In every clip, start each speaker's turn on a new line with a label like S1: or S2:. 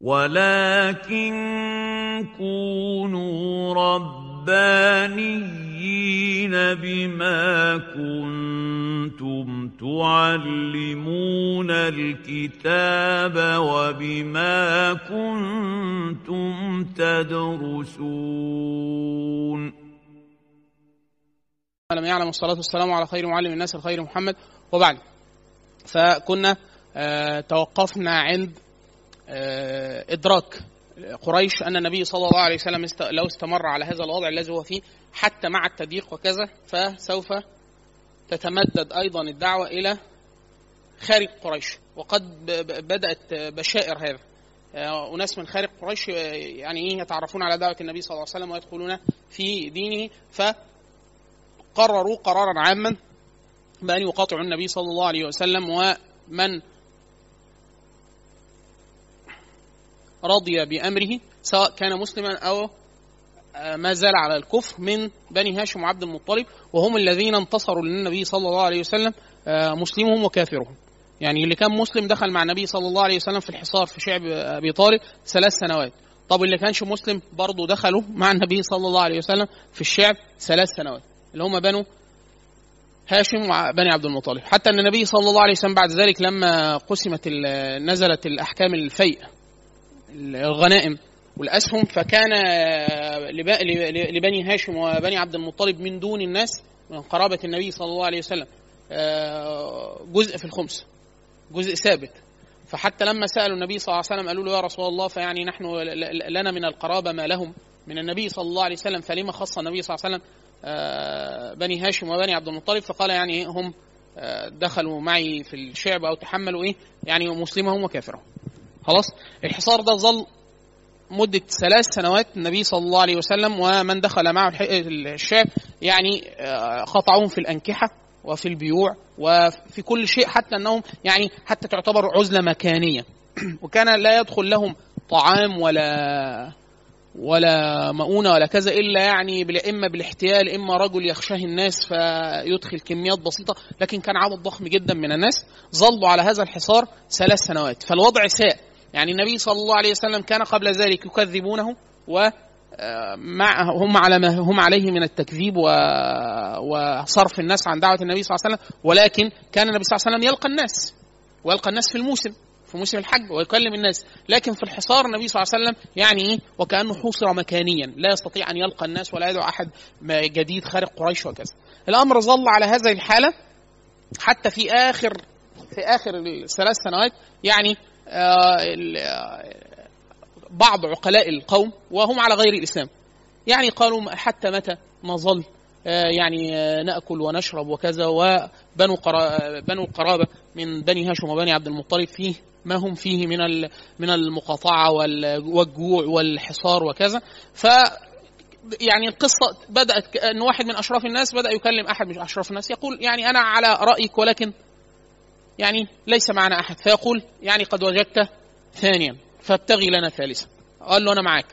S1: ولكن كونوا ربانيين بما كنتم تعلمون الكتاب وبما كنتم تدرسون
S2: لم يعلم الصلاة والسلام على خير معلم الناس الخير محمد وبعد فكنا آه توقفنا عند إدراك قريش أن النبي صلى الله عليه وسلم. لو استمر على هذا الوضع الذي هو فيه حتى مع التضييق وكذا فسوف تتمدد أيضا الدعوة إلى خارج قريش وقد. بدأت بشائر هذا آه أناس من خارج قريش يعني إيه يتعرفون على دعوة النبي صلى الله عليه وسلم ويدخلون في دينه ف قرروا قرارا عاما بأن يقاطعوا النبي صلى الله عليه وسلم ومن رضي بأمره سواء كان مسلما أو ما زال على الكفر من بني هاشم وعبد المطلب وهم الذين انتصروا للنبي صلى الله عليه وسلم مسلمهم وكافرهم. يعني اللي كان مسلم دخل مع النبي صلى الله عليه وسلم في الحصار في شعب أبي طالب ثلاث سنوات. طب اللي كانش مسلم برضه دخلوا مع النبي صلى الله عليه وسلم في الشعب ثلاث سنوات. اللي هم بنو هاشم وبني عبد المطلب. حتى إن النبي صلى الله عليه وسلم بعد ذلك لما قسمت نزلت الأحكام الفيء الغنائم. والاسهم فكان لبني هاشم وبني عبد المطلب من دون الناس من قرابة النبي صلى الله عليه وسلم جزء في الخمس جزء ثابت. فحتى لما سألوا النبي صلى الله عليه وسلم قالوا له يا رسول الله فيعني نحن لنا من القرابة ما لهم من النبي صلى الله عليه وسلم فلما خص النبي صلى الله عليه وسلم بني هاشم وبني عبد المطلب فقال يعني هم دخلوا معي في الشعب أو تحملوا إيه يعني مسلمهم وكافرهم. خلاص؟ الحصار ده ظل مدة ثلاث سنوات النبي صلى الله عليه وسلم ومن دخل معه الشعب يعني قطعوهم في الأنكحة وفي البيوع وفي كل شيء حتى أنهم يعني حتى تعتبر عزلة مكانية. وكان لا يدخل لهم طعام ولا ولا مؤونة ولا كذا إلا يعني إما بالاحتيال إما رجل يخشاه الناس فيدخل كميات بسيطة. لكن كان عدد ضخم جدا من الناس. ظلوا على هذا الحصار ثلاث سنوات. فالوضع ساء. يعني النبي صلى الله عليه وسلم كان قبل ذلك يكذبونه و مع هم على ما هم عليه من التكذيب و... وصرف الناس عن دعوة النبي صلى الله عليه وسلم ولكن كان النبي صلى الله عليه وسلم يلقى الناس ويلقى الناس في الموسم في موسم الحج ويكلم الناس لكن في الحصار النبي صلى الله عليه وسلم يعني إيه؟ وكأنه حوصر مكانيا لا يستطيع أن يلقى الناس ولا يدعو أحد جديد خارج قريش وكذا. الأمر ظل على هذه الحالة حتى في آخر في آخر الثلاث سنوات يعني آه بعض عقلاء القوم وهم على غير الإسلام. يعني قالوا حتى متى نظل يعني نأكل ونشرب وكذا وبنو بنو القرابه من بني هاشم وبني عبد المطلب فيه ما هم فيه من من المقاطعة والجوع والحصار وكذا. ف يعني القصة بدأت إن واحد من أشراف الناس بدأ يكلم أحد من أشراف الناس يقول يعني أنا على رأيك ولكن يعني ليس معنا أحد. فيقول يعني قد وجدت ثانيا فابتغي لنا ثالثا. قال له أنا معاك.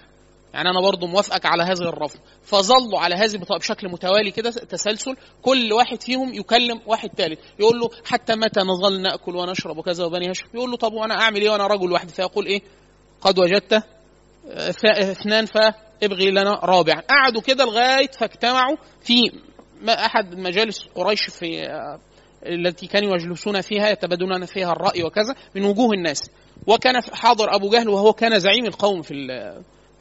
S2: يعني أنا برضه موافقك على هذه الرفض. فظلوا على هذه بشكل متوالي كده تسلسل كل واحد فيهم يكلم واحد ثالث. يقول له حتى متى نظل نأكل ونشرب وكذا وبني هاشم يقول له طب وأنا أعمل إيه وأنا رجل واحد؟ فيقول إيه؟ قد وجدت اثنان فابغي لنا رابعا قعدوا كده لغاية فاجتمعوا في أحد مجالس قريش في التي كانوا يجلسون فيها يتبادلون فيها الرأي وكذا من وجوه الناس. وكان حاضر أبو جهل وهو كان زعيم القوم في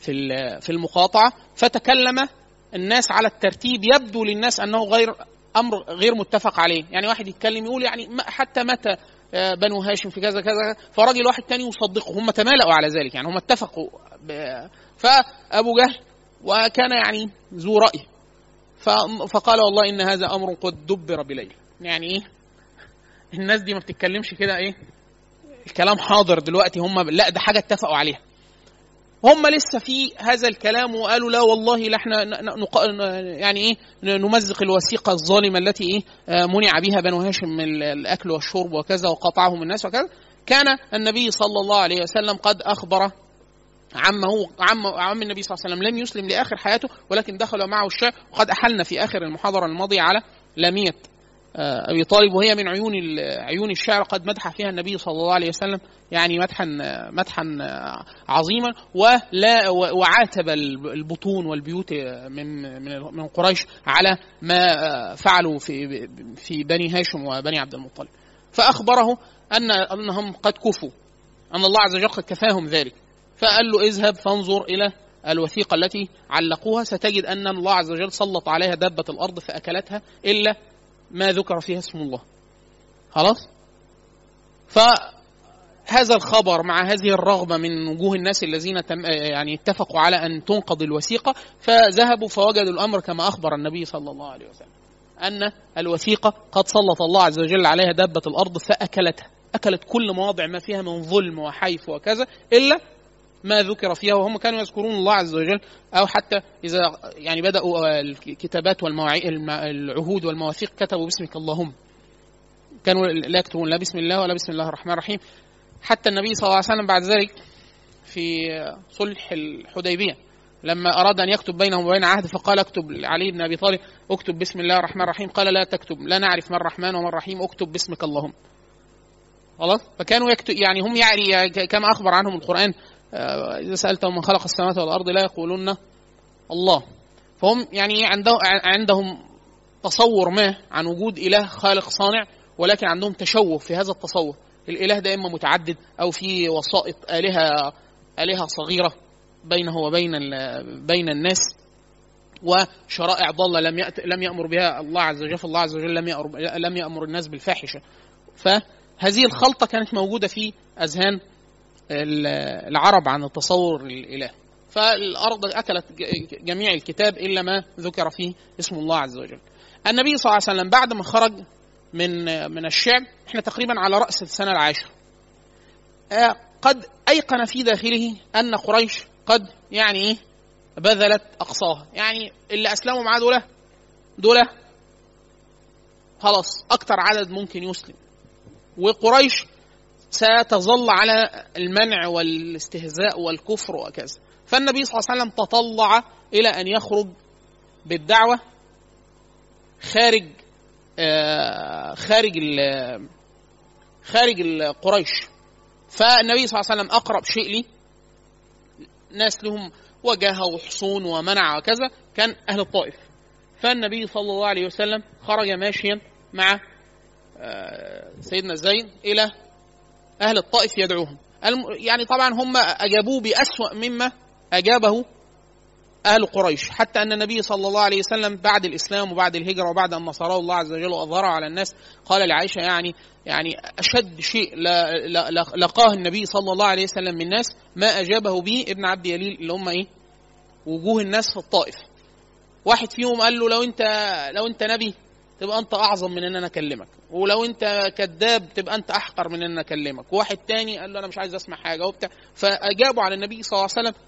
S2: في في المقاطعة فتكلم الناس على الترتيب يبدو للناس أنه غير أمر غير متفق عليه. يعني واحد يتكلم يقول يعني حتى متى بنو هاشم في كذا كذا فراجل واحد تاني يصدقه. هم تمالأوا على ذلك يعني هم اتفقوا فأبو جهل وكان يعني ذو رأي. فقال والله إن هذا أمر قد دبر بليل. يعني إيه؟ الناس دي ما بتتكلمش كده إيه؟ الكلام حاضر دلوقتي هم لا ده حاجة اتفقوا عليها. هم لسه في هذا الكلام وقالوا لا والله لا إحنا نق... يعني إيه؟ نمزق الوثيقة الظالمة التي إيه؟ منع بها بنو هاشم من الأكل والشرب وكذا وقطعهم الناس وكذا. كان النبي صلى الله عليه وسلم قد أخبر عمه عم عم النبي صلى الله عليه وسلم لم يسلم لآخر حياته ولكن دخل معه الشعب وقد أحلنا في آخر المحاضرة الماضية على لاميه آه، أبي طالب وهي من عيون عيون الشعر قد مدح فيها النبي صلى الله عليه وسلم يعني مدحا مدحا عظيما ولا وعاتب البطون والبيوت من من من قريش على ما فعلوا في في بني هاشم وبني عبد المطلب. فأخبره أن أنهم قد كفوا أن الله عز وجل قد كفاهم ذلك. فقال له اذهب فانظر إلى الوثيقة التي علقوها ستجد أن الله عز وجل سلط عليها دابة الأرض فأكلتها إلا ما ذكر فيها اسم الله. خلاص؟ فهذا الخبر مع هذه الرغبة من وجوه الناس الذين تم يعني اتفقوا على أن تنقض الوثيقة فذهبوا فوجدوا الأمر كما أخبر النبي صلى الله عليه وسلم أن الوثيقة قد سلط الله عز وجل عليها دابة الأرض فأكلتها. أكلت كل مواضع ما فيها من ظلم وحيف وكذا إلا ما ذكر فيها وهم كانوا يذكرون الله عز وجل أو حتى إذا يعني بدأوا الكتابات والعهود والمواثيق كتبوا باسمك اللهم. كانوا لا يكتبون لا بسم الله ولا بسم الله الرحمن الرحيم. حتى النبي صلى الله عليه وسلم بعد ذلك في صلح الحديبية لما أراد أن يكتب بينهم وبين عهد فقال اكتب علي بن أبي طالب اكتب بسم الله الرحمن الرحيم. قال لا تكتب لا نعرف ما الرحمن وما الرحيم اكتب باسمك اللهم. خلاص؟ فكانوا يكتب يعني هم يعني كما أخبر عنهم القرآن آه، إذا سألتهم من خلق السماوات والأرض لا يقولون الله. فهم يعني عندهم تصور ما عن وجود إله خالق صانع ولكن عندهم تشوه في هذا التصور. الإله ده إما متعدد أو في وسائط آلهة آلهة صغيرة بينه وبين بين الناس وشرائع ضالة لم لم يأمر بها الله عز وجل فالله عز وجل لم يأمر لم يأمر الناس بالفاحشة. فهذه الخلطة كانت موجودة في أذهان العرب عن التصور الاله فالأرض أكلت جميع الكتاب إلا ما ذكر فيه اسم الله عز وجل. النبي صلى الله عليه وسلم بعد ما خرج من من الشعب إحنا تقريبا على رأس السنة العاشرة. آه، قد أيقن في داخله أن قريش قد يعني إيه؟ بذلت أقصاها. يعني اللي أسلموا معاه دول دول خلاص أكتر عدد ممكن يسلم. وقريش ستظل على المنع والاستهزاء والكفر وكذا. فالنبي صلى الله عليه وسلم تطلع إلى أن يخرج بالدعوة خارج آه، خارج خارج قريش فالنبي صلى الله عليه وسلم أقرب شيء لي ناس لهم وجاهة وحصون ومنع وكذا كان أهل الطائف. فالنبي صلى الله عليه وسلم خرج ماشيا مع آه، سيدنا زيد إلى أهل الطائف يدعوهم. يعني طبعا هم أجابوه بأسوأ مما أجابه أهل قريش. حتى أن النبي صلى الله عليه وسلم بعد الإسلام وبعد الهجرة وبعد أن نصره الله عز وجل وأظهره على الناس قال لعائشة يعني يعني أشد شيء لقاه النبي صلى الله عليه وسلم من الناس ما أجابه به ابن عبد يليل اللي هم إيه؟ وجوه الناس في الطائف. واحد فيهم قال له لو أنت لو أنت نبي تبقى أنت أعظم من إن أنا أكلمك. ولو انت كذاب تبقى انت احقر من ان اكلمك. واحد تاني قال له أنا مش عايز اسمع حاجة وبتاع. فاجابوا على النبي صلى الله عليه وسلم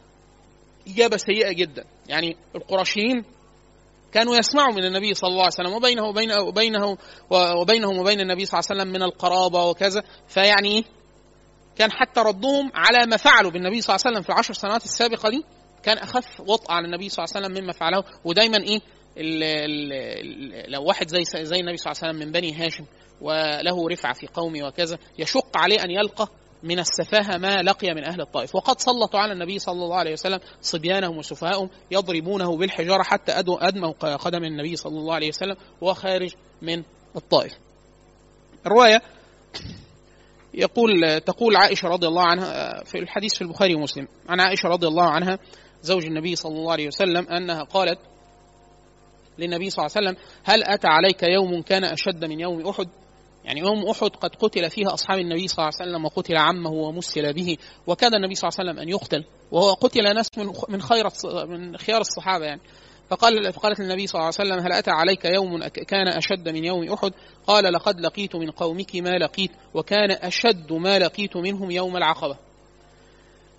S2: إجابة سيئة جدا. يعني القرشيين كانوا يسمعوا من النبي صلى الله عليه وسلم وبينه وبين وبينه وبينهم وبين النبي صلى الله عليه وسلم من القرابة وكذا. فيعني كان حتى ردهم على ما فعلوا بالنبي صلى الله عليه وسلم في العشر سنوات السابقة دي كان أخف وطأ على النبي صلى الله عليه وسلم مما فعله. ودايما إيه؟ ال ال لو واحد زي زي النبي صلى الله عليه وسلم من بني هاشم وله رفعة في قومه وكذا يشق عليه أن يلقى من السفاهة ما لقي من أهل الطائف. وقد سلطوا على النبي صلى الله عليه وسلم صبيانهم وسفهاءهم يضربونه بالحجارة حتى أدموا قدم النبي صلى الله عليه وسلم وهو خارج من الطائف. الروايه يقول تقول عائشة رضي الله عنها في الحديث في البخاري ومسلم عن عائشة رضي الله عنها زوج النبي صلى الله عليه وسلم أنها قالت للنبي صلى الله عليه وسلم هل أتى عليك يوم كان أشد من يوم أحد؟ يعني يوم أحد قد قتل فيها أصحاب النبي صلى الله عليه وسلم وقتل عمه ومسل به وكاد النبي صلى الله عليه وسلم أن يقتل وهو قتل ناس من خير من خيار الصحابة يعني. فقال فقالت النبي صلى الله عليه وسلم هل أتى عليك يوم كان أشد من يوم أحد؟ قال لقد لقيت من قومك ما لقيت وكان أشد ما لقيت منهم يوم العقبة.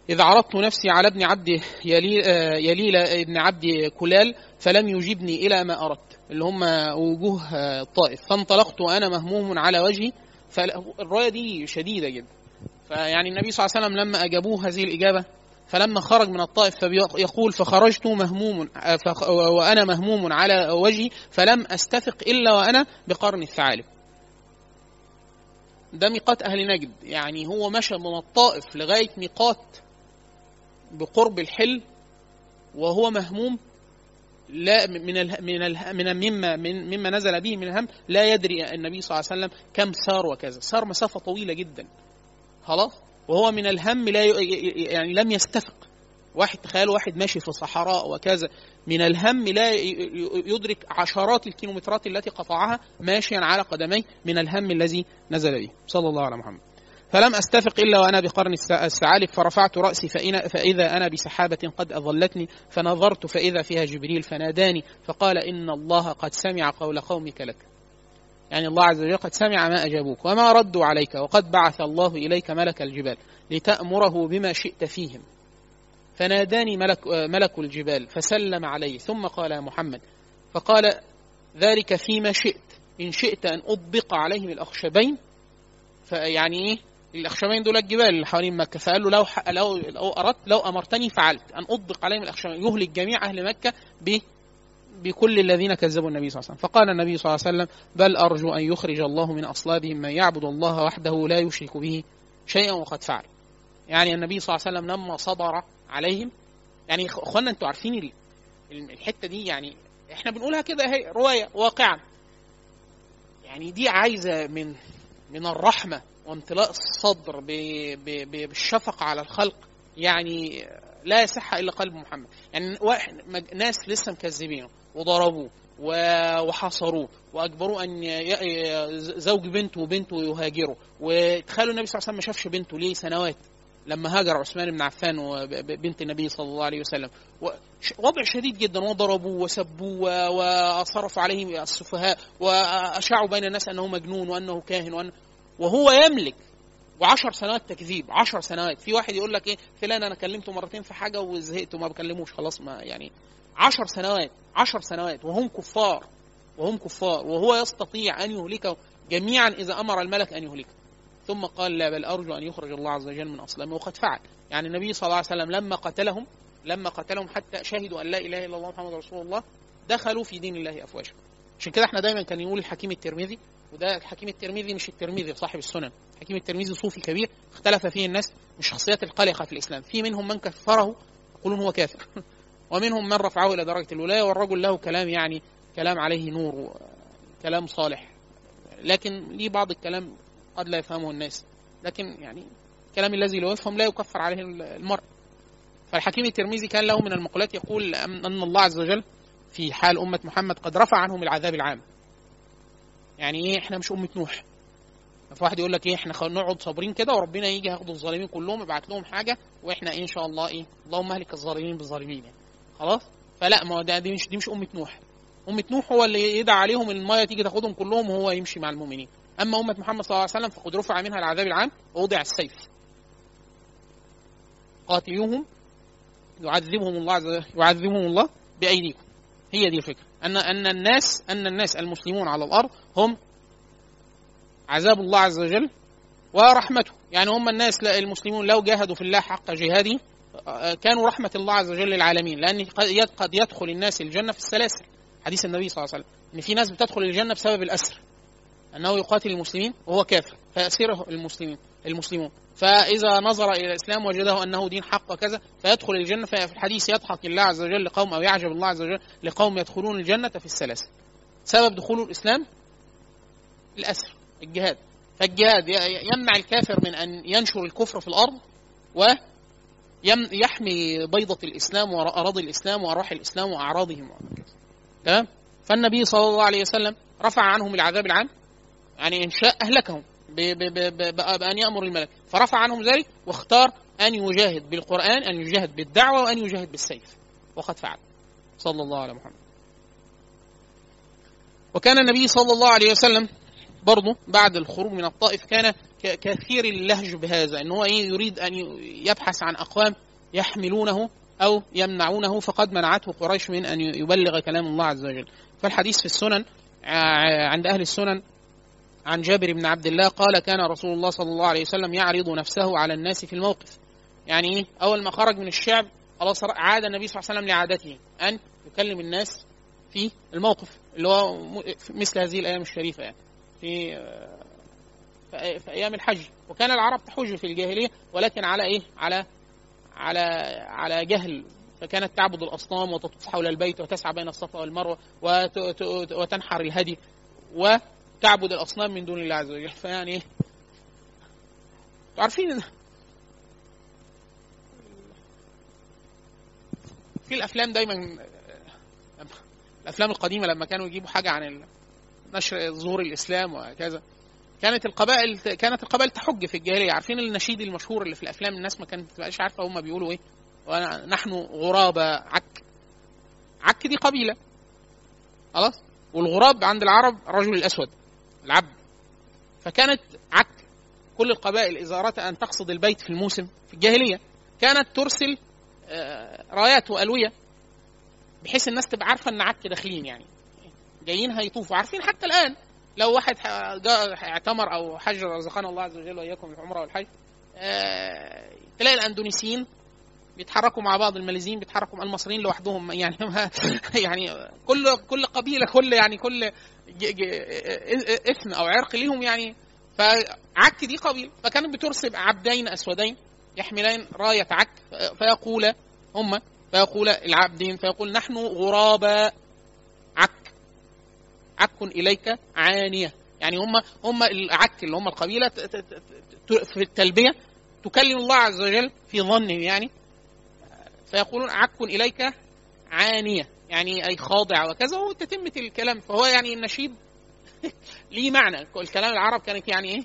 S2: إذ عرضت نفسي على ابن عبد آه، يليل ابن عبد كلال فلم يجبني إلى ما أردت اللي هم وجوه الطائف فانطلقت وأنا مهموم على وجهي فالرواية دي شديدة جدا. فيعني النبي صلى الله عليه وسلم لما أجابوه هذه الإجابة فلما خرج من الطائف فيقول فخرجت مهموم وأنا مهموم على وجهي فلم أستفق إلا وأنا بقرن الثعالب. ده ميقات أهل نجد. يعني هو مشى من الطائف لغاية ميقات بقرب الحل وهو مهموم لا من ال من ال من مما من مما نزل به من الهم لا يدري النبي صلى الله عليه وسلم كم سار وكذا. سار مسافة طويلة جدا. خلاص؟ وهو من الهم لا يعني لم يستفق. واحد تخيل واحد ماشي في صحراء وكذا. من الهم لا يدرك عشرات الكيلومترات التي قطعها ماشيا على قدميه من الهم الذي نزل به. صلى الله على محمد. فلم أستفق إلا وأنا بقرن الثعالب فرفعت رأسي فإذا أنا بسحابة قد أظلتني فنظرت فإذا فيها جبريل فناداني فقال إن الله قد سمع قول قومك لك. يعني الله عز وجل قد سمع ما أجابوك وما ردوا عليك وقد بعث الله إليك ملك الجبال لتأمره بما شئت فيهم. فناداني ملك, ملك الجبال فسلم علي ثم قال يا محمد. فقال ذلك فيما شئت إن شئت أن أطبق عليهم الأخشبين فيعني إيه؟ الأخشبين دول الجبال اللي حوالين مكة. فقال له لو لو لو أردت لو أمرتني فعلت. أن أطبق عليهم الأخشبين يهلك جميع أهل مكة ب بكل الذين كذبوا النبي صلى الله عليه وسلم. فقال النبي صلى الله عليه وسلم بل أرجو أن يخرج الله من أصلابهم من يعبد الله وحده لا يشرك به شيئا وقد فعل. يعني النبي صلى الله عليه وسلم لما صبر عليهم يعني أخوانا أنتوا عارفين الحتة دي يعني إحنا بنقولها كده هي رواية واقعا يعني دي عايزة من من الرحمة. وامتلاء الصدر بالشفقه على الخلق يعني لا يصح إلا قلب محمد. يعني واحد ناس لسه مكذبينه وضربوه وحاصروه وأجبروه أن زوج بنته وبنته يهاجروا. وتخيلوا النبي صلى الله عليه وسلم ما شافش بنته ليه سنوات لما هاجر عثمان بن عفان وبنت النبي صلى الله عليه وسلم. وضع شديد جدا. وضربوه وسبوه وصرفوا عليه السفهاء وأشاعوا بين الناس أنه مجنون وأنه كاهن وأنه وهو يملك وعشر سنوات تكذيب عشر سنوات. في واحد يقول لك إيه؟ فلان أنا كلمته مرتين في حاجة وزهقت وما بكلموش خلاص ما يعني عشر سنوات عشر سنوات وهم كفار وهم كفار. وهو يستطيع أن يهلكه جميعا إذا أمر الملك أن يهلكه ثم قال لا بل أرجو أن يخرج الله عز وجل من أصلهم. وقد فعل. يعني النبي صلى الله عليه وسلم لما قتلهم لما قتلهم حتى شهدوا أن لا إله إلا الله محمد رسول الله دخلوا في دين الله افواجا. عشان كده إحنا دايما كان يقول الحكيم الترمذي وده الحكيم الترمذي مش الترمذي صاحب السنن. الحكيم الترمذي صوفي كبير اختلف فيه الناس من الشخصيات القلقة في الإسلام. في منهم من كفره يقولون هو كافر. ومنهم من رفعه إلى درجة الولاية والرجل له كلام يعني كلام عليه نور كلام صالح. لكن ليه بعض الكلام قد لا يفهمه الناس. لكن يعني الكلام الذي لا يفهم لا يكفر عليه المرء. فالحكيم الترمذي كان له من المقولات يقول أن الله عز وجل في حال أمة محمد قد رفع عنهم العذاب العام. يعني إيه إحنا مش أمة نوح. فواحد يقول لك إيه إحنا نقعد صابرين كده وربنا يجي ياخد الظالمين كلهم يبعت لهم حاجة وإحنا إيه إن شاء الله إيه اللهم أهلك الظالمين بالظالمين يعني. خلاص؟ فلا ما ده دي مش دي مش أمة نوح. أمة نوح هو اللي يدعى عليهم المايه تيجي تاخدهم كلهم وهو يمشي مع المؤمنين. أما أمة محمد صلى الله عليه وسلم فقد رفع منها العذاب العام ووضع السيف. قاتلوهم يعذبهم الله عز وجل يعذبهم الله بأيديكم. هي دي الفكرة. أن أن الناس أن الناس المسلمون على الأرض هم عذاب الله عز وجل ورحمته. يعني هم الناس المسلمون لو جاهدوا في الله حق جهاده كانوا رحمة الله عز وجل للعالمين لأن قد يدخل الناس الجنة في السلاسل. حديث النبي صلى الله عليه وسلم إن في ناس بتدخل الجنة بسبب الأسر. أنه يقاتل المسلمين وهو كافر فيأسره المسلمين المسلمون. فإذا نظر إلى الإسلام وجده أنه دين حق وكذا فيدخل الجنة ففي الحديث يضحك الله عز وجل لقوم أو يعجب الله عز وجل لقوم يدخلون الجنة في السلاسل. سبب دخول الإسلام؟ الأسر الجهاد. فالجهاد يمنع الكافر من أن ينشر الكفر في الأرض ويحمي بيضة الإسلام وأراضي الإسلام وأرواح الإسلام وأعراضهم تمام؟ فالنبي صلى الله عليه وسلم رفع عنهم العذاب العام. يعني إن شاء أهلكهم بأن يأمر الملك. فرفع عنهم ذلك واختار أن يجاهد بالقرآن أن يجاهد بالدعوة وأن يجاهد بالسيف. وقد فعل. صلى الله على محمد. وكان النبي صلى الله عليه وسلم برضه بعد الخروج من الطائف كان كثير اللهج بهذا إن هو إيه يريد أن يبحث عن أقوام يحملونه أو يمنعونه. فقد منعته قريش من أن يبلغ كلام الله عز وجل. فالحديث في السنن عند أهل السنن عن جابر بن عبد الله قال كان رسول الله صلى الله عليه وسلم يعرض نفسه على الناس في الموقف. يعني إيه؟ أول ما خرج من الشعب خلاص عاد النبي صلى الله عليه وسلم لعادته أن يكلم الناس في الموقف اللي هو مثل هذه الأيام الشريفة يعني. في آه، في أيام الحج. وكان العرب تحج في الجاهلية ولكن على إيه؟ على على على جهل. فكانت تعبد الأصنام وتطوف حول البيت وتسعى بين الصفا والمروة وتنحر الهدي. وتعبد الأصنام من دون الله عز وجل. فيعني إيه؟ عارفين في الأفلام دايما الأفلام القديمة لما كانوا يجيبوا حاجة عن نشر ظهور الإسلام وهكذا. كانت القبائل كانت القبائل تحج في الجاهلية. عارفين النشيد المشهور اللي في الأفلام؟ الناس ما كانت تبقاش عارفة هم بيقولوا إيه. نحن غرابة عك. عك دي قبيلة. خلاص؟ والغراب عند العرب الرجل الأسود. العبد. فكانت عك كل القبائل اذا اردت أن تقصد البيت في الموسم في الجاهلية. كانت ترسل آه، رايات وألوية بحيث الناس تبقى عارفة إن عك داخلين يعني. جايين هيطوفوا. عارفين حتى الآن لو واحد اعتمر أو حج رزقنا الله عز وجل وإياكم العمرة والحج آه، تلاقي الأندونيسيين بيتحركوا مع بعض الماليزيين بيتحركوا مع المصريين لوحدهم يعني ما يعني كل كل قبيلة كل يعني كل اثم أو عرق ليهم يعني. فعك دي قبيلة. فكانت بترسل عبدين أسودين يحملان راية عك فيقول هم فيقول العبدين فيقول نحن غراباء عك. عك إليك عانية. يعني هم هم العك اللي هم القبيلة في التلبية تكلم الله عز وجل في ظنهم يعني. فيقولون عك إليك عانية يعني أي خاضع وكذا وتتمه الكلام. فهو يعني النشيد ليه معنى؟ الكلام العرب كانت يعني إيه؟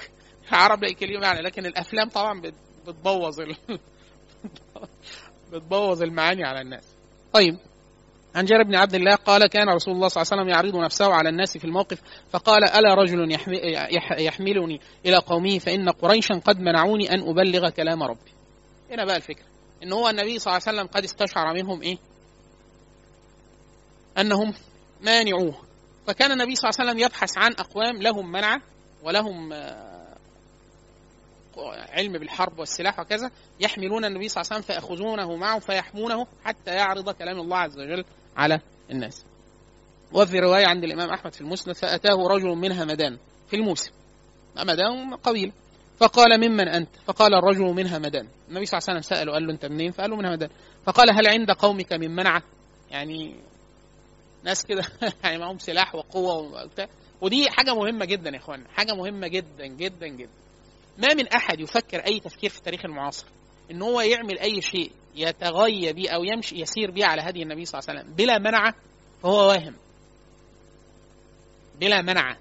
S2: العرب ليه معنى؟ لكن الأفلام طبعا بت- بتبوظ ال... بتبوظ المعاني على الناس. طيب. عن جابر بن عبد الله قال كان رسول الله صلى الله عليه وسلم يعرض نفسه على الناس في الموقف فقال ألا رجل يحملني إلى قومه فإن قريشا قد منعوني أن أبلغ كلام ربي. هنا بقى الفكرة. إن هو النبي صلى الله عليه وسلم قد استشعر منهم إيه؟ أنهم مانعوه. فكان النبي صلى الله عليه وسلم يبحث عن أقوام لهم منع ولهم آه، علم بالحرب والسلاح وكذا يحملون النبي صلى الله عليه وسلم فيأخذونه معه فيحمونه حتى يعرض كلام الله عز وجل على الناس. وفي رواية عند الإمام أحمد في المسند فأتاه رجل من همدان في الموسم. همدان قبيلة فقال ممن أنت؟ فقال الرجل من همدان النبي صلى الله عليه وسلم سأله قال له أنت منين؟ فقال له من همدان فقال هل عند قومك من منعة؟ يعني ناس كده يعني معهم سلاح وقوة وبتاع. ودي حاجة مهمة جدا يا إخوانا حاجة مهمة جدا جدا جدا. ما من أحد يفكر أي تفكير في التاريخ المعاصر إن هو يعمل أي شيء يتغيى به أو يمشي يسير به على هدي النبي صلى الله عليه وسلم بلا منعة فهو واهم. بلا منعة.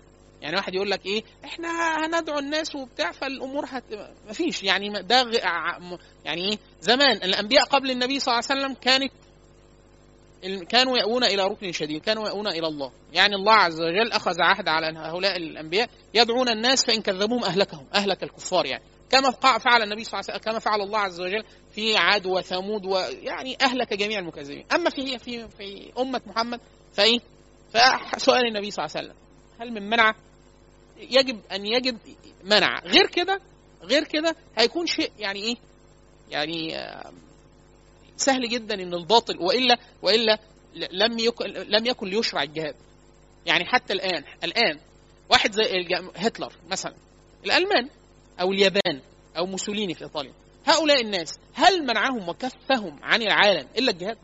S2: يعني واحد يقول لك إيه إحنا هندعو الناس وبتاع فالأمور هت... مفيش. يعني ده يعني إيه زمان الأنبياء قبل النبي صلى الله عليه وسلم كانت كانوا يأوون إلى ركن شديد كانوا يأوون إلى الله. يعني الله عز وجل أخذ عهد على هؤلاء الأنبياء يدعون الناس فإن كذبوهم أهلكهم أهلك الكفار يعني. كما فعل النبي صلى الله عليه وسلم كما فعل الله عز وجل في عاد وثمود ويعني أهلك جميع المكذبين. أما في في في أمة محمد فإيه فسؤال النبي صلى الله عليه وسلم هل من منع يجب أن يجد منع غير كده غير كده هيكون شيء يعني إيه يعني آه، سهل جدا إن الباطل وإلا وإلا لم يكن لم يكن ليشرع الجهاد يعني حتى الآن الآن واحد زي هتلر مثلا الألمان أو اليابان أو موسوليني في إيطاليا هؤلاء الناس هل منعهم وكفهم عن العالم إلا الجهاد؟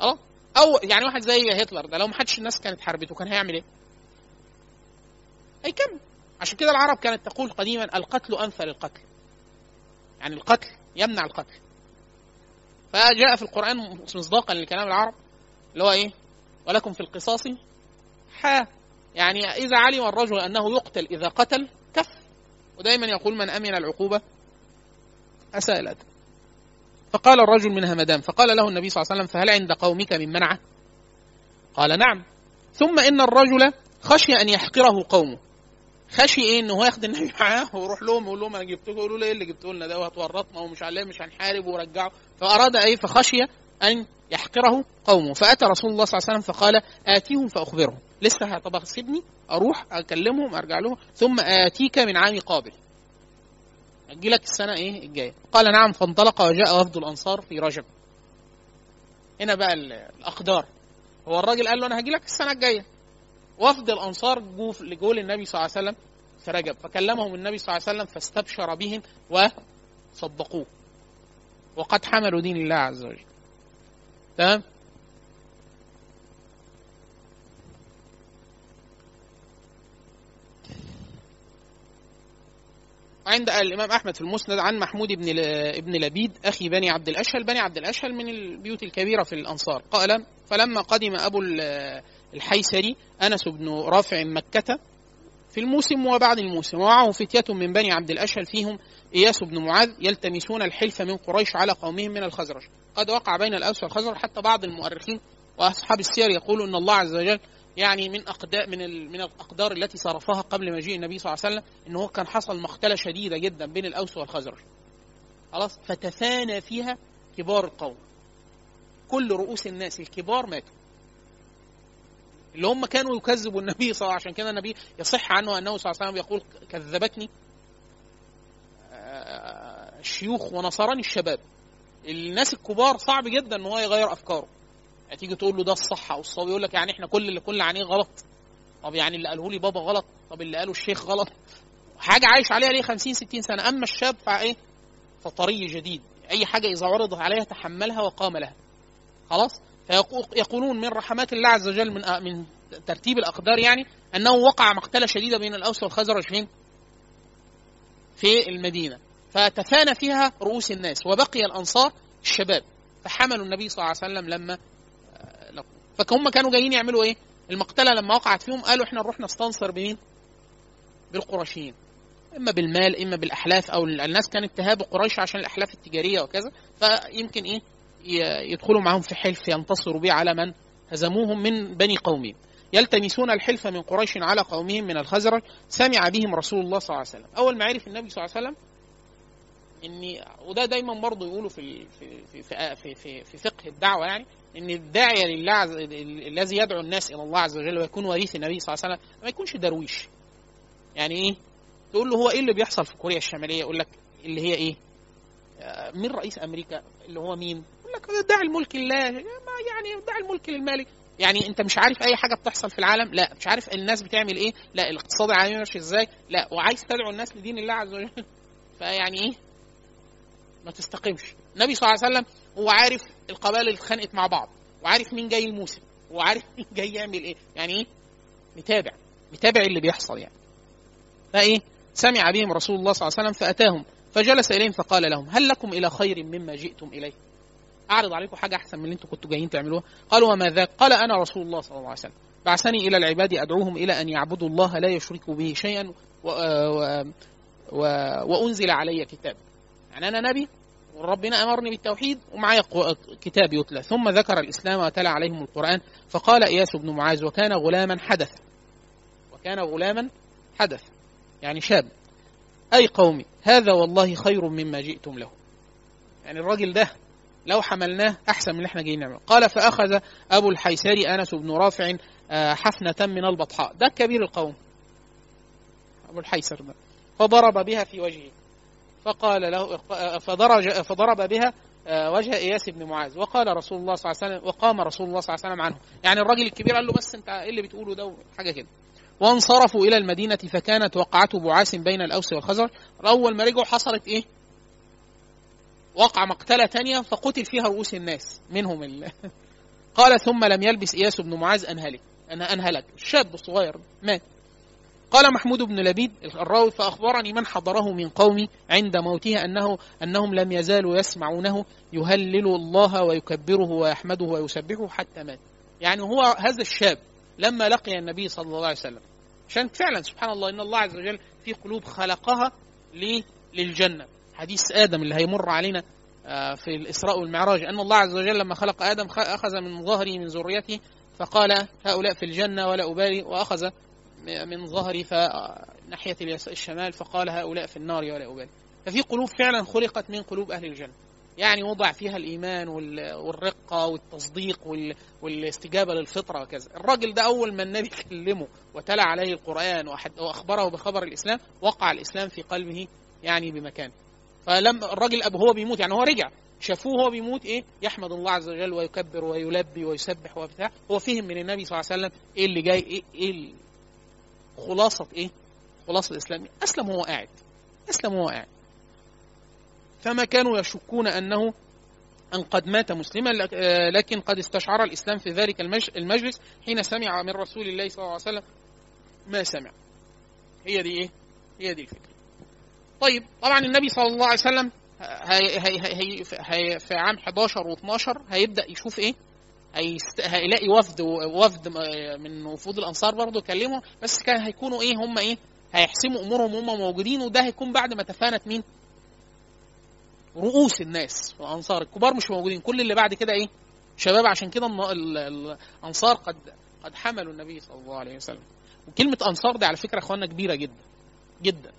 S2: أه أو يعني واحد زي هتلر ده لو ما حدش الناس كانت حاربته كان هيعمل إيه؟ هيكمل عشان كده العرب كانت تقول قديما القتل انفى للقتل يعني القتل يمنع القتل. فجاء في القرآن مصداقا لكلام العرب اللي هو إيه؟ ولكم في القصاص حا. يعني إذا علم الرجل أنه يقتل إذا قتل كف. ودائما يقول من أمن العقوبة أساء الأدب فقال الرجل من همدان فقال له النبي صلى الله عليه وسلم فهل عند قومك من منعة؟ قال نعم. ثم إن الرجل خشي أن يحقره قومه. خشي إيه ان هو ياخد النبي معاه ويروح لهم يقول لهم أنا جبته يقولوا له إيه اللي جبته لنا ده؟ وهتورطنا ومش عليه مش هنحارب ورجعه. فأراد إيه فخشي أن يحقره قومه. فأتى رسول الله صلى الله عليه وسلم فقال آتيهم فأخبرهم. لسه طب سيبني أروح أكلمهم أرجع لهم ثم آتيك من عام قابل. أجي لك السنة إيه الجاية. قال نعم فانطلق وجاء وفد الأنصار في رجب. هنا بقى ال- الأقدار. هو الراجل قال له أنا هاجي لك السنة الجاية. وفد الأنصار جو لجو للنبي صلى الله عليه وسلم في رجب. فكلمهم النبي صلى الله عليه وسلم فاستبشر بهم وصدقوه. وقد حملوا دين الله عز وجل. تمام؟ عند الإمام أحمد في المسند عن محمود بن ابن لبيد أخي بني عبد الأشهل. بني عبد الأشهل من البيوت الكبيرة في الأنصار. قال فلما قدم أبو الحيسري أنس بن رافع مكة في الموسم وبعد الموسم ومعه فتية من بني عبد الأشهل فيهم إياس بن معاذ يلتمسون الحلف من قريش على قومهم من الخزرج. قد وقع بين الأوس والخزرج حتى بعض المؤرخين وأصحاب السير يقولوا أن الله عز وجل يعني من أقدار من من الأقدار التي صرفها قبل مجيء النبي صلى الله عليه وسلم أنه هو كان حصل مختلة شديدة جدا بين الأوس والخزرج. خلاص؟ فتفانى فيها كبار القوم. كل رؤوس الناس الكبار ماتوا. اللي هم كانوا يكذبوا النبي صلى الله عليه وسلم عشان كده النبي يصح عنه أنه صلى الله عليه وسلم يقول كذبتني. آه، الشيوخ ونصرني الشباب. الناس الكبار صعب جدا إن هو يغير أفكاره. يعني تقول له ده الصح أو الصواب يقول لك يعني إحنا كل اللي كل عينيه غلط. طب يعني اللي قاله لي بابا غلط طب اللي قاله الشيخ غلط. حاجة عايش عليها ليه 50 60 سنة؟ أما الشاب فإيه؟ فطري جديد. أي حاجة إذا عرضت عليها تحملها وقام لها. خلاص؟ فيقولون من رحمات الله عز وجل من من ترتيب الأقدار يعني أنه وقع مقتله شديده بين الأوس والخزرج فين؟ في المدينة فتفانى فيها رؤوس الناس وبقي الأنصار الشباب فحملوا النبي صلى الله عليه وسلم لما آه، فهم كانوا جايين يعملوا إيه؟ المقتلة لما وقعت فيهم قالوا إحنا نروح نستنصر بمين؟ بالقرشيين إما بالمال إما بالأحلاف أو الناس كانت تهاب قريش عشان الأحلاف التجارية وكذا فيمكن إيه يدخلوا معهم في حلف ينتصروا به على من؟ هزموهم من بني قومهم. يلتمسون الحلف من قريش على قومهم من الخزرج. سمع بهم رسول الله صلى الله عليه وسلم. أول ما عرف النبي صلى الله عليه وسلم ان وده دايما برضه يقولوا في في في في, في, في, فقه الدعوة يعني إن الداعيه لله الذي يدعو الناس إلى الله عز وجل ويكون وريث النبي صلى الله عليه وسلم ما يكونش درويش. يعني إيه؟ تقول له هو إيه اللي بيحصل في كوريا الشمالية؟ يقول لك اللي هي إيه؟ آه، مين رئيس أمريكا؟ اللي هو مين؟ لك دع الملك لله. يعني دع الملك للمالك يعني انت مش عارف أي حاجة بتحصل في العالم. لا مش عارف الناس بتعمل إيه. لا الاقتصاد العالمي ماشي إزاي. لا وعايز تدعو الناس لدين الله عز وجل. فيعني إيه؟ ما تستقمش النبي صلى الله عليه وسلم هو عارف القبائل اللي اتخانقت مع بعض وعارف مين جاي الموسم وعارف مين جاي يعمل إيه. يعني إيه؟ متابع. متابع اللي بيحصل يعني. فإيه؟ سمع بهم رسول الله صلى الله عليه وسلم فأتاهم فجلس إليهم فقال لهم هل لكم إلى خير مما جئتم إليه؟ أعرض عليكم حاجة أحسن من اللي أنتم كنتوا جايين تعملوها. قالوا وما ذاك؟ قال أنا رسول الله صلى الله عليه وسلم. بعثني إلى العباد أدعوهم إلى أن يعبدوا الله لا يشركوا به شيئا و... و... و... وأنزل علي كتاب. يعني أنا نبي وربنا أمرني بالتوحيد ومعايا كتاب يتلى. ثم ذكر الإسلام وتلا عليهم القرآن فقال إياس بن معاذ وكان غلاما حدث. وكان غلاما حدث. يعني شاب. أي قومي هذا والله خير مما جئتم له. يعني الراجل ده لو حملناه أحسن من اللي إحنا جايين نعمله. قال فأخذ أبو الحيسري أنس بن رافع آه، حفنة من البطحاء. ده كبير القوم. أبو الحيسر ده. فضرب بها في وجهه. فقال له فضرج فضرب بها آه، وجه إياس بن معاذ. وقال رسول الله صلى الله عليه وسلم وقام رسول الله صلى الله عليه وسلم عنه. يعني الراجل الكبير قال له بس أنت إيه اللي بتقوله ده؟ حاجة كده. وانصرفوا إلى المدينة فكانت وقعته بعاث بين الأوس والخزرج. أول ما رجعوا حصلت إيه؟ وقع مقتلة تانية فقتل فيها رؤوس الناس منهم ال... قال ثم لم يلبس إياس بن معاذ ان هلك أنا ان هلك الشاب الصغير مات قال محمود بن لبيد الراوي فأخبرني من حضره من قومي عند موته انه أنهم لم يزالوا يسمعونه يهلل الله ويكبره ويحمده ويسبحه حتى مات يعني هو هذا الشاب لما لقي النبي صلى الله عليه وسلم عشان فعلا سبحان الله إن الله عز وجل في قلوب خلقها ليه؟ حديث آدم اللي هيمر علينا آه، في الإسراء والمعراج. أن الله عز وجل لما خلق آدم خ- أخذ من ظهره من ذريته فقال هؤلاء في الجنة ولا أبالي وأخذ من ظهري اليس- الشمال فقال هؤلاء في النار ولا أبالي. ففي قلوب فعلا خلقت من قلوب أهل الجنة. يعني وضع فيها الإيمان وال- والرقة والتصديق وال- والاستجابة للفطرة وكذا. الراجل ده أول ما النبي كلمه وتلا عليه القرآن وأحد- وأخبره بخبر الإسلام وقع الإسلام في قلبه يعني بمكان. فلما الراجل ابو هو بيموت يعني هو رجع. شافوه وهو بيموت إيه؟ يحمد الله عز وجل ويكبر ويلبي ويسبح وبتاع. هو فهم من النبي صلى الله عليه وسلم إيه اللي جاي إيه, ال- خلاصة إيه؟ خلاصة الإسلام. أسلم وهو قاعد. أسلم وهو قاعد. فما كانوا يشكون أنه أن قد مات مسلما آه، لكن قد استشعر الإسلام في ذلك المج- المجلس حين سمع من رسول الله صلى الله عليه وسلم ما سمع. هي دي إيه؟ هي دي الفكرة. طيب طبعا النبي صلى الله عليه وسلم هي هي هي هي في عام 11 و12 هيبدأ يشوف إيه؟ هيست... هيلاقي وفد وفد من وفود الأنصار برضه يكلموا بس كان هيكونوا إيه؟ هم إيه؟ هيحسموا أمورهم وهم موجودين وده هيكون بعد ما تفانت مين؟ رؤوس الناس الانصار الكبار مش موجودين. كل اللي بعد كده إيه؟ شباب. عشان كده الأنصار قد قد حملوا النبي صلى الله عليه وسلم. وكلمة أنصار دي على فكرة يا اخوانا كبيرة جدا جدا.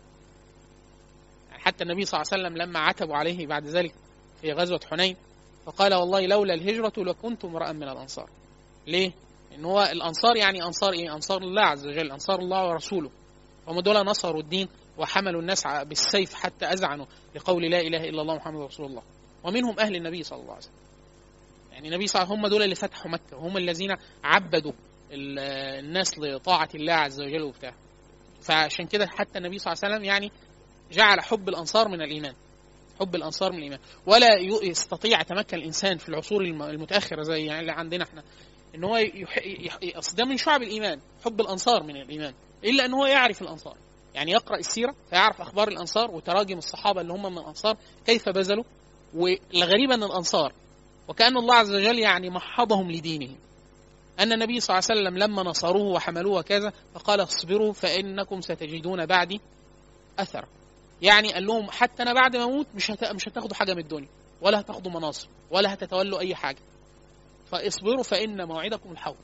S2: حتى النبي صلى الله عليه وسلم لما عتبوا عليه بعد ذلك في غزوة حنين فقال والله لولا الهجرة لكنت امرأ من الأنصار. ليه؟ إن هو الأنصار يعني أنصار إيه؟ أنصار الله عز وجل أنصار الله ورسوله. هم دول نصروا الدين وحملوا الناس بالسيف حتى أذعنوا لقول لا إله إلا الله محمد رسول الله. ومنهم أهل النبي صلى الله عليه وسلم. يعني النبي صلى الله عليه وسلم هم دول اللي فتحوا مكة. وهم الذين عبدوا ال- الناس لطاعة الله عز وجل وبتاع. فعشان كده حتى النبي صلى الله عليه وسلم يعني جعل حب الأنصار من الإيمان. حب الأنصار من الإيمان. ولا يستطيع يتمكن الإنسان في العصور الم- المتأخرة زي يعني اللي عندنا إحنا. إن هو. أصل ده من شعب الإيمان. حب الأنصار من الإيمان. إلا إن هو يعرف الأنصار. يعني يقرأ السيرة فيعرف أخبار الأنصار وتراجم الصحابة اللي هم من الأنصار كيف بذلوا. والغريب أن الأنصار وكأن الله عز وجل يعني محضهم لدينه أن النبي صلى الله عليه وسلم لما نصروه وحملوه وكذا فقال اصبروا فإنكم ستجدون بعدي اثر يعني قال لهم حتى أنا بعد ما أموت مش هت... مش هتاخدوا حاجة من الدنيا ولا هتاخدوا مناصب ولا هتتولوا أي حاجة. فاصبروا فإن موعدكم الحوض.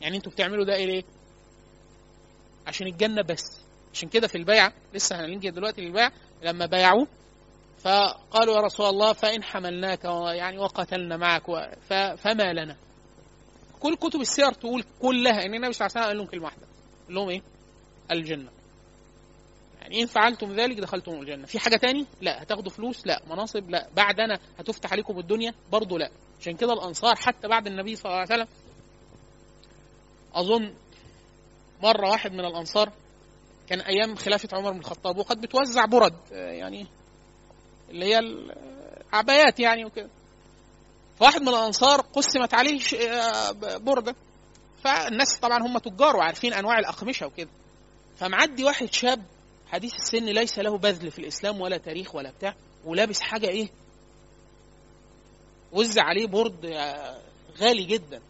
S2: يعني أنتوا بتعملوا ده ليه عشان الجنة بس. عشان كده في البيعه لسه هنيجي دلوقتي للبيع لما بايعوه فقالوا يا رسول الله فإن حملناك يعني وقتلنا معك. ف... فما لنا. كل كتب السير تقول كلها ان النبي صلى الله عليه وسلم قال لهم كلمة واحدة. قال لهم إيه؟ الجنة. يعني إن فعلتم ذلك دخلتم الجنة. في حاجة تاني؟ لا هتاخدوا فلوس؟ لا. مناصب؟ لا. بعد أنا هتفتح عليكم الدنيا؟ برضه لا. عشان كده الأنصار حتى بعد النبي صلى الله عليه وسلم أظن مرة واحد من الأنصار كان أيام خلافة عمر بن الخطاب وقد بتوزع برد آه، يعني اللي هي العبايات يعني وكده. فواحد من الأنصار قسمت عليه آه، برده فالناس طبعا هم تجار وعارفين أنواع الأقمشة وكده. فمعدي واحد شاب حديث السن ليس له بذل في الإسلام ولا تاريخ ولا بتاع ولابس حاجة إيه؟ وزع عليه برد آه، غالي جدا.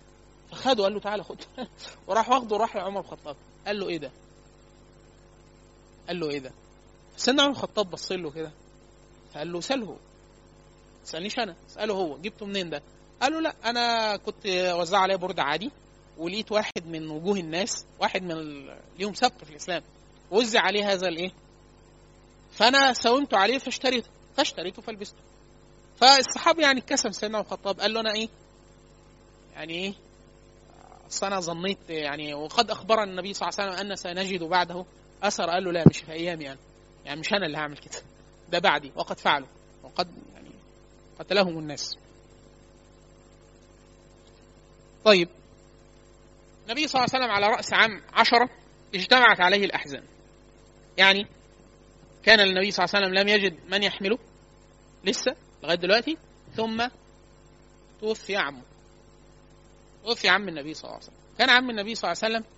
S2: فخده قال له تعالى خد وراح واخده وراح لعمر الخطاب. قال له إيه ده؟ قال له إيه ده؟ سيدنا عمر الخطاب بص له كده. فقال له سأله. ما تسالنيش أنا. اساله هو. جبته منين ده؟ قال له لا أنا كنت وزع عليه برد عادي ولقيت واحد من وجوه الناس واحد من. ليهم سبق في الإسلام. وزع عليه هذا الإيه؟ فأنا ساومته عليه فاشتريته فاشتريته فلبسته. فالصحابي يعني اتكسم سيدنا الخطاب قال له أنا إيه؟ يعني إيه؟ أصل أنا ظنيت يعني وقد أخبرنا النبي صلى الله عليه وسلم أن سنجد بعده أثر قال له لا مش في أيامي أنا. يعني مش أنا اللي هعمل كده. ده بعدي وقد فعلوا وقد يعني قتلهم الناس. طيب النبي صلى الله عليه وسلم على رأس عام عشرة اجتمعت عليه الأحزان. يعني كان النبي صلى الله عليه وسلم لم يجد من يحمله لسه لغاية دلوقتي ثم توفي عمه. توفي عم النبي صلى الله عليه وسلم. كان عم النبي صلى الله عليه وسلم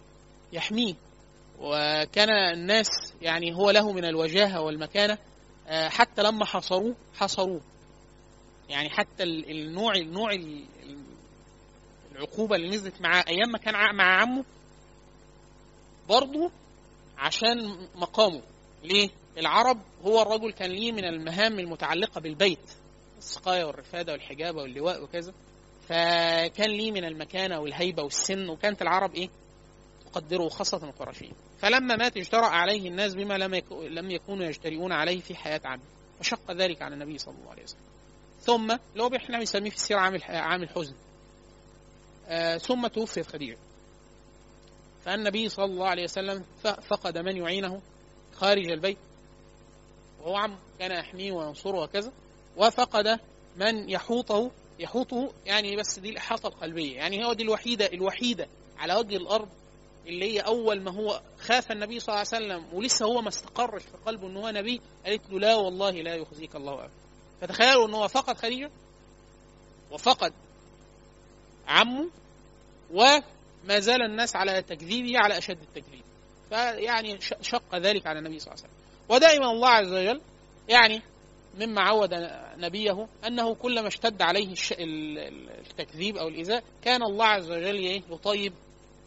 S2: يحميه وكان الناس يعني هو له من الوجاهة والمكانة آه، حتى لما حصروه حصروه. يعني حتى ال- النوع النوع ال- ال- العقوبة اللي نزلت معاه أيام ما كان مع عمه برضه عشان مقامه. ليه؟ العرب هو الرجل كان ليه من المهام المتعلقة بالبيت السقاية والرفادة والحجابة واللواء وكذا. فكان ليه من المكانة والهيبة والسن وكانت العرب إيه؟ تقدره خاصة القرشيين. فلما مات اجترأ عليه الناس بما لم لم يكونوا يجترئون عليه في حياة عمه. فشق ذلك على النبي صلى الله عليه وسلم. ثم اللي هو إحنا بنسميه في السيرة عام الحزن آه ثم توفيت خديجة. فالنبي صلى الله عليه وسلم فقد من يعينه خارج البيت. وهو عم كان يحميه وينصره وكذا. وفقد من يحوطه. يحوطه يعني بس دي الإحاطة القلبية. يعني هو دي الوحيدة الوحيدة على وجه الأرض اللي هي أول ما هو خاف النبي صلى الله عليه وسلم ولسه هو ما استقرش في قلبه إن هو نبي قالت له لا والله لا يخزيك الله أبدا فتخيلوا إن هو فقد خديجة وفقد عمه وما زال الناس على تكذيبه على أشد التكذيب. فيعني شق ذلك على النبي صلى الله عليه وسلم. ودائما الله عز وجل يعني مما عود نبيه أنه كلما اشتد عليه التكذيب أو الإيذاء كان الله عز وجل يطيب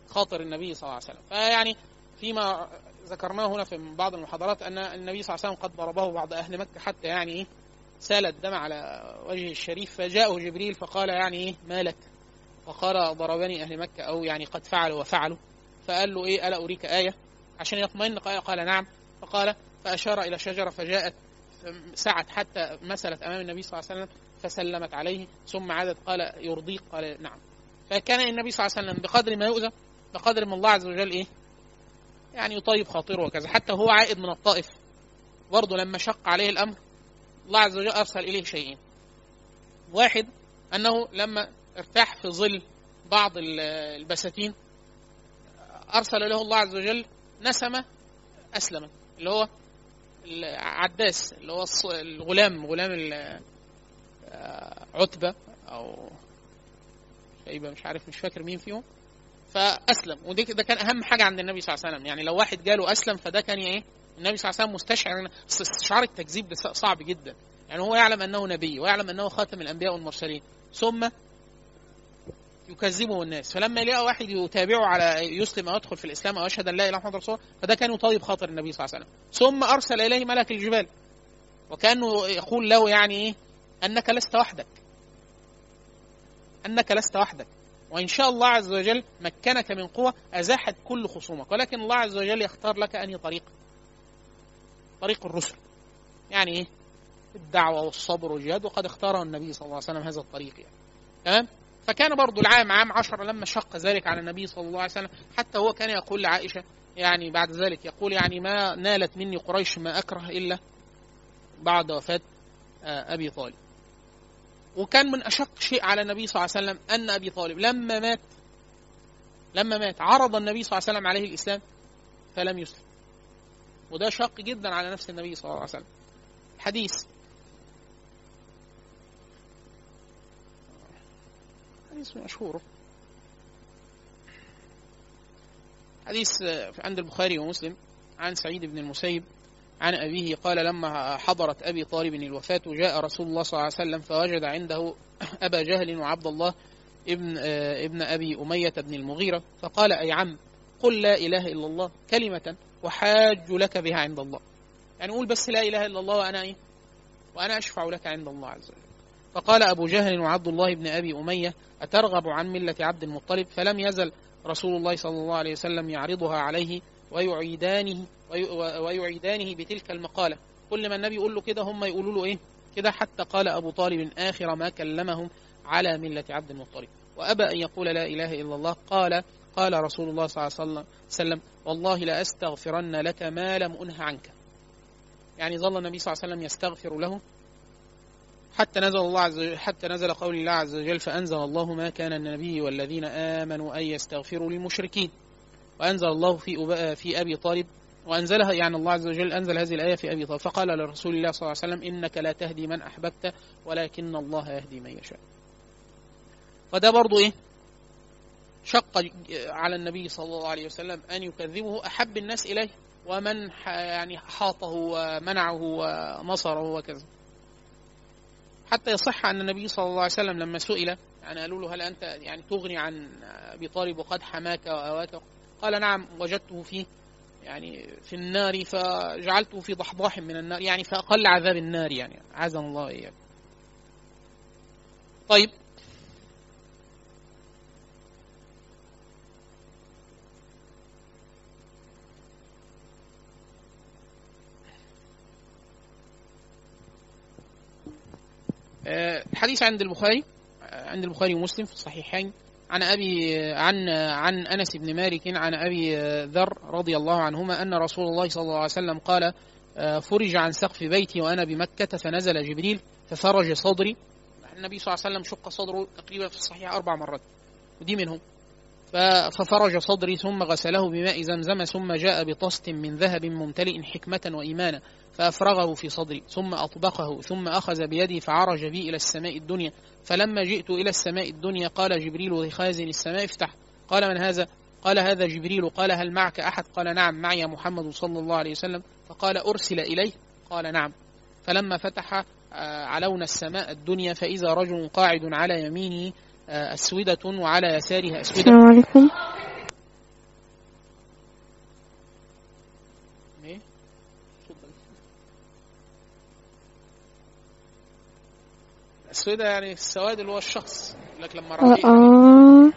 S2: خاطر النبي صلى الله عليه وسلم. فيعني فيما ذكرناه هنا في بعض المحاضرات أن النبي صلى الله عليه وسلم قد ضربه بعض أهل مكة حتى يعني إيه سال الدم على وجهه الشريف فجاءه جبريل فقال يعني إيه ما لك؟ فقال ضربني أهل مكة أو يعني قد فعلوا وفعلوا. فقال له إيه؟ ألا أريك آية؟ عشان يطمئن؟ قال نعم. فقال فأشار إلى شجرة فجاءت سعت حتى مثلت أمام النبي صلى الله عليه وسلم فسلمت عليه ثم عادت قال يرضيك؟ قال نعم. فكان النبي صلى الله عليه وسلم بقدر ما يؤذى بقدر ما الله عز وجل إيه؟ يعني يطيب خاطره وكذا. حتى هو عائد من الطائف. برضه لما شق عليه الأمر الله عز وجل أرسل إليه شيئين. واحد أنه لما إرتاح في ظل بعض البساتين. أرسل له الله عز وجل نسمة أسلم اللي هو العداس اللي هو الغلام غلام عتبة أو شيبة مش عارف مش فاكر مين فيهم. فأسلم. ودي ده كان أهم حاجة عند النبي صلى الله عليه وسلم. يعني لو واحد جاله أسلم فده كان إيه؟ النبي صلى الله عليه وسلم مستشعر استشعار التكذيب ده صعب جدا. يعني هو يعلم أنه نبي ويعلم أنه خاتم الأنبياء والمرسلين. ثم يكذبه الناس. فلما يلاقي واحد يتابعه على يسلم أو يدخل في الإسلام أو يشهد أن لا إله إلا الله رسول فده كان يطيب خاطر النبي صلى الله عليه وسلم. ثم أرسل إليه ملك الجبال وكانه يقول له يعني إيه؟ أنك لست وحدك. أنك لست وحدك. وإن شاء الله عز وجل مكنك من قوة أزاحت كل خصومك. ولكن الله عز وجل يختار لك انهي طريق طريق الرسل. يعني إيه؟ الدعوة والصبر والجهاد وقد اختاره النبي صلى الله عليه وسلم هذا الطريق يعني. تمام؟ فكان برضو العام عام عشر لما شق ذلك على النبي صلى الله عليه وسلم. حتى هو كان يقول لعائشة يعني بعد ذلك يقول يعني ما نالت مني قريش ما أكره إلا بعد وفاة أبي طالب. وكان من أشق شيء على النبي صلى الله عليه وسلم أن أبي طالب لما مات لما مات عرض النبي صلى الله عليه وسلم عليه الإسلام فلم يسلم. وده شق جدا على نفس النبي صلى الله عليه وسلم. حديث حديث مشهور. حديث عند البخاري ومسلم عن سعيد بن المسيب عن أبيه قال لما حضرت أبي طالب الوفاة جاء رسول الله صلى الله عليه وسلم فوجد عنده أبا جهل وعبد الله ابن ابن أبي أمية بن المغيرة فقال أي عم قل لا إله إلا الله كلمة وحاج لك بها عند الله. يعني قول بس لا إله إلا الله وأنا إيه؟ وأنا أشفع لك عند الله عز وجل. فقال أبو جهل وعبد الله بن أبي أمية أترغب عن ملة عبد المطلب؟ فلم يزل رسول الله صلى الله عليه وسلم يعرضها عليه ويعيدانه ويعيدانه بتلك المقالة. كل ما النبي يقول له كده هم يقولوا له إيه؟ كده حتى قال أبو طالب آخر ما كلمهم على ملة عبد المطلب. وأبى أن يقول لا إله إلا الله. قال قال رسول الله صلى الله عليه وسلم والله لأستغفرن لك ما لم أنه عنك. يعني ظل النبي صلى الله عليه وسلم يستغفر له حتى نزل الله عز وجل حتى نزل قول الله عز وجل فأنزل الله ما كان النبي والذين آمنوا أن يستغفروا للمشركين. وأنزل الله في في أبي طالب وأنزلها يعني الله عز وجل أنزل هذه الآية في أبي طالب. فقال لرسول الله صلى الله عليه وسلم إنك لا تهدي من أحببت ولكن الله يهدي من يشاء. وده برضو إيه؟ شق على النبي صلى الله عليه وسلم أن يكذبه أحب الناس إليه ومن يعني حاطه ومنعه ونصره وكذا. حتى يصح أن النبي صلى الله عليه وسلم لما سئل يعني قالوا له هل أنت يعني تغني عن أبي طالب وقد حماك وأواك قال نعم وجدته في يعني في النار فجعلته في ضحضاح من النار يعني فأقل عذاب النار يعني عزم الله إياك. طيب الحديث عند البخاري عند البخاري ومسلم في الصحيحين. عن أبي عن عن أنس بن مالك عن أبي ذر رضي الله عنهما أن رسول الله صلى الله عليه وسلم قال آه، فرج عن سقف بيتي وأنا بمكة فنزل جبريل ففرج صدري. النبي صلى الله عليه وسلم شق صدره تقريبا في الصحيح أربع مرات ودي منهم. ففرج صدري ثم غسله بماء زمزم ثم جاء بطست من ذهب ممتلئ حكمة وإيمانا فأفرغه في صدري ثم أطبقه ثم أخذ بيدي فعرج بي إلى السماء الدنيا. فلما جئت إلى السماء الدنيا قال جبريل لخازن السماء افتح. قال من هذا؟ قال هذا جبريل. قال هل معك أحد؟ قال نعم معي محمد صلى الله عليه وسلم. فقال أرسل إليه؟ قال نعم. فلما فتح آه، علونا السماء الدنيا فإذا رجل قاعد على يمينه أسودة وعلى يساره أسودة.
S3: السلام عليكم.
S2: السودة يعني السواد اللي هو الشخص لك لما
S3: آه
S2: رأيت
S3: آه.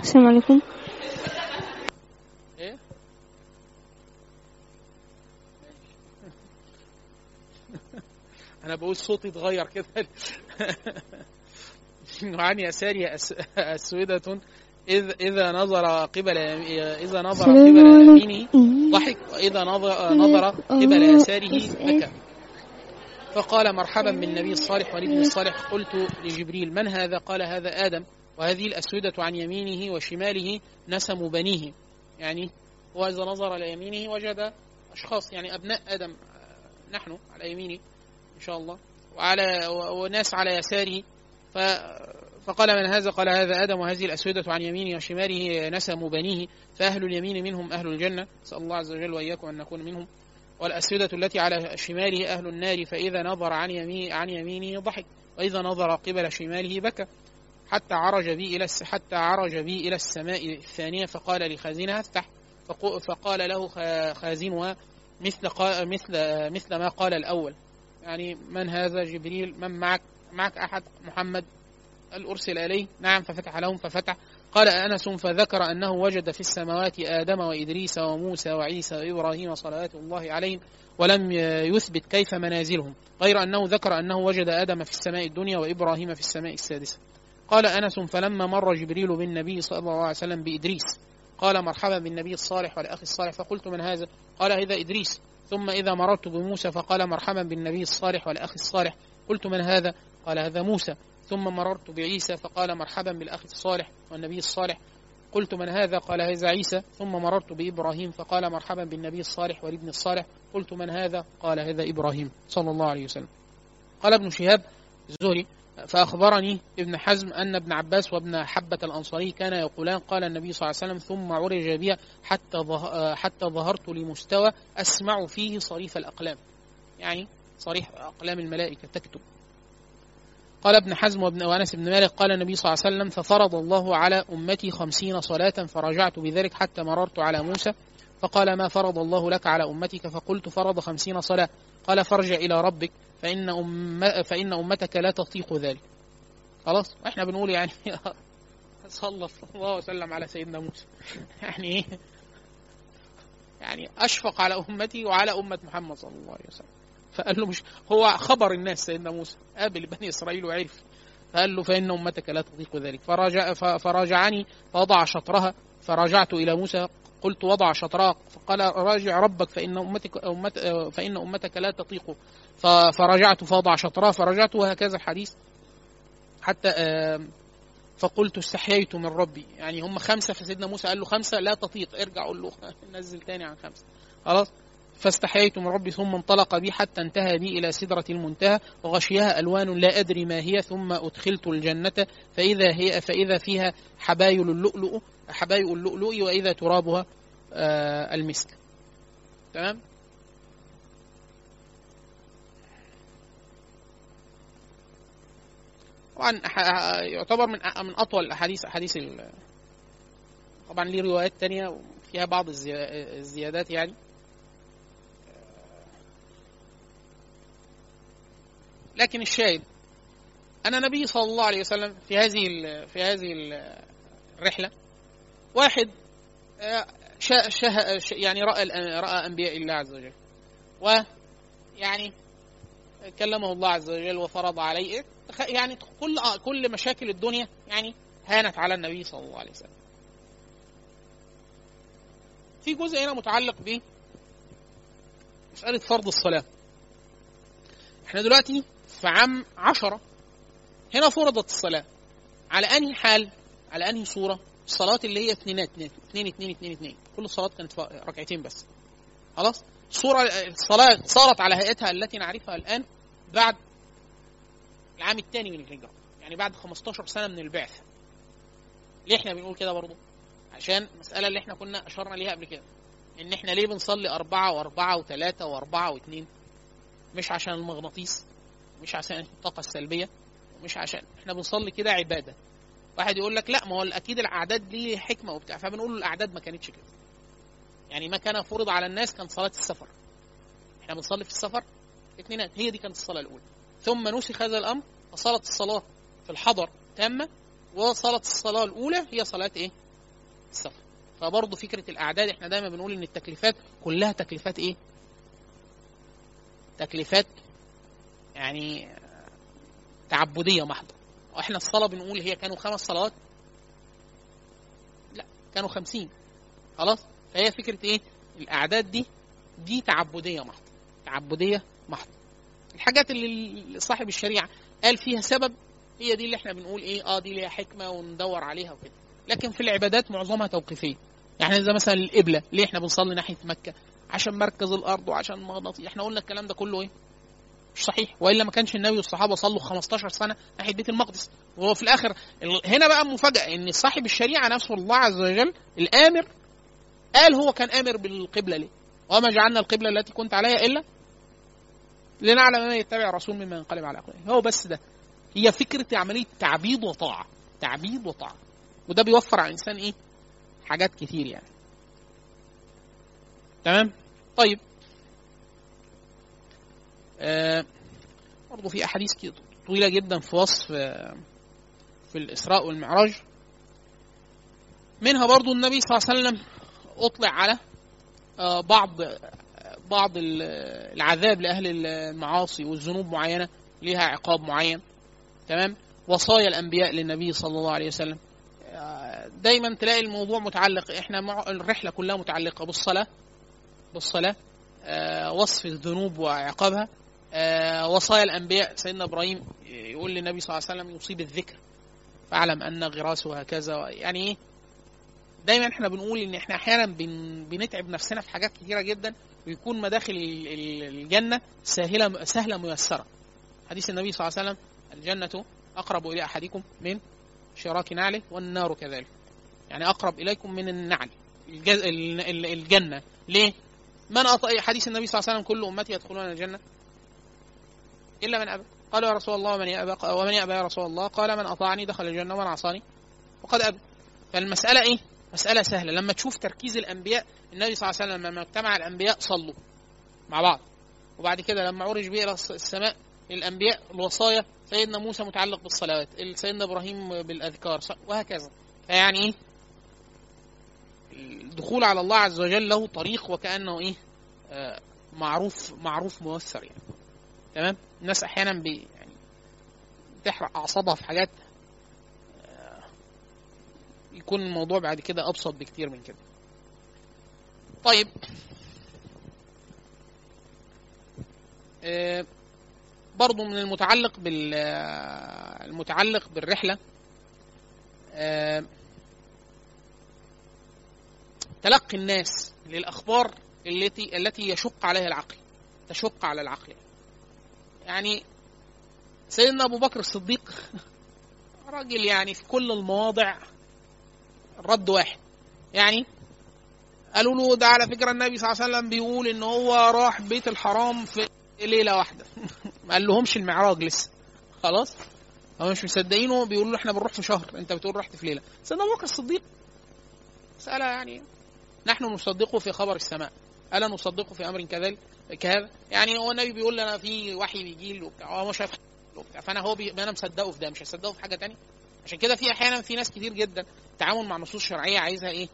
S3: السلام عليكم.
S2: إيه؟ أنا بقول صوتي اتغير كده. وعن يساري أس- أسودة إذ إذا نظر قبل إذا نظر قبل. يمينه ضحك وإذا نظر نظر قبل يساره بكى. فقال مرحبا بالنبي الصالح والابن الصالح. قلت لجبريل من هذا؟ قال هذا آدم. وهذه الأسودة عن يمينه وشماله نسم بنيه. يعني وإذا نظر على يمينه وجد أشخاص يعني أبناء آدم آه، نحن على يمينه إن شاء الله. وعلى وناس على يساره. فقال من هذا؟ قال هذا آدم وهذه الأسودة عن يمينه وشماله نسم بنيه فأهل اليمين منهم أهل الجنة. نسأل الله عز وجل وإياكم أن نكون منهم. والأسودة التي على شماله أهل النار فإذا نظر عن يمين عن يمينه ضحك وإذا نظر قبل شماله بكى. حتى عرج بي إلى حتى عرج بي إلى السماء الثانية فقال لخازنها افتح. فقال له خازنها مثل مثل مثل ما قال الأول. يعني من هذا جبريل؟ من معك؟ معك أحد محمد قال أرسل إليه؟ نعم ففتح لهم ففتح. قال أنس فذكر أنه وجد في السماوات آدم وإدريس وموسى وعيسى وإبراهيم صلوات الله عليهم ولم يثبت كيف منازلهم غير أنه ذكر أنه وجد آدم في السماء الدنيا وإبراهيم في السماء السادسة. قال أنس فلما مر جبريل بالنبي صلى الله عليه وسلم بإدريس قال مرحبا بالنبي الصالح والأخ الصالح. فقلت من هذا؟ قال هذا إدريس. ثم إذا مررت بموسى فقال مرحبا بالنبي الصالح والأخ الصالح. قلت من هذا؟ قال هذا موسى. ثم مررت بعيسى فقال مرحبا بالأخ الصالح والنبي الصالح. قلت من هذا؟ قال هذا عيسى. ثم مررت بإبراهيم فقال مرحبا بالنبي الصالح والابن الصالح. قلت من هذا؟ قال هذا إبراهيم صلى الله عليه وسلم. قال ابن شهاب الزهري فأخبرني ابن حزم أن ابن عباس وابن حبة الأنصاري كان يقولان قال النبي صلى الله عليه وسلم ثم عرج بي حتى حتى ظهرت لمستوى أسمع فيه صريف الأقلام. يعني صريح أقلام الملائكة تكتب. قال ابن حزم وابن وانس بن مالك قال النبي صلى الله عليه وسلم ففرض الله على أمتي خمسين صلاة فرجعت بذلك حتى مررت على موسى فقال ما فرض الله لك على أمتك؟ فقلت فرض خمسين صلاة. قال فارجع إلى ربك فإن أم فإن أمتك لا تطيق ذلك. خلاص؟ وإحنا بنقول يعني صلى الله وسلم على سيدنا موسى. يعني إيه؟ يعني أشفق على أمتي وعلى أمة محمد صلى الله عليه وسلم. فقال له مش هو خبر الناس سيدنا موسى. قابل بني إسرائيل وعرف. فقال له فإن أمتك لا تطيق ذلك. فراجع فراجعني فوضع شطرها. فرجعت إلى موسى. قلت وضع شطرها. فقال راجع ربك فإن امتك أمت فإن أمتك لا تطيق فرجعت فوضع شطرها. فرجعت وهكذا الحديث. حتى فقلت استحييت من ربي. يعني هم خمسة فسيدنا موسى قال له خمسة لا تطيق ارجع قول له نزل تاني عن خمسة. خلاص؟ فاستحييت من ربي ثم انطلق بي حتى انتهى بي إلى سدرة المنتهى وغشيها ألوان لا أدري ما هي ثم أدخلت الجنة. فإذا هي فإذا فيها حبايل اللؤلؤ حبايل اللؤلؤ وإذا ترابها آه المسك. تمام؟ طبعا يعتبر من من أطول الأحاديث أحاديث ال- طبعا ليه روايات تانية فيها بعض الزي- الزيادات يعني. لكن الشاهد أن النبي صلى الله عليه وسلم في هذه في هذه ال- الرحلة واحد آه، شا شا ش- يعني رأى رأى أنبياء الله عز وجل. ويعني كلمه الله عز وجل وفرض عليه. يعني كل كل مشاكل الدنيا يعني هانت على النبي صلى الله عليه وسلم. في جزء هنا متعلق ب مسألة فرض الصلاة. إحنا دلوقتي في عام عشرة هنا فرضت الصلاة. على أنهي حال؟ على أنهي صورة؟ الصلاة اللي هي اثنينات اثنين اثنين اثنين اثنين. كل الصلاة كانت ركعتين بس. خلاص؟ الصورة الصلاة صارت على هيئتها التي نعرفها الآن بعد العام الثاني من الهجرة. يعني بعد 15 سنة من البعثه ليه إحنا بنقول كده برضه عشان المساله اللي إحنا كنا أشرنا ليها قبل كده. إن إحنا ليه بنصلي أربعة وأربعة وثلاثة وأربعة واثنين؟ مش عشان المغناطيس؟ مش عشان الطاقة السلبية مش عشان إحنا بنصلي كده عبادة. واحد يقول لك لا ما هو أكيد الأعداد دي حكمة وبتاع فبنقول الأعداد ما كانتش كده. يعني ما كان فرض على الناس كان صلاة السفر. إحنا بنصلي في السفر اثنينات هي دي كانت الصلاة الأولى. ثم نسخ هذا الأمر فصارت الصلاة في الحضر تامة وصلاه الصلاة الأولى هي صلاة إيه؟ السفر. فبرضه فكرة الأعداد إحنا دايما بنقول إن التكليفات كلها تكليفات إيه؟ تكليفات يعني تعبدية محضة. وإحنا الصلاة بنقول هي كانوا خمس صلوات؟ لا كانوا خمسين. خلاص؟ فهي فكرة إيه؟ الأعداد دي دي تعبدية محضة. تعبدية محضة. الحاجات اللي صاحب الشريعة قال فيها سبب هي دي اللي إحنا بنقول إيه؟ آه دي ليها حكمة وندور عليها وكده. لكن في العبادات معظمها توقيفيه يعني زي مثلا القبله ليه إحنا بنصلي ناحية مكة؟ عشان مركز الأرض وعشان مغناطيس. إحنا قلنا الكلام ده كله إيه؟ مش صحيح. وإلا ما كانش النبي والصحابة صلوا 15 سنة ناحية بيت المقدس. وهو في الآخر هنا بقى مفاجأة إن صاحب الشريعة نفسه الله عز وجل الآمر قال هو كان آمر بالقبلة ليه؟ وما جعلنا القبلة التي كنت عليها إلا لنعلم من يتبع الرسول مما ينقلب على عقله هو بس ده. هي فكرة عملية تعبيد وطاعة. تعبيد وطاعة. وده بيوفر على الإنسان إيه؟ حاجات كتير يعني. تمام؟ طيب. برضه في أحاديث طويلة جدا في وصف آه في الإسراء والمعراج. منها برضه النبي صلى الله عليه وسلم أطلع على آه بعض بعض العذاب لأهل المعاصي والذنوب معينة ليها عقاب معين. تمام؟ وصايا الأنبياء للنبي صلى الله عليه وسلم. دايما تلاقي الموضوع متعلق إحنا مع الرحلة كلها متعلقة بالصلاة بالصلاة آه وصف الذنوب وعقابها. آه وصايا الأنبياء. سيدنا إبراهيم يقول للنبي صلى الله عليه وسلم يصيب الذكر. فاعلم أن غراسها كذا يعني إيه؟ دايما إحنا بنقول إن إحنا أحيانا بن بنتعب نفسنا في حاجات كتيرة جدا ويكون مداخل الجنة سهله سهلة ميسرة. حديث النبي صلى الله عليه وسلم الجنة أقرب إلى أحدكم من شراك نعله والنار كذلك. يعني أقرب إليكم من النعل. الجنة. ليه؟ من أطأ حديث النبي صلى الله عليه وسلم كل أمتي يدخلون الجنة. إلا من أبى. قالوا يا رسول الله ومن يأبى ومن يأبى يا رسول الله؟ قال من أطاعني دخل الجنة ومن عصاني. وقد أبى. فالمسألة إيه؟ مسألة سهلة. لما تشوف تركيز الأنبياء النبي صلى الله عليه وسلم لما اجتمع الأنبياء صلوا مع بعض. وبعد كده لما عرج به إلى السماء الأنبياء الوصايا سيدنا موسى متعلق بالصلوات سيدنا إبراهيم بالأذكار وهكذا. فيعني إيه؟ الدخول على الله عز وجل له طريق وكأنه إيه؟ آه معروف معروف مؤثر يعني. تمام؟ الناس أحيانا بي يعني بتحرق أعصابها في حاجات آه يكون الموضوع بعد كده أبسط بكتير من كده. طيب. آه برضو من المتعلق بال المتعلق بالرحلة تلقي الناس للأخبار التي التي يشق عليها العقل تشق على العقل. يعني سيدنا أبو بكر الصديق راجل يعني في كل المواضع رد واحد. يعني قالوا له ده على فكرة النبي صلى الله عليه وسلم بيقول إن هو راح بيت الحرام في ليلة واحدة. ما قال لهمش المعراج لسه. خلاص؟ هم مش مصدقينه. بيقولوا له إحنا بنروح في شهر. أنت بتقول رحت في ليلة. سيدنا أبو بكر الصديق مساله يعني نحن نصدقه في خبر السماء. ألا نصدقه في أمر كذلك؟ كهذا. يعني هو النبي بيقول لنا في وحي بيجي له وبتاع هو مش شايف فأنا هو بي... أنا مصدقه في ده مش هصدقه في حاجة تانية. عشان كده في أحيانا في ناس كتير جدا التعامل مع نصوص شرعية عايزها إيه؟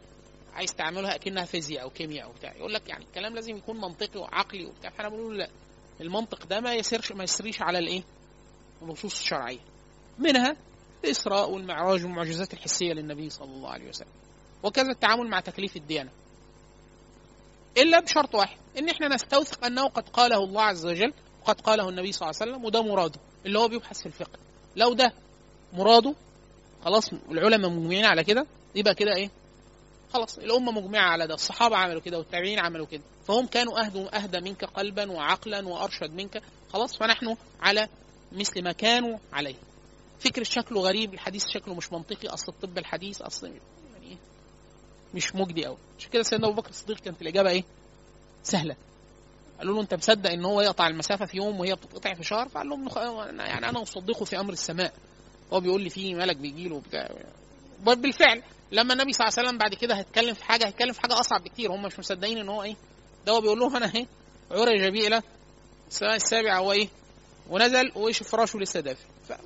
S2: عايز تعملها أكنها فيزياء أو كيمياء أو بتاع. يقول لك يعني الكلام لازم يكون منطقي وعقلي وبتاع. فأنا بقول لا المنطق ده ما يسيرش ما يسريش على الإيه؟ النصوص الشرعية. منها الإسراء والمعراج والمعجزات الحسية للنبي صلى الله عليه وسلم. وكذا التعامل مع تكليف الديانة. إلا بشرط واحد إن إحنا نستوثق أنه قد قاله الله عز وجل وقد قاله النبي صلى الله عليه وسلم وده مراده اللي هو بيبحث في الفقه. لو ده مراده خلاص العلماء مجمعين على كده يبقى كده إيه؟ خلاص الأمة مجمعة على ده الصحابة عملوا كده والتابعين عملوا كده. فهم كانوا أهدى أهدى منك قلبا وعقلا وأرشد منك خلاص فنحن على مثل ما كانوا عليه. فكر شكله غريب الحديث شكله مش منطقي أصل الطب الحديث أصل مش مجدي قوي عشان كده سيدنا أبو بكر الصديق كانت الإجابة إيه؟ سهلة. قالوا له أنت مصدق إن هو يقطع المسافة في يوم وهي بتتقطع في شهر؟ فقال لهم يعني أنا أصدقه في أمر السماء. هو بيقول لي في ملك بيجي له وبتاع. بالفعل. لما النبي صلى الله عليه وسلم بعد كده هيتكلم في حاجة هيتكلم في حاجة أصعب بكتير. هم مش مصدقين إن هو إيه؟ ده هو بيقول لهم أنا إيه؟ عرج بي إلى السماء السابعة هو إيه ونزل وإيش؟ فراشه لسه يعني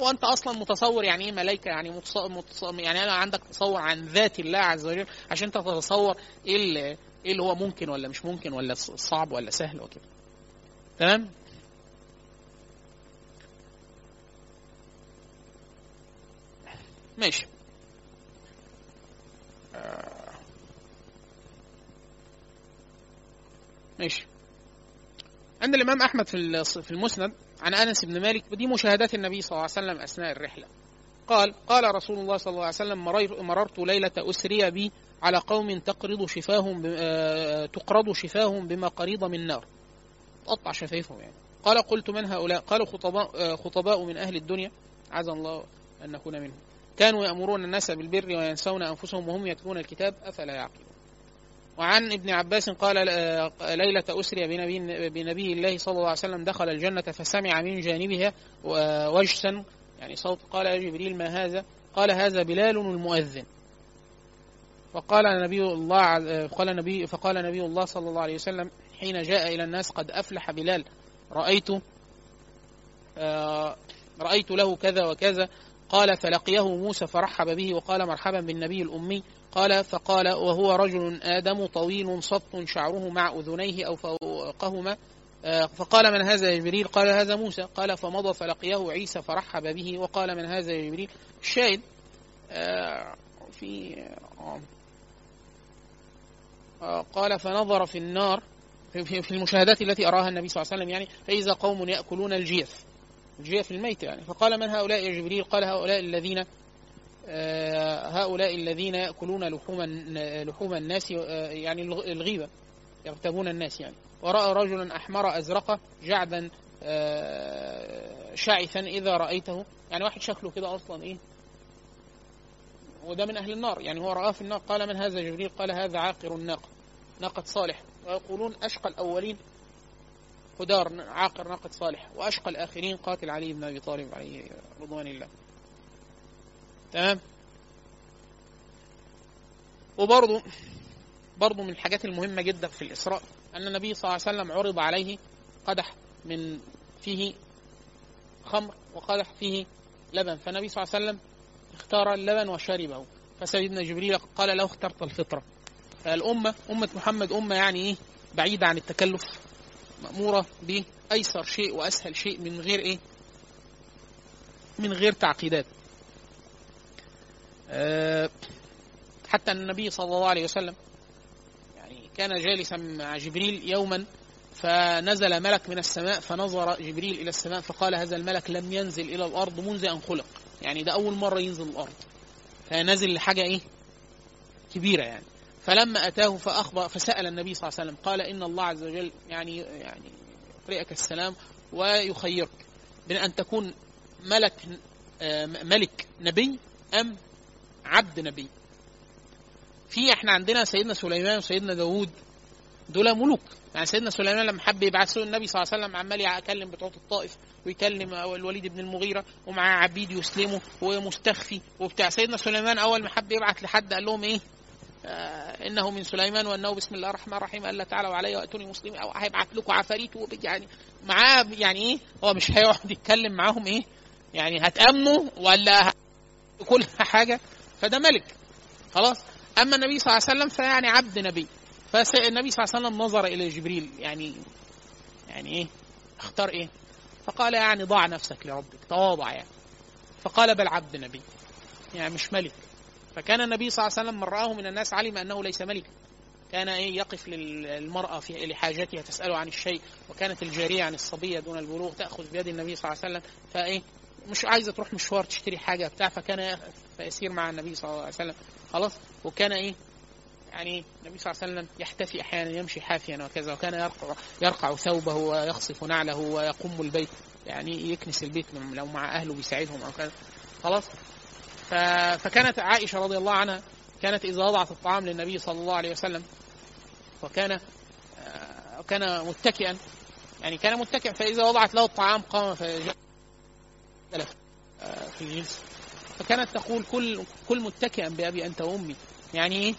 S2: وأنت أصلا متصور يعني إيه ملائكة؟ يعني متص... متص... يعني أنا عندك تصور عن ذات الله عز وجل عشان أنت تتصور إيه اللي إيه اللي هو ممكن ولا مش ممكن ولا صعب ولا سهل وكده. تمام؟ ماشي. ماشي. عند الإمام أحمد في في المسند عن أنس بن مالك ودي مشاهدات النبي صلى الله عليه وسلم أثناء الرحلة. قال قال رسول الله صلى الله عليه وسلم مررت ليلة أسري بي على قوم تقرض شفاهم تقرض شفاهم بمقاريض من نار. تقطع شفايفهم يعني. قال قلت من هؤلاء؟ قالوا خطباء خطباء من أهل الدنيا. عز الله أن نكون منهم. كانوا يأمرون الناس بالبر وينسون أنفسهم وهم يتلون الكتاب أفلا يعقلون؟ وعن ابن عباس قال ليلة أسري بنبي, بنبي الله صلى الله عليه وسلم دخل الجنة فسمع من جانبها وجسا يعني صوت قال يا جبريل ما هذا؟ قال هذا بلال المؤذن. فقال نبي الله قال نبي فقال نبي الله صلى الله عليه وسلم حين جاء إلى الناس قد أفلح بلال رأيت رأيت له كذا وكذا. قال فلقيه موسى فرحب به وقال مرحبا بالنبي الأمي. قال فقال وهو رجل آدم طويل صف شعره مع أذنيه أو فوقهما. فقال من هذا جبريل؟ قال هذا موسى. قال فمضى فلقيه عيسى فرحب به وقال من هذا جبريل؟ الشاهد في قال فنظر في النار في المشاهدات التي أراها النبي صلى الله عليه وسلم يعني فإذا قوم يأكلون الجيف الجيف الميت يعني. فقال من هؤلاء يا جبريل؟ قال هؤلاء الذين هؤلاء الذين يأكلون لحوم لحوم الناس يعني الغيبة يغتابون الناس يعني. ورأى رجلا أحمر أزرق جعدا شعثا إذا رأيته. يعني واحد شكله كده أصلا إيه؟ وده من أهل النار. يعني هو رآه في النار. قال من هذا جبريل؟ قال هذا عاقر الناقة ناقة صالح. ويقولون أشقى الأولين هدار عاقر ناقة صالح. وأشقى الآخرين قاتل علي بن أبي طالب عليه رضوان الله. تمام؟ وبرضه برضه من الحاجات المهمة جدا في الإسراء أن النبي صلى الله عليه وسلم عرض عليه قدح من فيه خمر وقدح فيه لبن. فالنبي صلى الله عليه وسلم اختار اللبن وشربه. فسيدنا جبريل قال له اخترت الفطرة. فالأمة أمة محمد أمة يعني إيه؟ بعيدة عن التكلف مأمورة بأيسر شيء وأسهل شيء من غير إيه؟ من غير تعقيدات. حتى النبي صلى الله عليه وسلم يعني كان جالسا مع جبريل يوما فنزل ملك من السماء فنظر جبريل إلى السماء فقال هذا الملك لم ينزل إلى الأرض منذ أن خلق. يعني ده أول مرة ينزل الأرض. فنزل لحاجة إيه؟ كبيرة يعني. فلما أتاه فأخبر فسأل النبي صلى الله عليه وسلم قال إن الله عز وجل يعني يعني يقرئك السلام ويخيرك. بين أن تكون ملك ملك نبي أم عبد نبي. في إحنا عندنا سيدنا سليمان وسيدنا داوود دول ملوك. يعني سيدنا سليمان لما حب يبعث النبي صلى الله عليه وسلم عمال يكلم بتوع الطائف ويكلم الوليد بن المغيرة ومعاه عبيد يسلموا ومستخفي وبتاع. سيدنا سليمان أول ما حب يبعث لحد قال لهم إيه؟ آه إنه من سليمان وأنه بسم الله الرحمن الرحيم الا تعالوا علي وأتوني مسلمين أو هيبعت لكم عفاريت يعني معاه يعني إيه؟ هو مش هيقعد يتكلم معاهم إيه؟ يعني هتأمنوا ولا كل حاجة؟ فده ملك. خلاص؟ أما النبي صلى الله عليه وسلم فيعني عبد نبي. فالنبي صلى الله عليه وسلم نظر إلى جبريل يعني يعني إيه؟ اختار إيه؟ فقال يعني ضع نفسك لربك. تواضع يعني. فقال بل عبد نبي. يعني مش ملك. فكان النبي صلى الله عليه وسلم من رآه من الناس علم أنه ليس ملكا كان إيه؟ يقف للمرأة في لحاجتها تسأله عن الشيء وكانت الجارية عن الصبيه دون البلوغ تأخذ بيد النبي صلى الله عليه وسلم. فإيه؟ مش عايزة تروح مشوار تشتري حاجة بتاع فكان يسير مع النبي صلى الله عليه وسلم. خلاص؟ وكان إيه؟ يعني النبي صلى الله عليه وسلم يحتفي أحيانا يمشي حافيا وكذا وكان يرقع يرقع ثوبه ويخصف نعله ويقوم البيت. يعني يكنس البيت لو مع أهله بيساعدهم أو كذا. خلاص. فكانت عائشة رضي الله عنها كانت إذا وضعت الطعام للنبي صلى الله عليه وسلم وكان آه، كان متكئا. يعني كان متكئا فإذا وضعت له الطعام قام فجلس آه، في الجلسه فكانت تقول كل كل متكئا بأبي أنت وأمي. يعني إيه؟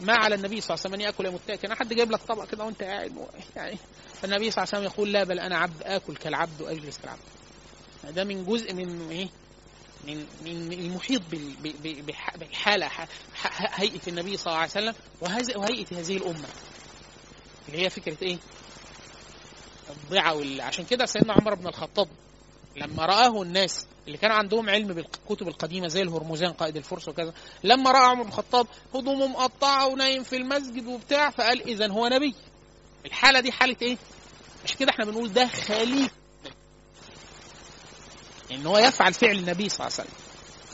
S2: ما على النبي صلى الله عليه وسلم ان يأكل متكئا حد جايب لك طبق كده وأنت قاعد يعني فالنبي صلى الله عليه وسلم يقول لا بل أنا عبد آكل كالعبد وأجلس كالعبد ده من جزء من إيه؟ من من المحيط بالحالة هيئة النبي صلى الله عليه وسلم وهيئة هذه الأمة. اللي هي فكرة إيه؟ الضعة عشان كده سيدنا عمر بن الخطاب لما رآه الناس اللي كان عندهم علم بالكتب القديمة زي الهرمزان قائد الفرس وكذا لما رأى عمر بن الخطاب هدومه مقطعه ونايم في المسجد وبتاع فقال اذا هو نبي. الحالة دي حالة إيه؟ مش كده إحنا بنقول ده خليفه إن هو يفعل فعل النبي صلى الله عليه وسلم.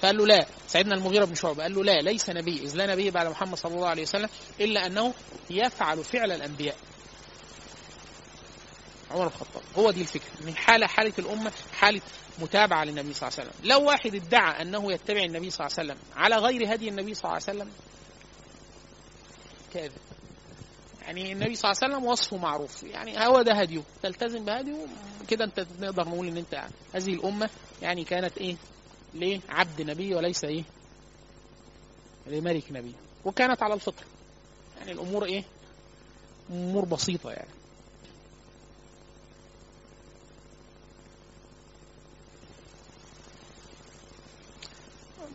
S2: فقال له لا. سيدنا المغيرة بن شعبة قال له لا ليس نبي إذ لا نبي بعد محمد صلى الله عليه وسلم إلا أنه يفعل فعل الأنبياء. عمر بن الخطاب. هو دي الفكرة. من حالة حالة الأمة حالة متابعة للنبي صلى الله عليه وسلم. لو واحد ادعى أنه يتبع النبي صلى الله عليه وسلم على غير هدي النبي صلى الله عليه وسلم كاذب. يعني النبي صلى الله عليه وسلم وصفه معروف. يعني هو ده هديه. تلتزم بهديه كده انت نقدر نقول إن انت هذه الأمة يعني كانت إيه؟ ليه؟ عبد نبي وليس إيه؟ لملك نبي. وكانت على الفطر. يعني الأمور إيه؟ أمور بسيطة يعني.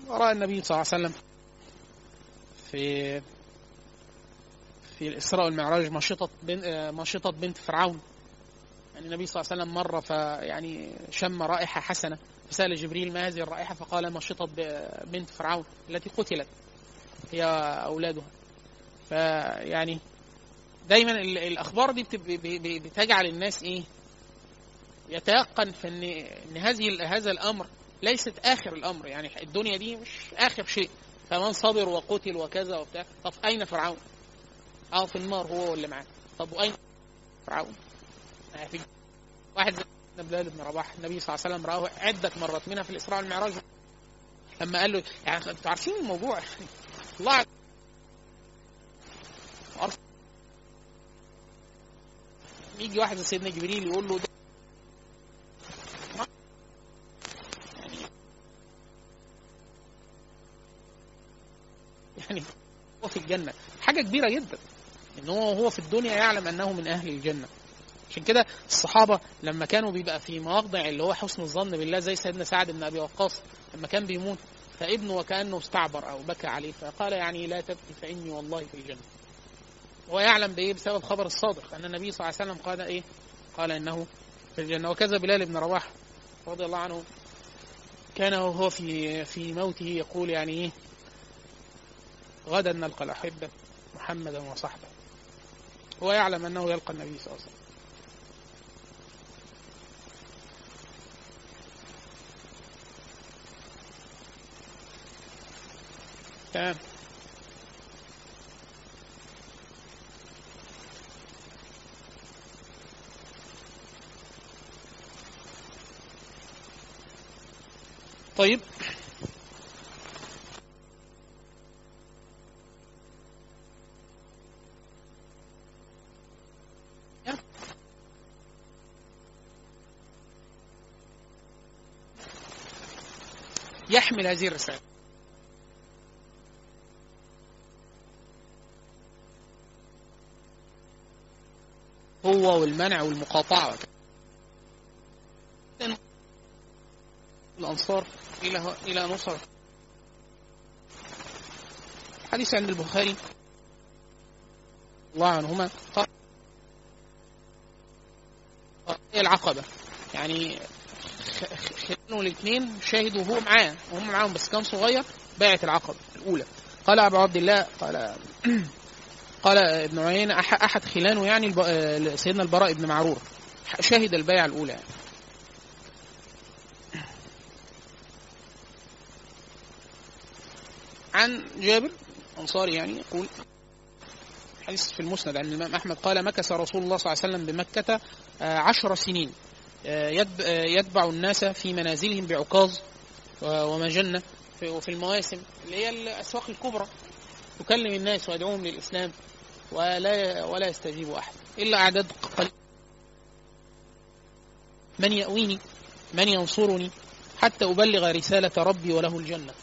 S2: رأى النبي صلى الله عليه وسلم في في الإسراء والمعراج مشطة بنت مشطة بنت فرعون. يعني النبي صلى الله عليه وسلم مر فيعني شم رائحة حسنة فسأل جبريل ما هذه الرائحة فقال مشطة بنت فرعون التي قتلت هي أولادها. فيعني دايما الأخبار دي بتجعل الناس إيه؟ يتيقن في ان إن هذه هذا الأمر ليست آخر الأمر يعني الدنيا دي مش آخر شيء. فمن صبر وقتل وكذا وبتاع طب أين فرعون؟ آه في النار هو واللي معاه. طب وأين فرعون؟ في واحد زي بلال بن رباح النبي صلى الله عليه وسلم رآه عدة مرات منها في الإسراء والمعراج. لما قال له يعني أنتوا عارفين الموضوع؟ الله يجي واحد سيدنا جبريل يقول له يعني هو في الجنة حاجة كبيرة جدا إن هو هو في الدنيا يعلم أنه من أهل الجنة عشان كده الصحابة لما كانوا بيبقى في مواضع اللي هو حسن الظن بالله زي سيدنا سعد بن أبي وقاص لما كان بيموت فابنه وكأنه استعبر أو بكى عليه فقال يعني لا تبكي فإني والله في الجنة. هو يعلم بإيه؟ بسبب خبر الصادق أن النبي صلى الله عليه وسلم قال إيه؟ قال إنه في الجنة وكذا بلال بن رواح رضي الله عنه كان وهو في في موته يقول يعني إيه؟ غدا نلقى الأحبة محمدا وصحبه. هو يعلم أنه يلقى النبي صلى الله عليه وسلم. تمام. طيب. يحمل هذه الرسالة. هو والمنع والمقاطعة. الأنصار إلى إلى نصر. حديث عند البخاري. الله عنهما. قال العقبة. يعني كانوا الاثنين شاهدوا وهو معاه وهم معاهم بس كان صغير باعت العقبة الأولى. قال أبو عبد الله قال قال ابن عيينة أح- أحد خلانه يعني آه، سيدنا البراء بن معرور. شهد البيعة الأولى يعني. عن جابر أنصاري يعني يقول حديث في المسند عن الإمام أحمد قال مكث رسول الله صلى الله عليه وسلم بمكة آه، عشر سنين. يتبع الناس في منازلهم بعكاظ ومجنة في- وفي المواسم اللي هي الأسواق الكبرى. يكلم الناس ويدعوهم للإسلام ولا ولا يستجيب أحد إلا أعداد قليلة. من يأويني؟ من ينصرني؟ حتى أبلغ رسالة ربي وله الجنة.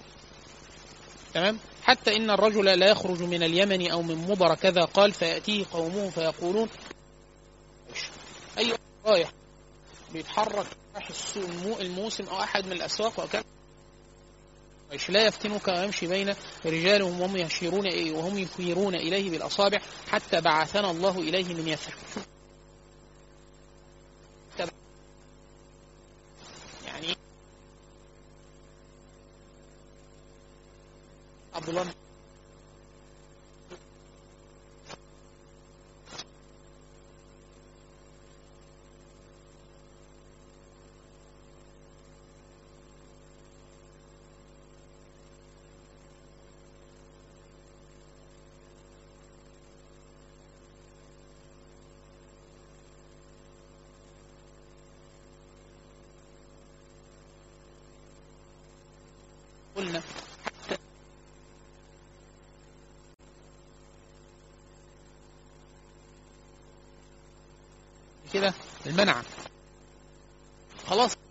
S2: تمام؟ حتى إن الرجل لا يخرج من اليمن أو من مضر كذا قال فيأتيه قومه فيقولون أي رايح بيتحرك السوق المو- الموسم أو أحد من الأسواق وكذا إيش لا يفتنك ويمشي بين رجالهم وهم يشيرون إيه وهم يشيرون إليه بالأصابع حتى بعثنا الله إليه من يثرب يعني عبد الله بن- قلنا كده المنع. خلاص.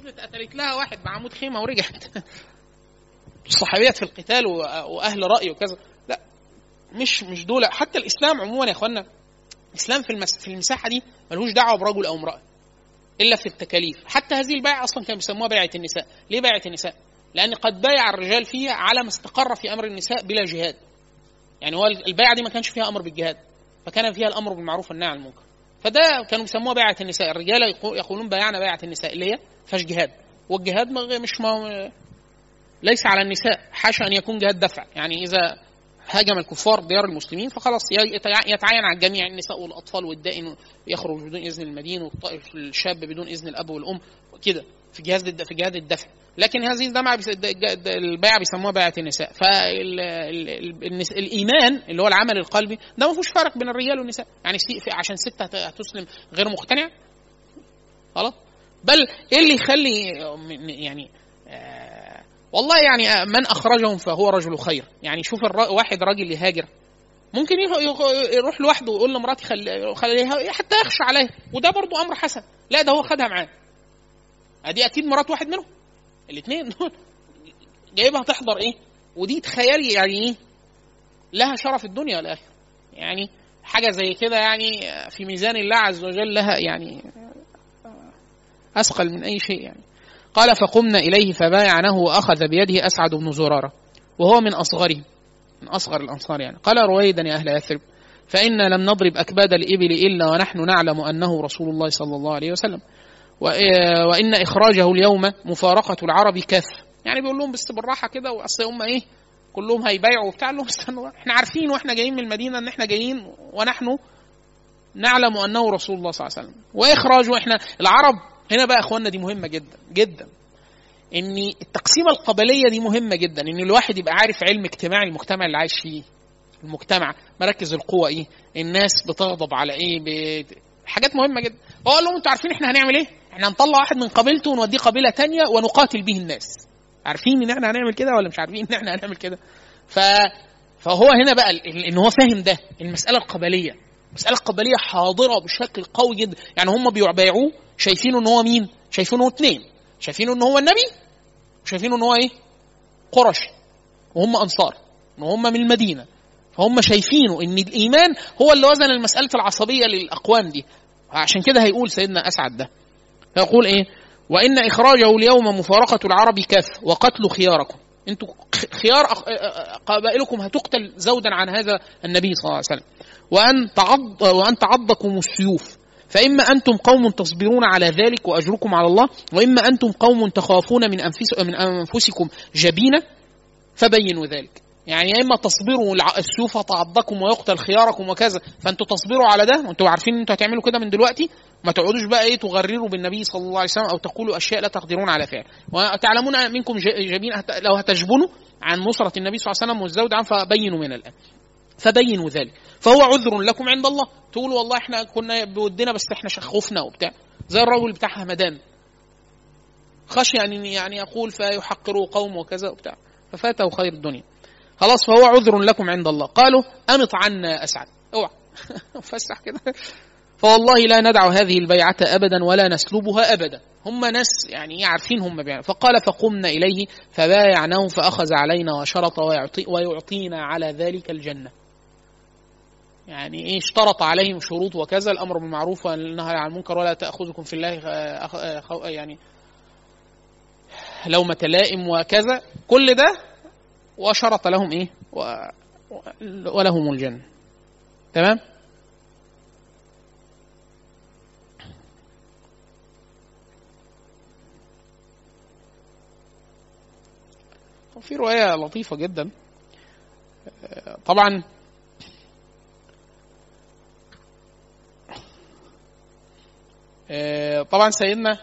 S2: نزلت قتلت لها واحد بعمود خيمة ورجعت. الصحابيات في القتال وأهل رأي وكذا. لا مش مش دول. حتى الإسلام عموما يا إخوانا الإسلام في المس... في المساحة دي ملوش دعوة برجل أو امرأة إلا في التكاليف. حتى هذه البيعة أصلا كانوا بيسموها بيعة النساء. ليه بيعة النساء؟ لأن قد بايع الرجال فيها على ما استقر في أمر النساء بلا جهاد. يعني هو البيعة دي ما كانش فيها أمر بالجهاد فكان فيها الأمر بالمعروف والنهي عن المنكر. فده كانوا بيسموها بيعة النساء. الرجال يقولون بايعنا بيعة النساء. اللي هي فيهاش جهاد. والجهاد مش ما ليس على النساء. حاشا أن يكون جهاد دفع. يعني إذا هاجم الكفار ديار المسلمين فخلاص يتعين على الجميع النساء والأطفال والدائن يخرج بدون إذن المدين والشاب بدون إذن الأب والأم. كده. في جهاز في جهاد الدفع. لكن هذه الدمعة البيعة بيسموها بيعة النساء. فالايمان اللي هو العمل القلبي ده ما فيهوش فرق بين الرجال والنساء. يعني عشان ست هتسلم غير مقتنع؟ خلاص بل إيه اللي يخلي يعني آه والله يعني من أخرجهم فهو رجل خير. يعني شوف واحد راجل يهاجر. ممكن يروح لوحده ويقول لمراتي خليها خلي حتى يخشى عليها. وده برضو أمر حسن. لا ده هو خدها معاه. أدي أكيد مرات واحد منهم. الاثنين دول. جايبها تحضر إيه؟ ودي تخيلي يعني إيه؟ لها شرف الدنيا والاخره يعني حاجة زي كده يعني في ميزان الله عز وجل لها يعني أثقل من أي شيء يعني. قال فقمنا إليه فبايعناه وأخذ بيده أسعد بن زرارة وهو من اصغرهم من أصغر الأنصار يعني. قال رويدا يا أهل يثرب فإنا لم نضرب أكباد الإبل إلا ونحن نعلم أنه رسول الله صلى الله عليه وسلم. وإن إخراجه اليوم مفارقة العرب كاف يعني بيقول لهم بس بالراحة كده وأصل هم إيه كلهم هيبايعوا وبتاع. لهم استنوا إحنا عارفين وإحنا جايين من المدينة إن إحنا جايين ونحن نعلم أنه رسول الله صلى الله عليه وسلم. واخراجه إحنا العرب هنا بقى اخواننا دي مهمة جدا جدا. إن التقسيمة القبلية دي مهمة جدا. إن الواحد يبقى عارف علم اجتماعي المجتمع اللي عايش فيه المجتمع. مراكز القوى إيه؟ الناس بتغضب على إيه؟ حاجات مهمة جدا. فقال لهم أنتوا عارفين إحنا هنعمل إيه؟ إحنا هنطلع واحد من قبيلته ونوديه قبيلة تانية ونقاتل به الناس. عارفين ان إحنا هنعمل كده ولا مش عارفين ان إحنا هنعمل كده؟ ف فهو هنا بقى ان هو فاهم ده المسألة القبلية. المساله القبلية حاضرة بشكل قوي جدا. يعني هم بيبايعوه شايفينه ان هو مين؟ شايفينه اثنين شايفينه ان هو النبي وشايفينه ان هو إيه؟ قرشي وهم أنصار. وهم من المدينة. فهم شايفينه إن الإيمان هو اللي وزن المسألة العصبية للأقوام دي. عشان كده هيقول سيدنا أسعد ده. فيقول إيه؟ وإن إخراجه اليوم مفارقة العرب كاف وقتل خياركم. أنتوا خيار قبائلكم هتقتل زودا عن هذا النبي صلى الله عليه وسلم. وأن تعض وأن تعضكم السيوف. فإما أنتم قوم تصبرون على ذلك وأجركم على الله وإما أنتم قوم تخافون من من أنفسكم جبينة فبينوا ذلك. يعني يا إما تصبروا السيوف تعضكم ويقتل خياركم وكذا فأنتوا تصبروا على ده وأنتوا عارفين إن أنتوا هتعملوا كده من دلوقتي ما تقعدوش بقى إيه تغرروا بالنبي صلى الله عليه وسلم أو تقولوا أشياء لا تقدرون على فعل. وتعلمون منكم جبين لو هتجبنوا عن نصرة النبي صلى الله عليه وسلم والزود عنه فبينوا من الآن. فبينوا ذلك. فهو عذر لكم عند الله. تقولوا والله إحنا كنا بودنا بس إحنا خفنا وبتاع. زي الرجل بتاع همدان خشي يعني يعني يقول فيحقروا قوم وكذا وبتاع. ففاته خير الدنيا. خلاص فهو عذر لكم عند الله. قالوا أمط عنا أسعد. أوعى. فسح كده. فوالله لا ندع هذه البيعة أبدا ولا نسلبها أبدا. هم ناس يعني عارفين هم بيعملوا. فقال فقمنا إليه فبايعناه فأخذ علينا وشرط ويعطي ويعطينا على ذلك الجنة. يعني إيه اشترط عليهم شروط وكذا. الأمر بالمعروف والنهي عن المنكر ولا تأخذكم في الله يعني لومة لائم وكذا. كل ده وشرط لهم إيه؟ ولهم الجنة. تمام؟ في رواية لطيفة جدا. طبعا طبعا سيدنا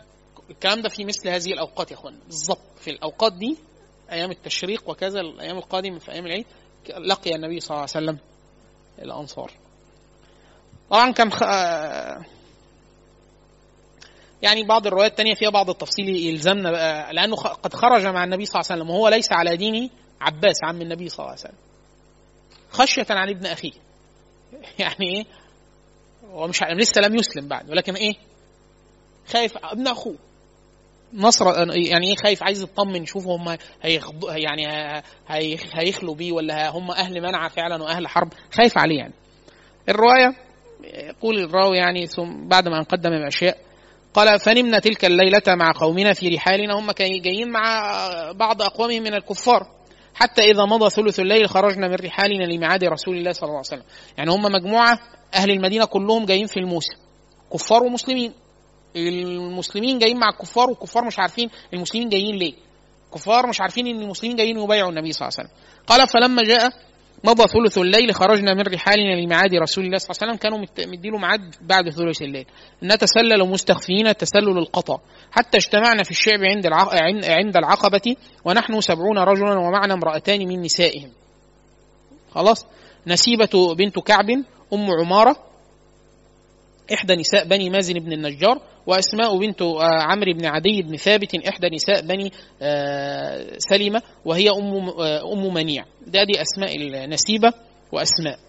S2: الكلام ده في مثل هذه الأوقات يا أخوانا بالظبط. في الأوقات دي أيام التشريق وكذا الأيام القادمة في أيام العيد لقي النبي صلى الله عليه وسلم الأنصار. طبعا كان خ... يعني بعض الروايات الثانية فيها بعض التفصيل يلزمنا بقى لأنه قد خرج مع النبي صلى الله عليه وسلم وهو ليس على دين عباس عم النبي صلى الله عليه وسلم. خشية عن ابن أخيه. يعني إيه؟ هو مش لسه لم يسلم بعد ولكن إيه؟ خايف ابن أخوه. نصر يعني إيه؟ خايف عايز يطمن يشوف هم هيخض يعني هي هيخلوا بيه ولا هم أهل منع فعلا وأهل حرب؟ خايف عليه يعني. الرواية يقول الراوي يعني ثم بعد ما قدم باشياء قال فنمنا تلك الليلة مع قومنا في رحالنا. هم كانوا جايين مع بعض أقوامهم من الكفار. حتى إذا مضى ثلث الليل خرجنا من رحالنا لميعاد رسول الله صلى الله عليه وسلم. يعني هم مجموعة أهل المدينة كلهم جايين في الموسم. كفار ومسلمين. المسلمين جايين مع الكفار والكفار مش عارفين المسلمين جايين ليه. كفار مش عارفين إن المسلمين جايين يبايعوا النبي صلى الله عليه وسلم. قال فلما جاء مضى ثلث الليل خرجنا من رحالنا لميعاد رسول الله صلى الله عليه وسلم. كانوا مديله ميعاد بعد ثلث الليل. نتسلل مستخفين تسلل القطا. حتى اجتمعنا في الشعب عند عند العقبة ونحن سبعون رجلا ومعنا امرأتان من نسائهم. خلاص؟ نسيبة بنت كعب أم عمارة إحدى نساء بني مازن بن النجار وأسماء بنت عمرو بن عدي بن ثابت إحدى نساء بني سلمة وهي أم أم منيع. ده دي أسماء النسيبة وأسماء.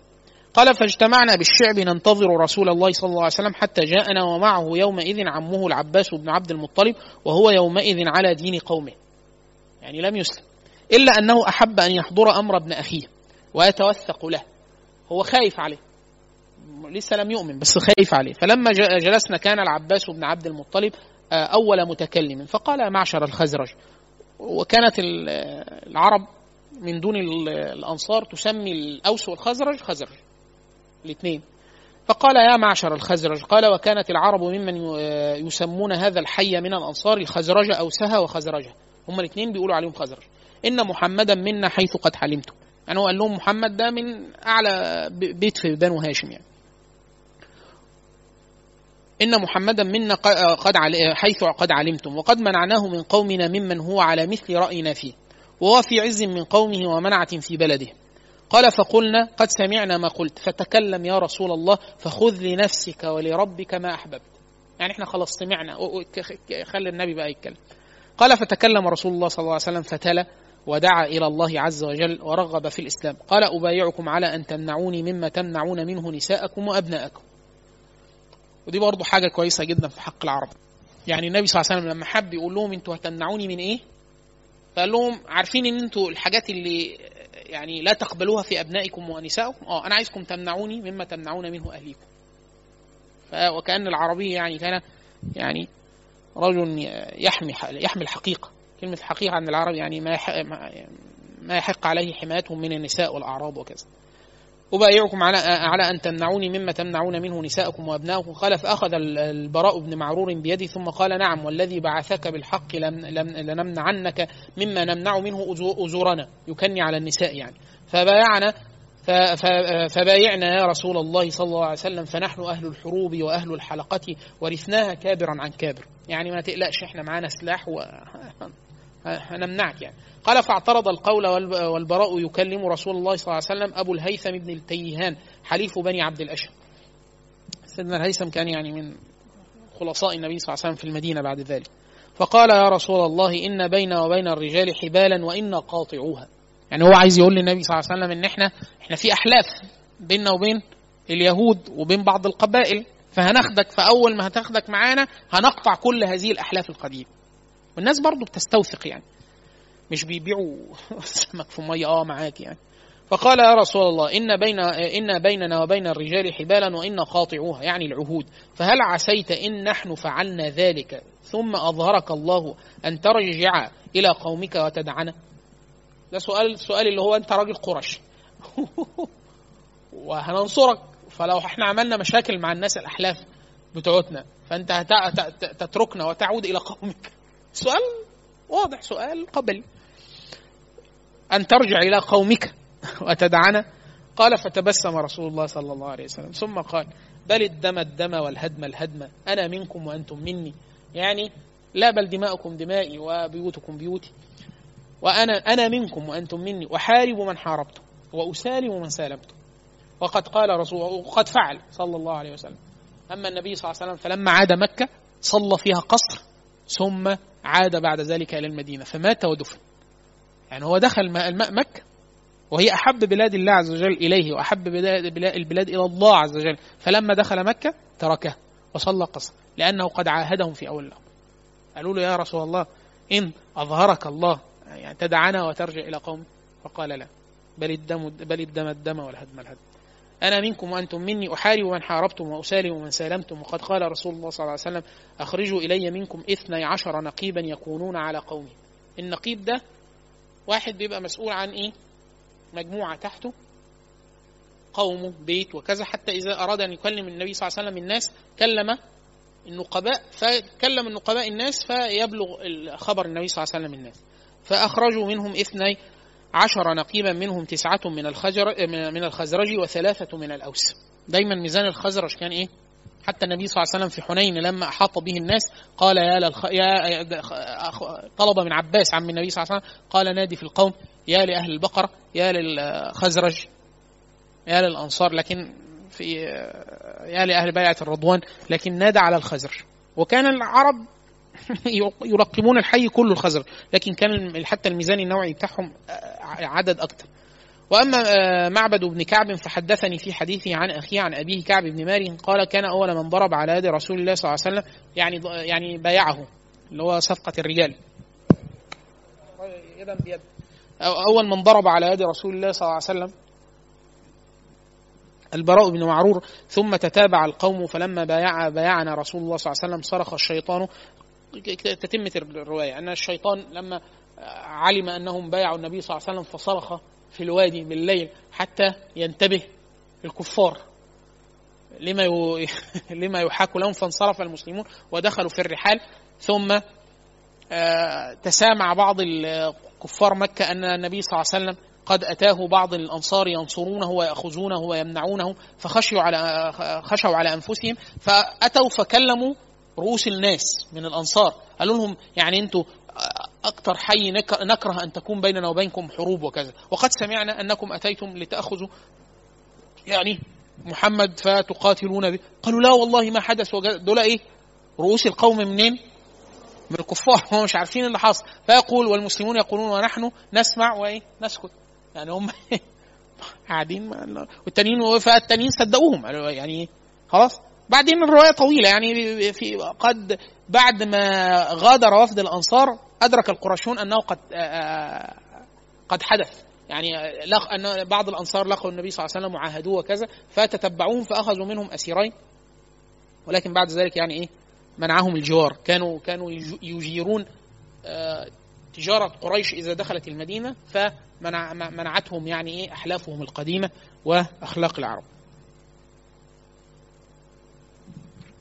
S2: قال فاجتمعنا بالشعب ننتظر رسول الله صلى الله عليه وسلم حتى جاءنا ومعه يومئذ عمه العباس بن عبد المطلب وهو يومئذ على دين قومه. يعني لم يسلم. إلا أنه أحب أن يحضر أمر ابن أخيه ويتوثق له. هو خايف عليه. لسه لم يؤمن بس خايف عليه. فلما جلسنا كان العباس بن عبد المطلب أول متكلم. فقال معشر الخزرج وكانت العرب من دون الأنصار تسمي الأوس والخزرج خزرج الاثنين. فقال يا معشر الخزرج قال وكانت العرب ممن يسمون هذا الحي من الأنصار الخزرج أوسها وخزرجها هم الاثنين بيقولوا عليهم خزرج. إن محمدا منا حيث قد حلمتم. يعني هو قال لهم محمد ده من أعلى بيت في بنو هاشم يعني. إن محمدا منا قد حيث قد علمتم. وقد منعناه من قومنا ممن هو على مثل رأينا فيه. وهو في عز من قومه ومنعة في بلده. قال فقلنا قد سمعنا ما قلت. فتكلم يا رسول الله فخذ لنفسك ولربك ما أحببت. يعني إحنا خلاص سمعنا. خلي النبي بقى يتكلم. قال فتكلم رسول الله صلى الله عليه وسلم فتلا ودعا إلى الله عز وجل ورغب في الإسلام. قال أبايعكم على أن تمنعوني مما تمنعون منه نساءكم وأبناءكم. ودي برضه حاجة كويسة جدا في حق العرب. يعني النبي صلى الله عليه وسلم لما حب يقول لهم أنتوا هتمنعوني من إيه؟ فقال لهم عارفين ان أنتوا الحاجات اللي يعني لا تقبلوها في أبنائكم ونسائكم آه أنا عايزكم تمنعوني مما تمنعون منه أهليكم. وكأن العربي يعني كان يعني رجل يحمي يحمي الحقيقة. كلمة الحقيقة عند العرب يعني ما ما يحق عليه حمايتهم من النساء والاعراض وكذا. أبايعكم على على أن تمنعوني مما تمنعون منه نساءكم وأبناءكم. قال فأخذ البراء بن معرور بيدي ثم قال نعم والذي بعثك بالحق لنمنعنك مما نمنع منه أزورنا يكني على النساء يعني. فبايعنا فبايعنا يا رسول الله صلى الله عليه وسلم فنحن أهل الحروب وأهل الحلقة ورثناها كابرا عن كابر. يعني ما تقلقش إحنا معانا سلاح وهنمنعك يعني. قال فاعترض القول والبراء يكلم رسول الله صلى الله عليه وسلم أبو الهيثم بن التيهان حليف بني عبد الأشهر. سيدنا الهيثم كان يعني من خلصاء النبي صلى الله عليه وسلم في المدينة بعد ذلك. فقال يا رسول الله إن بين وبين الرجال حبالا وإنا قاطعوها. يعني هو عايز يقول للنبي صلى الله عليه وسلم إن إحنا إحنا في أحلاف بيننا وبين اليهود وبين بعض القبائل فهناخدك فأول ما هتاخدك معانا هنقطع كل هذه الأحلاف القديمة. والناس برضو بتستوثق يعني. مش بيبيعوا سمك في مية. آه معاك يعني. فقال يا رسول الله إن بين إن بيننا وبين الرجال حبالا وإن قاطعوها يعني العهود. فهل عسيت إن نحن فعلنا ذلك؟ ثم أظهرك الله أن ترجع إلى قومك وتدعنا. ده سؤال السؤال اللي هو أنت راجل قرش وهننصرك. فلو إحنا عملنا مشاكل مع الناس الأحلاف بتوعتنا فأنت تتركنا وتعود إلى قومك. سؤال واضح سؤال قبلي أن ترجع إلى قومك وتدعنا. قال فتبسم رسول الله صلى الله عليه وسلم. ثم قال بل الدم الدم والهدم الهدم. أنا منكم وأنتم مني. يعني لا بل دماؤكم دمائي وبيوتكم بيوتي. وأنا أنا منكم وأنتم مني. وحارب من حاربتم وأسالم من سالمتم وقد قال رسول وقد فعل صلى الله عليه وسلم. أما النبي صلى الله عليه وسلم فلما عاد مكة صلى فيها قصر ثم عاد بعد ذلك إلى المدينة. فمات ودفن. يعني هو دخل مكة وهي أحب بلاد الله عز وجل إليه وأحب البلاد إلى الله عز وجل. فلما دخل مكة تركه وصلى قصر لأنه قد عاهدهم في أول الأمر. قالوا له يا رسول الله إن أظهرك الله يعني تدعنا وترجع إلى قوم؟ فقال لا بل الدم بل الدم الدم والهدم الهدم. أنا منكم وأنتم مني أحارب من حاربتم وأسالم من سالمتم. وقد قال رسول الله صلى الله عليه وسلم أخرجوا إلي منكم اثني عشر نقيبا يكونون على قومي. النقيب ده واحد بيبقى مسؤول عن إيه؟ مجموعة تحته. قومه بيت وكذا. حتى إذا أراد أن يكلم النبي صلى الله عليه وسلم الناس كلم النقباء فكلم النقباء الناس فيبلغ خبر النبي صلى الله عليه وسلم الناس. فأخرجوا منهم اثني عشر نقيبا منهم تسعة من الخجر من الخزرج وثلاثة من الأوس. دايما ميزان الخزرج كان إيه؟ حتى النبي صلى الله عليه وسلم في حنين لما أحاط به الناس قال يا, للخ... يا طلب من عباس عم النبي صلى الله عليه وسلم قال نادي في القوم يا لأهل البقرة يا للخزرج يا للأنصار لكن في يا لأهل بيعة الرضوان لكن نادى على الخزرج. وكان العرب يلقبون الحي كله الخزرج لكن كان حتى الميزان النوعي بتاعهم عدد أكثر وأما معبد بن كعب فحدثني في حديثه عن اخيه عن أبيه كعب بن ماري قال كان أول من ضرب على يد رسول الله صلى الله عليه وسلم يعني يعني بايعه اللي هو صفقة الرجال. يدا بيد. أول من ضرب على يد رسول الله صلى الله عليه وسلم. البراء بن معرور ثم تتابع القوم فلما بايع بايعنا رسول الله صلى الله عليه وسلم صرخ الشيطان. تتمة الرواية أن الشيطان لما علم أنهم بايعوا النبي صلى الله عليه وسلم فصرخ في الوادي بالليل حتى ينتبه الكفار لما. لما يحاك لهم فانصرف المسلمون ودخلوا في الرحال ثم تسامع بعض كفار مكة أن النبي صلى الله عليه وسلم قد أتاه بعض الأنصار ينصرونه ويأخذونه ويمنعونه فخشوا على خشوا على أنفسهم فأتوا فكلموا رؤوس الناس من الأنصار قالوا لهم يعني أنتوا أكثر حي نكره أن تكون بيننا وبينكم حروب وكذا. وقد سمعنا أنكم أتيتم لتأخذوا يعني محمد فتقاتلون به. قالوا لا والله ما حدث. دول إيه؟ رؤوس القوم منين؟ من الكفار. هم مش عارفين اللي حصل فيقول والمسلمون يقولون ونحن نسمع وإيه؟ نسكت. يعني هم قاعدين والتانيين فالتانيين صدقوهم. يعني خلاص. بعدين الرواية طويلة. يعني في قد بعد ما غادر وفد الأنصار أدرك القرشيون أنه قد قد حدث. يعني لق أن بعض الأنصار لقوا النبي صلى الله عليه وسلم وعاهدوه وكذا فتتبعوهم فأخذوا منهم أسيرين. ولكن بعد ذلك يعني إيه؟ منعهم الجوار. كانوا كانوا يجيرون تجارة قريش إذا دخلت المدينة فمنعتهم يعني إيه؟ أحلافهم القديمة وأخلاق العرب.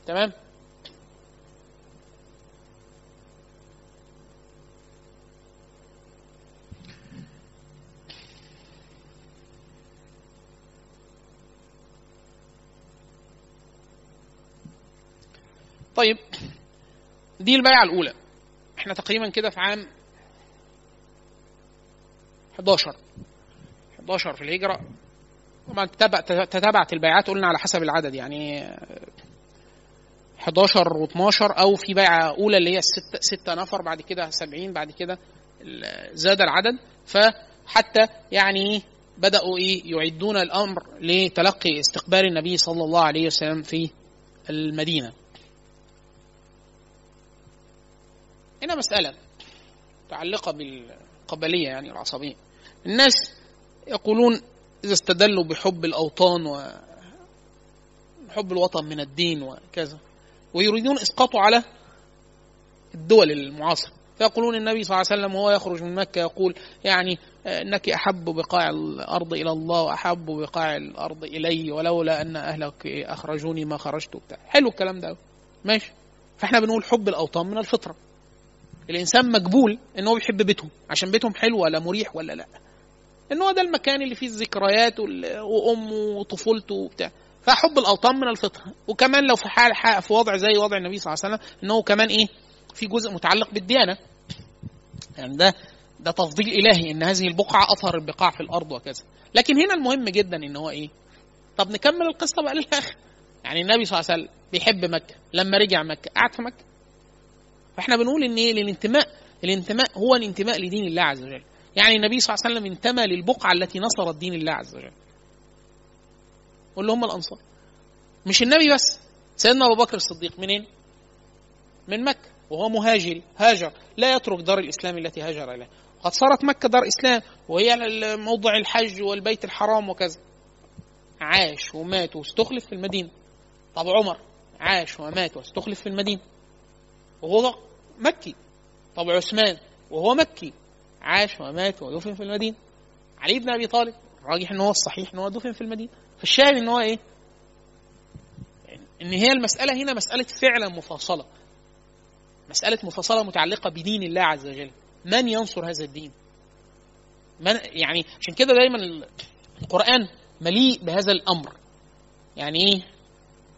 S2: تمام؟ طيب دي البيعة الأولى. إحنا تقريبا كده في عام 11 11 في الهجرة. طبعا تتابعت البيعات قلنا على حسب العدد. يعني 11 و12 أو في بيعة أولى اللي هي ستة, ستة نفر بعد كده 70 بعد كده زاد العدد. فحتى يعني بدأوا إيه يعدون الأمر لتلقي استقبال النبي صلى الله عليه وسلم في المدينة. هنا مسألة متعلقة بالقبلية يعني العصبية. الناس يقولون إذا استدلوا بحب الأوطان وحب الوطن من الدين وكذا ويريدون إسقاطه على الدول المعاصرة. فيقولون النبي صلى الله عليه وسلم وهو يخرج من مكة يقول يعني إنك أحب بقاع الأرض إلى الله وأحب بقاع الأرض إلي ولولا أن أهلك أخرجوني ما خرجت حلو الكلام ده ماشي. فإحنا بنقول حب الأوطان من الفطرة. الإنسان مجبول إن هو بيحب بيتهم عشان بيتهم حلو ولا مريح ولا لا. إن هو ده المكان اللي فيه الذكريات وأمه وطفولته وبتاع. فحب الأوطان من الفطرة. وكمان لو في حال حق في وضع زي وضع النبي صلى الله عليه وسلم إن هو كمان إيه في جزء متعلق بالديانة. يعني ده ده تفضيل إلهي إن هذه البقعة أطهر البقاع في الأرض وكذا. لكن هنا المهم جدا إن هو إيه طب نكمل القصة بقى للآخر. يعني النبي صلى الله عليه وسلم بيحب مكة. لما رجع مكة قعد في مكة. فاحنا بنقول ان إيه الانتماء الانتماء هو الانتماء لدين الله عز وجل. يعني النبي صلى الله عليه وسلم انتمى للبقعة التي نصرت دين الله عز وجل. واللي هم الأنصار. مش النبي بس سيدنا أبو بكر الصديق. منين؟ من مكة وهو مهاجر هاجر. لا يترك دار الإسلام التي هاجر إليها. قد صارت مكة دار إسلام وهي موضع الحج والبيت الحرام وكذا. عاش ومات واستخلف في المدينة. طب عمر عاش ومات واستخلف في المدينة. وهو مكي. طب عثمان وهو مكي. عاش ومات ودفن في المدينة. علي بن أبي طالب الراجح إن هو الصحيح إن هو دفن في المدينة. فالشاهد إن هو إيه؟ إن هي المسألة هنا مسألة فعلا مفاصلة. مسألة مفاصلة متعلقة بدين الله عز وجل. من ينصر هذا الدين؟ من يعني عشان كده دايما القرآن مليء بهذا الأمر. يعني إيه؟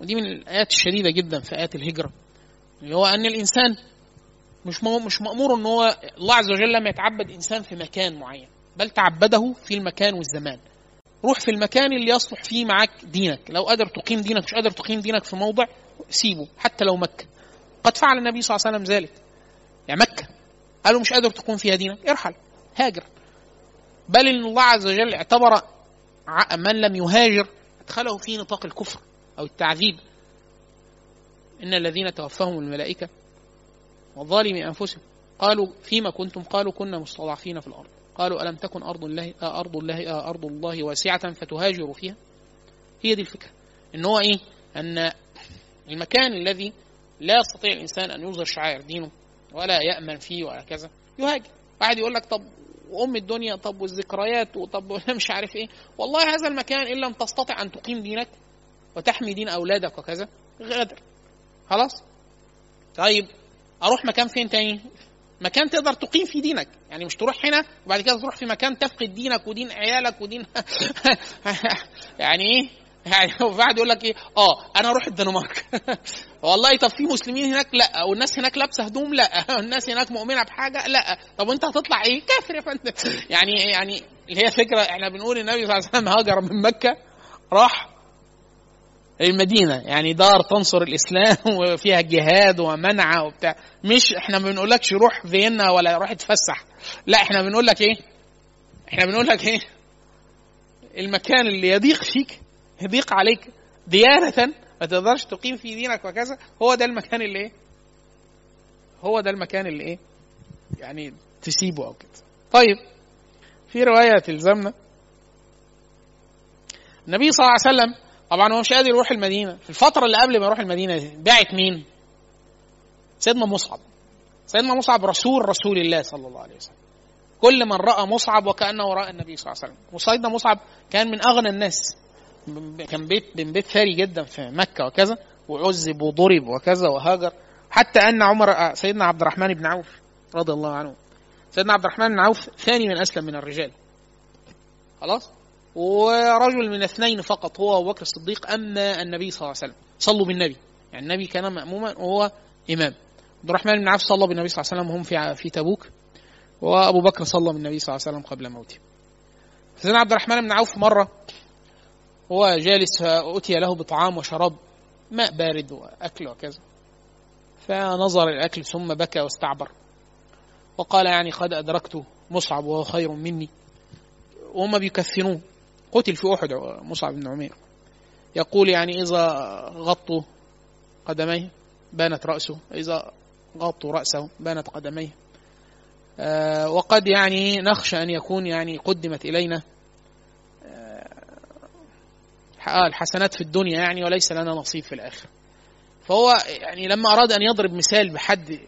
S2: ودي من الآيات الشديدة جدا في آيات الهجرة. اللي هو أن الإنسان مش مش مأمور أن هو الله عز وجل لما يتعبد إنسان في مكان معين بل تعبده في المكان والزمان. روح في المكان اللي يصلح فيه معاك دينك. لو قادر تقيم دينك مش قادر تقيم دينك في موضع سيبه حتى لو مكة. قد فعل النبي صلى الله عليه وسلم ذلك. يعني مكة. قالوا مش قادر تقوم فيها دينك. ارحل. هاجر. بل إن الله عز وجل اعتبر من لم يهاجر ادخله في نطاق الكفر أو التعذيب. إن الذين توفاهم الملائكة وظالمي انفسهم قالوا فيما كنتم؟ قالوا كنا مستضعفين في الأرض. قالوا ألم تكن أرض الله أرض الله أرض الله واسعة فتهاجروا فيها؟ هي دي الفكرة. إن هو إيه؟ أن المكان الذي لا يستطيع الإنسان أن يظهر شعائر دينه ولا يأمن فيه ولا كذا يهاجر. واحد يقول لك طب وام الدنيا طب والذكريات وطب مش عارف إيه. والله هذا المكان إن لم تستطع أن تقيم دينك وتحمي دين أولادك وكذا غادر خلاص؟ طيب أروح مكان فين تاني؟ مكان تقدر تقيم فيه دينك. يعني مش تروح هنا وبعد كده تروح في مكان تفقد دينك ودين عيالك ودين يعني إيه؟ يعني بعد يقول لك إيه؟ آه أنا أروح الدنمارك. والله طب في مسلمين هناك؟ لأ. والناس هناك لابسة هدوم؟ لأ. الناس هناك مؤمنة بحاجة؟ لأ. طب وأنت هتطلع إيه؟ كافر يا فندم. يعني يعني اللي هي فكرة إحنا بنقول النبي صلى الله عليه وسلم هاجر من مكة راح المدينة. يعني دار تنصر الإسلام وفيها جهاد ومنع وبتاع. مش إحنا ما بنقولكش روح فيينا ولا روح اتفسح. لا إحنا بنقول لك إيه؟ إحنا بنقول لك إيه؟ المكان اللي يضيق فيك يضيق عليك ديانة ما تقدرش تقيم في دينك وكذا هو ده المكان اللي إيه؟ هو ده المكان اللي إيه؟ يعني تسيبه أو كده. طيب في رواية تلزمنا. النبي صلى الله عليه وسلم طبعا هو مش قادر يروح المدينة. في الفترة اللي قبل ما يروح المدينة دي بعت مين؟ سيدنا مصعب. سيدنا مصعب رسول رسول الله صلى الله عليه وسلم. كل من رأى مصعب وكأنه رأى النبي صلى الله عليه وسلم. وسيدنا مصعب كان من أغنى الناس. كان بيت من بيت ثري جدا في مكة وكذا وعذب وضرب وكذا وهاجر. حتى أن عمر سيدنا عبد الرحمن بن عوف رضي الله عنه. سيدنا عبد الرحمن بن عوف ثاني من أسلم من الرجال. خلاص؟ ورجل من اثنين فقط هو أبو بكر الصديق أما النبي صلى الله عليه وسلم. صلوا بالنبي. يعني النبي كان مأموما وهو إمام. عبد الرحمن بن عوف صلى بالنبي صلى الله عليه وسلم وهم في في تبوك وأبو بكر صلى بالنبي صلى الله عليه وسلم قبل موته. سيدنا عبد الرحمن بن عوف مرة هو جالس فأتي له بطعام وشراب ماء بارد وأكل وكذا. فنظر الأكل ثم بكى واستعبر. وقال يعني قد أدركت مصعب وهو خير مني. وهم بيكفنوه قتل في أحد مصعب بن عمير. يقول يعني إذا غطوا قدميه بانت رأسه. إذا غطوا رأسه بانت قدميه. آه وقد يعني نخشى أن يكون يعني قدمت إلينا آه الحسنات في الدنيا يعني وليس لنا نصيب في الآخرة. فهو يعني لما أراد أن يضرب مثال بحد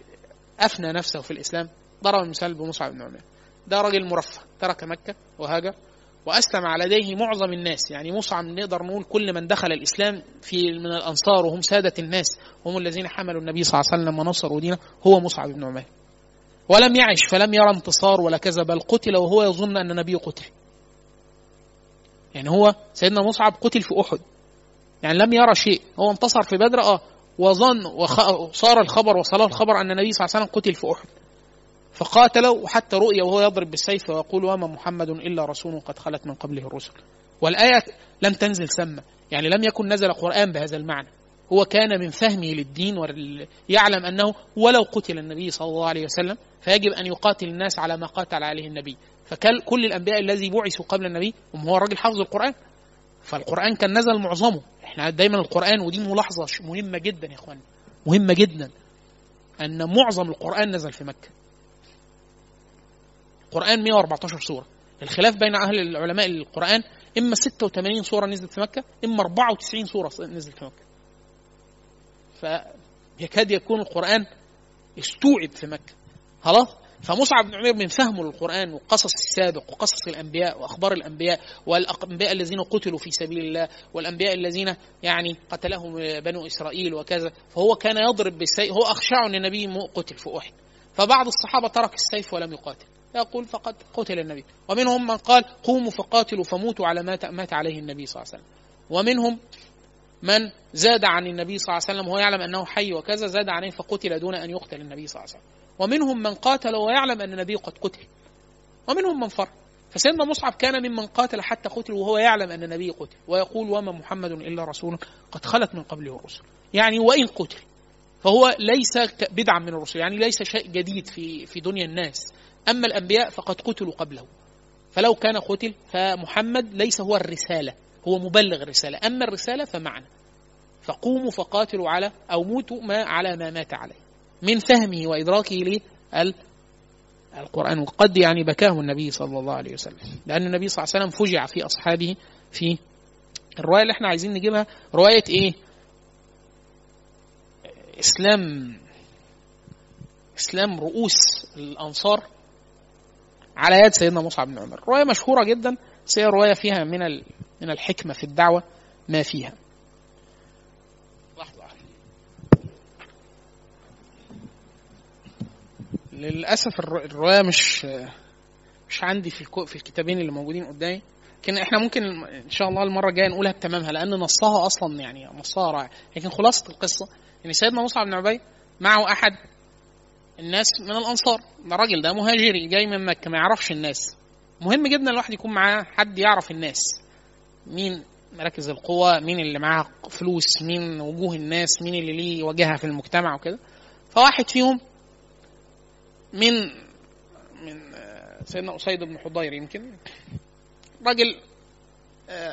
S2: أفنى نفسه في الإسلام ضرب المثال بمصعب بن عمير. ده راجل مرفه ترك مكة وهاجر. وأسلم على يديه معظم الناس. يعني مصعب نقدر نقول كل من دخل الإسلام في من الأنصار وهم سادة الناس هم الذين حملوا النبي صلى الله عليه وسلم ونصروا دينه هو مصعب بن عمير. ولم يعش فلم يرى انتصار ولا كذا بل قتل وهو يظن أن النبي قتل. يعني هو سيدنا مصعب قتل في أحد. يعني لم يرى شيء. هو انتصر في بدر آه وظن وصار الخبر وصله الخبر أن النبي صلى الله عليه وسلم قتل في أحد. فقاتلوا وحتى رؤيا وهو يضرب بالسيف ويقول وما محمد إلا رسول قد خلت من قبله الرسل. والآية لم تنزل سمة يعني لم يكن نزل قرآن بهذا المعنى. هو كان من فهمه للدين ويعلم أنه ولو قتل النبي صلى الله عليه وسلم فيجب أن يقاتل الناس على ما قاتل عليه النبي. فكل الأنبياء الذي بعثوا قبل النبي هو الراجل حافظ القرآن. فالقرآن كان نزل معظمه. إحنا دايما القرآن ودي ملاحظة مهمة جدا يا اخوان مهمة جدا أن معظم القرآن نزل في مكة. القرآن 114 سورة. الخلاف بين أهل العلماء القران إما 86 سورة نزلت في مكة إما 94 سورة نزلت في مكة. فيكاد يكون القرآن استوعب في مكة. خلاص؟ فمصعب بن عمير من فهمه للقرآن وقصص السابق وقصص الأنبياء وأخبار الأنبياء والأنبياء الذين قتلوا في سبيل الله والأنبياء الذين يعني قتلهم بنو إسرائيل وكذا فهو كان يضرب بالسيف هو أخشع أن النبي قتل في أحد. فبعض الصحابة ترك السيف ولم يقاتل. يقول فقد قتل النبي. ومنهم من قال قوموا فقاتلوا فموتوا على ما مات عليه النبي صلى الله عليه وسلم. ومنهم من زاد عن النبي صلى الله عليه وسلم وهو يعلم أنه حي وكذا زاد عليه فقتل دون أن يقتل النبي صلى الله عليه وسلم. ومنهم من قاتل ويعلم أن النبي قد قتل. ومنهم من فر. فسيدنا مصعب كان ممن قاتل حتى قتل وهو يعلم أن النبي قتل. ويقول وما محمد إلا رسول قد خلت من قبله الرسل. يعني وإن قتل. فهو ليس بدعا من الرسل. يعني ليس شيء جديد في في دنيا الناس. أما الأنبياء فقد قتلوا قبله. فلو كان قتل فمحمد ليس هو الرسالة هو مبلغ الرسالة. أما الرسالة فمعنى. فقوموا فقاتلوا على أو موتوا ما على ما مات عليه. من فهمه وإدراكه للقران وقد يعني بكاه النبي صلى الله عليه وسلم. لأن النبي صلى الله عليه وسلم فجع في أصحابه في الرواية اللي إحنا عايزين نجيبها. رواية إيه؟ إسلام. إسلام رؤوس الأنصار. على يد سيدنا مصعب بن عمر. رواية مشهورة جدا بس هي رواية فيها من من الحكمة في الدعوة ما فيها. لحظة للأسف الرواية مش مش عندي في في الكتابين اللي موجودين قدامي. لكن إحنا ممكن إن شاء الله المرة الجاية نقولها بتمامها لأن نصها أصلا يعني نصها رائع. لكن خلاصة القصة إن سيدنا مصعب بن عبيد معه أحد الناس من الأنصار. الراجل ده مهاجري جاي من مكة ما يعرفش الناس. مهم جدا الواحد يكون معاه حد يعرف الناس. مين مراكز القوى مين اللي معاه فلوس مين وجوه الناس مين اللي ليه واجهة في المجتمع وكده. فواحد فيهم من من سيدنا أسيد بن حضير يمكن. راجل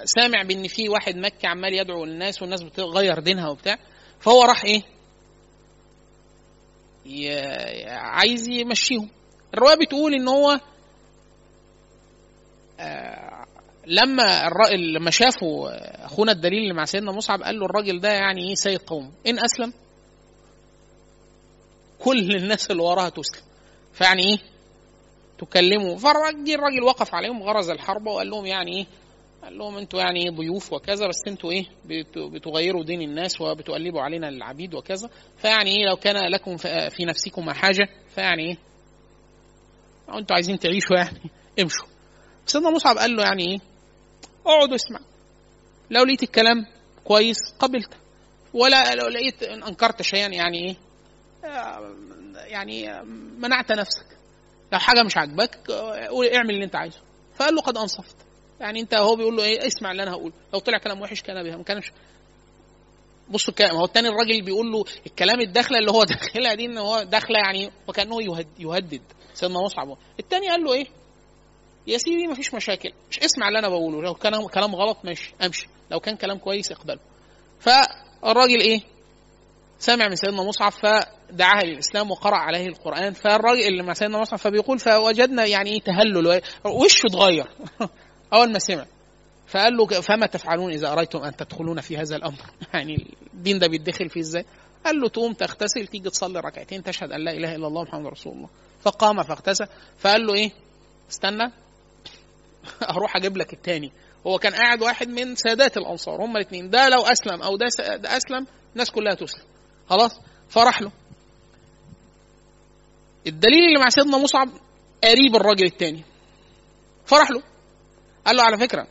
S2: سامع بإن في واحد مكي عمال يدعو الناس والناس بتغير دينها وبتاع. فهو راح إيه؟ عايز يمشيهم. الرواية بتقول إن هو لما لما شافوا أخونا الدليل اللي مع سيدنا مصعب قال له الراجل ده يعني إيه سيد قوم؟ إن أسلم. كل الناس اللي وراها تسلم. فيعني إيه؟ تكلموا فالراجل الراجل وقف عليهم غرز الحرب وقال لهم يعني إيه؟ قال لهم أنتوا يعني ضيوف وكذا بس أنتوا إيه بتغيروا دين الناس وبتقلبوا علينا العبيد وكذا. فيعني إيه لو كان لكم في نفسكم حاجة فيعني إيه أنتوا عايزين تعيشوا يعني امشوا. سيدنا مصعب قال له يعني إيه اقعد واسمع. لو لقيت الكلام كويس قبلت. ولا لو لقيت أنكرت شيئا يعني إيه يعني منعت نفسك. لو حاجة مش عاجباك اعمل اللي انت عايزه. فقال له قد أنصفت. يعني انت هو بيقول له إيه اسمع اللي أنا هقوله. لو طلع كلام وحش كان بها ما كانش بصوا الكلام هو التاني الراجل بيقول له الكلام الداخلة اللي هو داخلها دي إن هو داخلة يعني وكأنه يهدد. سيدنا مصعب التاني قال له إيه؟ يا سيدي ما فيش مشاكل. مش اسمع اللي أنا بقوله. لو كان كلام غلط ماشي امشي. لو كان كلام كويس اقبله. فالراجل إيه؟ سمع من سيدنا مصعب فدعاه للإسلام وقرأ عليه القرآن. فالراجل اللي مع سيدنا مصعب فبيقول فوجدنا يعني إيه تهلل وشه اتغير. أول ما سمع فقال له فما تفعلون إذا أريتم أن تدخلون في هذا الأمر؟ يعني الدين ده بيتدخل فيه إزاي؟ قال له تقوم تغتسل تيجي تصلي ركعتين تشهد أن لا إله إلا الله محمد رسول الله. فقام فاغتسل فقال له إيه؟ استنى أروح أجيب لك التاني. هو كان قاعد واحد من سادات الأنصار هما الاثنين ده لو أسلم أو ده, ده أسلم الناس كلها تسلم. خلاص؟ فراح له. الدليل اللي مع سيدنا مصعب قريب الراجل التاني. فرح له. قال له على فكرة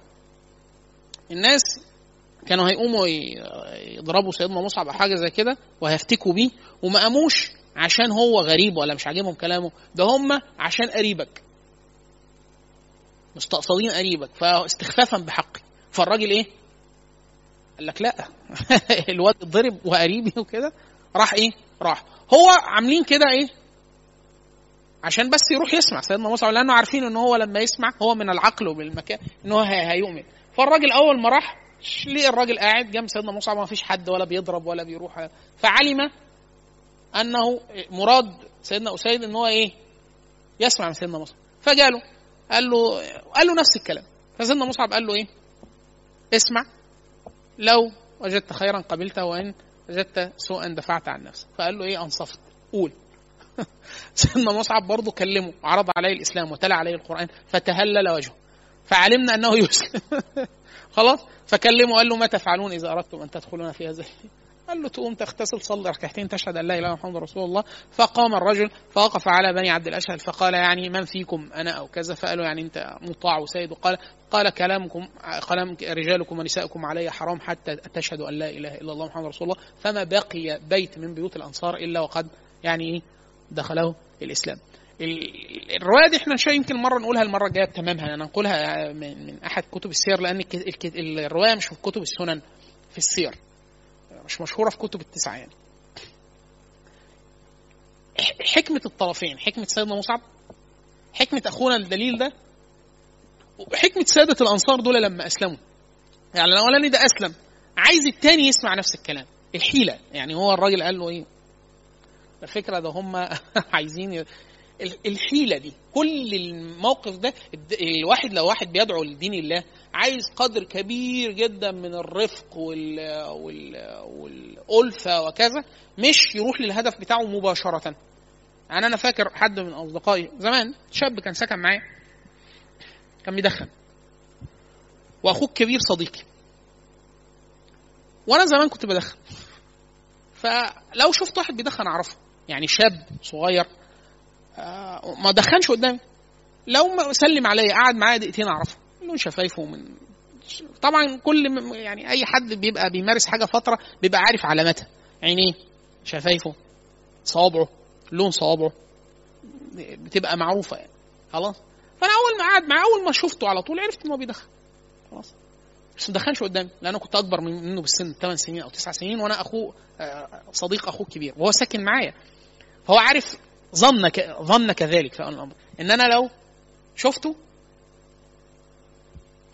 S2: الناس كانوا هيقوموا يضربوا سيدنا مصعب أو حاجة زي كده وهيفتكوا بيه وما قاموش عشان هو غريب ولا مش عاجبهم كلامه ده هم عشان قريبك. مستقصدين قريبك فاستخفافا بحقي. فالراجل إيه؟ قال لك لا. الواد اتضرب وقريبي وكده راح إيه؟ راح. هو عاملين كده إيه؟ عشان بس يروح يسمع. سيدنا موسى لأنه عارفين إن هو لما يسمع هو من العقل وبالمكان إن هو هيؤمن. فالراجل أول ما راح ليه الراجل قاعد جنب سيدنا موسى ما فيش حد ولا بيضرب ولا بيروح. فعلم أنه مراد سيدنا أسيد إن هو إيه؟ يسمع من سيدنا موسى. فجاله قال له قال له نفس الكلام. فسيدنا مصعب قال له إيه؟ اسمع لو وجدت خيرا قبلته وإن وجدت سوءا دفعت عن نفسك. فقال له إيه؟ أنصفت. قول. سيدنا مصعب برضه كلمه وعرض عليه الإسلام وتلا عليه القرآن فتهلل وجهه. فعلمنا أنه يسلم. خلاص؟ فكلمه قال له ما تفعلون إذا أردتم أن تدخلون في هذا قال له تقوم تغتسل تصلي ركعتين تشهد أن لا إله إلا محمد رسول الله. فقام الرجل فوقف على بني عبد الاشهل فقال يعني من فيكم أنا أو كذا؟ فقالوا يعني أنت مطاع وسيد. وقال قال كلامكم كلام رجالكم ونسائكم علي حرام حتى تشهدوا أن لا إله إلا الله محمد رسول الله فما بقي بيت من بيوت الأنصار إلا وقد يعني إيه؟ دخله الإسلام. ال- الرواية دي إحنا شيء يمكن مرة نقولها المرة الجاية بتمامها. أنا نقولها من, أحد كتب السير الك- الرواية مش في كتب السنن في السير. مش مشهورة في كتب التسعة يعني. ح- حكمة الطرفين حكمة سيدنا مصعب حكمة أخونا الدليل ده وحكمة سادة الأنصار دول لما أسلموا. يعني الأولاني ده أسلم عايز التاني يسمع نفس الكلام الحيلة. يعني هو الراجل قال له إيه؟ الفكرة ده هم عايزين الحيلة دي. كل الموقف ده الواحد لو واحد بيدعو لدين الله عايز قدر كبير جدا من الرفق وال وال والألفة وكذا مش يروح للهدف بتاعه مباشرة. يعني أنا فاكر حد من أصدقائي زمان شاب كان سكن معايا كان بيدخن. وأخوه الكبير صديقي. وأنا زمان كنت بدخن. فلو شفت واحد بيدخن أعرفه. يعني شاب صغير آه، ما دخنش قدامي. لو سلم عليا قعد معايا دقيقتين أعرفه. لون شفايفه من طبعا كل يعني أي حد بيبقى بيمارس حاجة فترة بيبقى عارف علاماتها عينيه شفايفه صوابعه لون صوابعه بتبقى معروفة يعني. خلاص؟ فأنا أول ما قعد معاه أول ما شفته على طول عرفت إن هو بيدخن. خلاص؟ بس ما دخنش قدامي لأن أنا كنت أكبر من- منه بالسن 8 سنين أو 9 سنين وأنا أخوه آه، صديق أخوه الكبير وهو ساكن معايا. فهو عارف ظن. ظن كذلك في الأمر. إن أنا لو شفته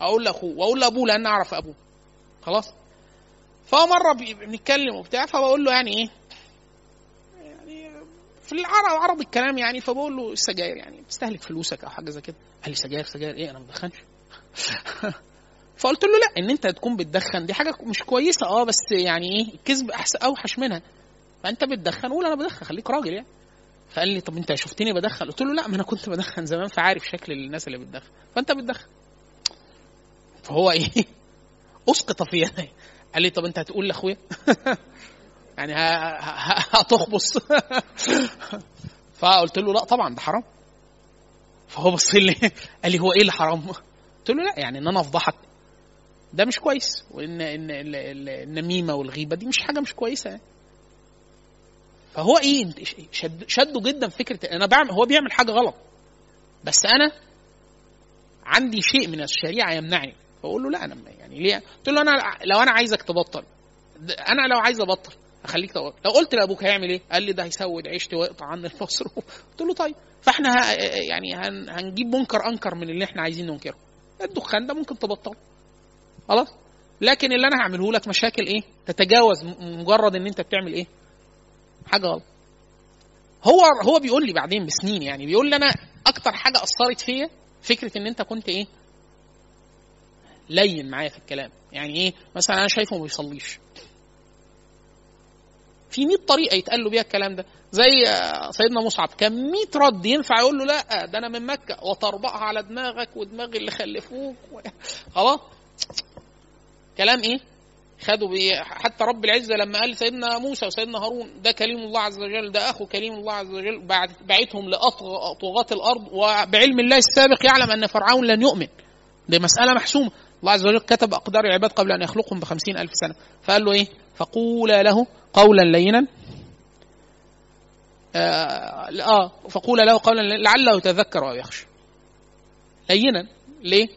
S2: أقول لأخوه وأقول لأبوه لأن أعرف أبوه. خلاص؟ فهو مرة بنتكلم وبتاع فبقول له يعني إيه؟ يعني في العرض عرض الكلام يعني فبقول له السجاير يعني؟ بتستهلك فلوسك أو حاجة زي كده. قال لي سجاير سجاير إيه؟ أنا ما بدخنش فقلت له لا إن أنت تكون بتدخن دي حاجة مش كويسة. آه بس يعني إيه؟ الكذب احسن أوحش منها. فأنت بتدخن؟ قول أنا بدخن خليك راجل يعني. فقال لي طب أنت شفتني بدخن؟ قلت له لا ما أنا كنت بدخن زمان فعارف شكل الناس اللي بتدخن. فأنت بتدخن. فهو إيه؟ أسقط في يدي. قال لي طب أنت هتقول لأخويا؟ يعني هتخبص. فقلت له لا طبعا ده حرام. فهو بص لي قال لي هو إيه اللي حرام؟ قلت له لا يعني إن أنا أفضحك. ده مش كويس وان إن ال- ال- النميمه والغيبة دي مش حاجة مش كويسة يعني. فهو إيه شد شده جدا فكرة أنا بعمل هو بيعمل حاجة غلط. بس أنا عندي شيء من الشريعة يمنعني. فأقول له لا أنا يعني ليه؟ قلت له أنا لو أنا عايزك تبطل أنا لو عايز أبطل أخليك تبطل. لو قلت لأبوك هيعمل إيه؟ قال لي ده هيسود عيشتي ويقطع عني المصروف. قلت له طيب. فإحنا ه... يعني هن... هنجيب منكر أنكر من اللي إحنا عايزين ننكره. الدخان ده ممكن تبطل خلاص؟ لكن اللي أنا هعمله لك مشاكل إيه؟ تتجاوز مجرد إن أنت بتعمل إيه؟ حاجة غلط. هو هو بيقول لي بعدين بسنين يعني بيقول لي أنا أكتر حاجة أثرت فيا فكرة إن أنت كنت إيه؟ لين معايا في الكلام. يعني إيه؟ مثلا أنا شايفه ما بيصليش. في 100 طريقة يتقال له بيها الكلام ده. زي سيدنا مصعب كان 100 رد ينفع يقول له لا ده أنا من مكة وتربعها على دماغك ودماغ اللي خلفوك. خلاص. كلام إيه؟ خدوا حتى رب العزة لما قال سيدنا موسى وسيدنا هارون ده كليم الله عز وجل ده أخو كليم الله عز وجل. بعد بعتهم لاطغاة الأرض وبعلم الله السابق يعلم أن فرعون لن يؤمن. دي مسألة محسومة. الله عز وجل كتب أقدار العباد قبل أن يخلقهم بخمسين ألف سنة. فقال له إيه؟ فقولا له قولا لينا. آه, آه فقولا له قولا لعله يتذكر أو يخشى. لينا. ليه؟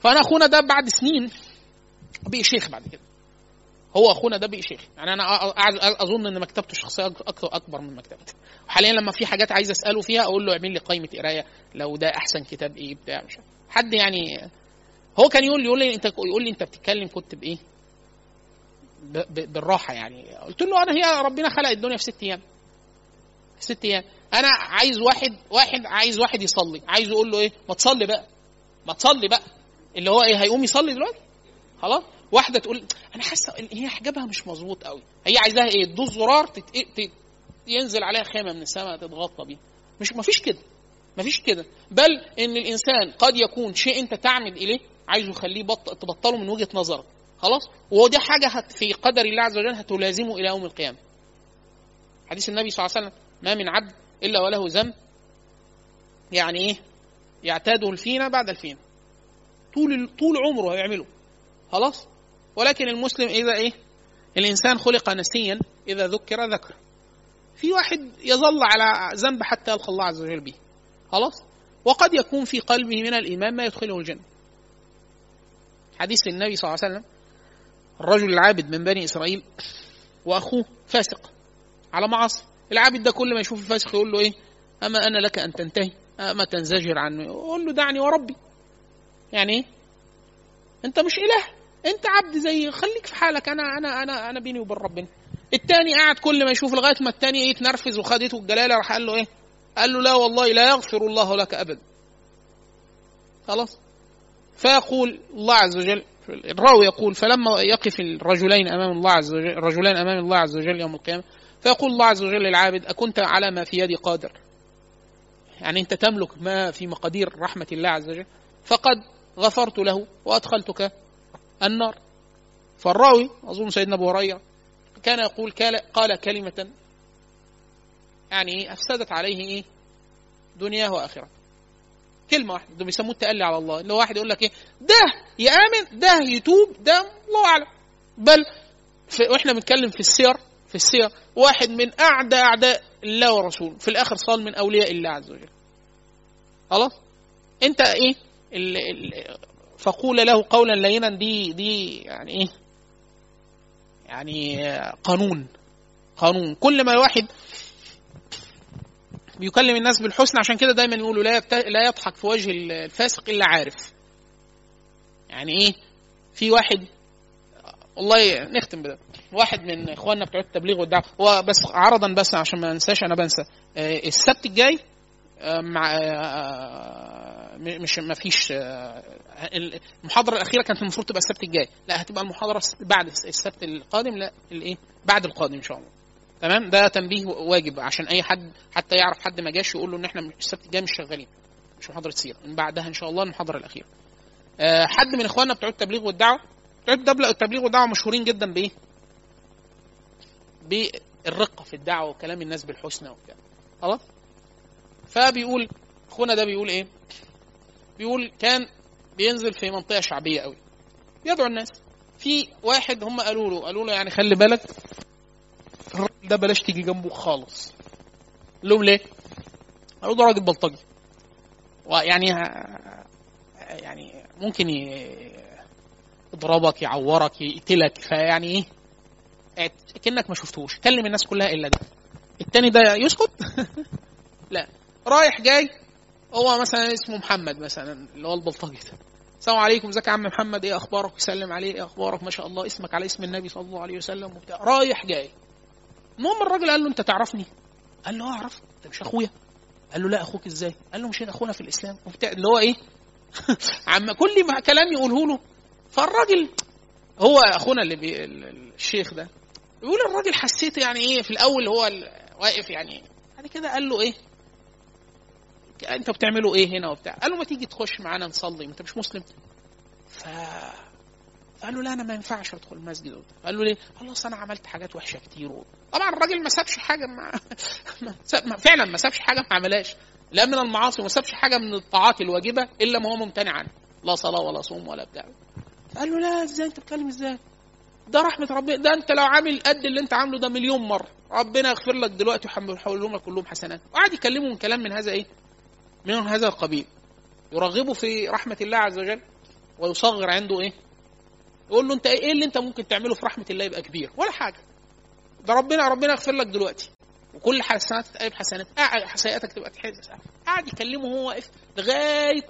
S2: فأنا أخونا ده بعد سنين بقي شيخ بعد كده. هو اخونا ده بقي شيخ. يعني أنا أظن إن مكتبته الشخصية أك- أكتر أكبر من مكتبتي. وحاليا لما في حاجات عايز أسأله فيها أقول له اعمل لي قائمة قراية لو ده أحسن كتاب إيه بتاع مش. حد يعني هو كان يقول لي يقول لي أنت يقول لي أنت بتتكلم كنت بإيه؟ بالراحة يعني. قلت له أنا هي ربنا خلق الدنيا في ست أيام. في ست أيام. أنا عايز واحد واحد عايز واحد يصلي. عايز أقول له إيه؟ ما تصلي بقى. ما تصلي بقى. اللي هو إيه؟ هيقوم يصلي دلوقتي؟ خلاص. واحدة تقول أنا حاسة هي حجابها مش مظبوط قوي هي عايزاها إيه؟ تدوس زرار تت... تت... ينزل عليها خيمه من السماء تتغطى بيها. مش مفيش كده. مفيش كده. بل إن الإنسان قد يكون شيء أنت تعمد إليه عايزه يخليه بط... تبطله من وجهة نظرك. خلاص؟ ودي حاجة هت... في قدر الله عز وجل هتلازمه إلى يوم القيامة. حديث النبي صلى الله عليه وسلم ما من عبد إلا وله ذنب. يعني إيه؟ يعتاده الفينة بعد الفينة. طول طول عمره هيعمله. خلاص؟ ولكن المسلم إذا إيه؟ الإنسان خلق نسيا إذا ذكر ذكر. في واحد يظل على ذنب حتى يلقى الله عز وجل به. خلاص؟ وقد يكون في قلبه من الإيمان ما يدخله الجنة. حديث النبي صلى الله عليه وسلم الرجل العابد من بني إسرائيل وأخوه فاسق على معاصي. العابد ده كل ما يشوف الفاسق يقول له إيه؟ أما أنا لك أن تنتهي؟ أما تنزجر عنه؟ يقول له دعني وربي. يعني إيه؟ أنت مش إله. انت عبد زي خليك في حالك. أنا أنا أنا أنا بيني وبين ربنا. التاني قاعد كل ما يشوف لغاية ما التاني إيه يتنرفز وخدته الجلالة راح قال له إيه؟ قال له لا والله لا يغفر الله لك أبدا. خلاص؟ فيقول الله عز وجل الراوي يقول فلما يقف الرجلين أمام الله عز وجل الرجلان أمام الله عز وجل يوم القيامة فيقول الله عز وجل للعابد أكنت على ما في يدي قادر. يعني أنت تملك ما في مقادير رحمة الله عز وجل فقد غفرت له وأدخلتك النار. فالراوي أظن سيدنا أبو هريرة كان يقول قال كلمة يعني إيه أفسدت عليه إيه دنياه وآخرته. كلمة واحدة ده بيسموه التألي على الله. اللي هو واحد يقول لك إيه ده يامن ده يتوب ده الله أعلم. بل وإحنا بنتكلم في السير في السير واحد من أعدى أعداء الله ورسوله. في الآخر صار من أولياء الله عز وجل. خلاص؟ ال ال فقول له قولا لينا دي دي يعني إيه؟ يعني قانون قانون. كل ما الواحد بيكلم الناس بالحسن عشان كده دايما يقولوا لا لا يضحك في وجه الفاسق إلا عارف. يعني إيه؟ في واحد والله نختم بده. واحد من إخواننا بتوع التبليغ والدعوه هو بس عرضا بس عشان ما انساش أنا بنسى. السبت الجاي مع مش ما فيش المحاضرة الأخيرة كانت المفروض تبقى السبت الجاي. لا هتبقى المحاضرة بعد السبت القادم لا الإيه بعد القادم إن شاء الله. تمام؟ ده تنبيه واجب عشان أي حد حتى يعرف حد ما جاش يقول له إن إحنا السبت الجاي مش شغالين مش محاضرة سيرة. من بعدها إن شاء الله المحاضرة الأخيرة. أه حد من إخواننا بتوع التبليغ والدعوة بتوع التبليغ والدعوة مشهورين جدا بإيه؟ بالرقة في الدعوة وكلام الناس بالحسنى وبتاع. خلاص؟ فبيقول إخونا ده بيقول إيه؟ بيقول كان بينزل في منطقة شعبية قوي. يدعو الناس. في واحد هم قالوا له قالوا له يعني خلي بالك الراجل ده بلاش تيجي جنبه خالص. قال لهم ليه؟ قالوا ده راجل بلطجي. ويعني يعني ممكن يضربك يعورك يقتلك. فيعني إيه؟ كأنك ما شفتوش كلم الناس كلها إلا ده. التاني ده يسكت؟ لا. رايح جاي هو مثلا اسمه محمد مثلا اللي هو البلطجي ده. السلام عليكم إزيك يا عم محمد؟ إيه أخبارك؟ يسلم عليه إيه أخبارك؟ ما شاء الله. اسمك على اسم النبي صلى الله عليه وسلم وبتاع. رايح جاي. المهم الراجل قال له أنت تعرفني؟ قال له آه اعرف انت مش أخويا؟ قال له لا أخوك إزاي؟ قال له مش هنا أخونا في الإسلام. وبتاع. اللي هو إيه؟ عم كل ما كلام يقوله له فالراجل هو أخونا اللي بي الشيخ ده يقول الراجل حسيت يعني إيه في الأول هو واقف يعني بعد كده قال له إيه؟ انت بتعملوا إيه هنا وبتاع. قال له ما تيجي تخش معانا نصلي انت مش مسلم. ف قال له لا أنا ما ينفعش ادخل المسجد. قال له ليه؟ اصل أنا عملت حاجات وحشة كتير و... طبعا الراجل ما سابش حاجة ما... ما... فعلا ما سابش حاجة ما عملهاش. لا من المعاصي وما سابش حاجة من الطاعات الواجبة إلا ما هو ممتنع عنها. لا صلاة ولا صوم ولا بتاع. قال له لا إزاي؟ أنت بتتكلم إزاي؟ ده رحمة ربنا. ده أنت لو عامل قد اللي أنت عامله ده مليون مرة. ربنا يغفر لك دلوقتي ويحولهم لك كلهم حسنات. وقعد يكلمه من كلام من هذا إيه؟ من هذا القبيل. يرغبه في رحمة الله عز وجل ويصغر عنده إيه؟ يقول له أنت إيه اللي أنت ممكن تعمله في رحمة الله يبقى كبير؟ ولا حاجة. ده ربنا ربنا يغفر لك دلوقتي. وكل حسنات تتقلب حسنات سيئاتك تبقى تحس قاعد يكلمه وهو واقف لغاية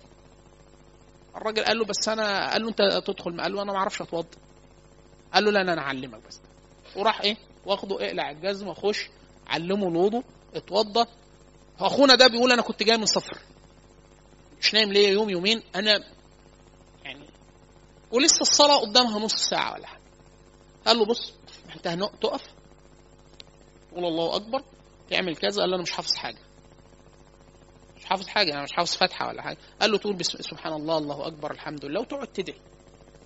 S2: الراجل قال له بس أنا قال له أنت تدخل قال له أنا ما أعرفش أتوضى. قال له لا أنا اعلمك بس. وراح إيه؟ واخده اقلع الجزمة خش علمه الوضوء اتوضى أخونا ده بيقول أنا كنت جاي من سفر. مش نايم ليه يوم يومين. أنا ولسه الصلاة قدامها نص ساعة ولا حاجة. قال له بص أنت هنق- تقف. تقول الله أكبر. تعمل كذا. قال له أنا مش حافظ حاجة. مش حافظ حاجة. أنا مش حافظ فاتحه ولا حاجة. قال له تقول بسم سبحان الله الله أكبر الحمد لله. وتقعد تدعي.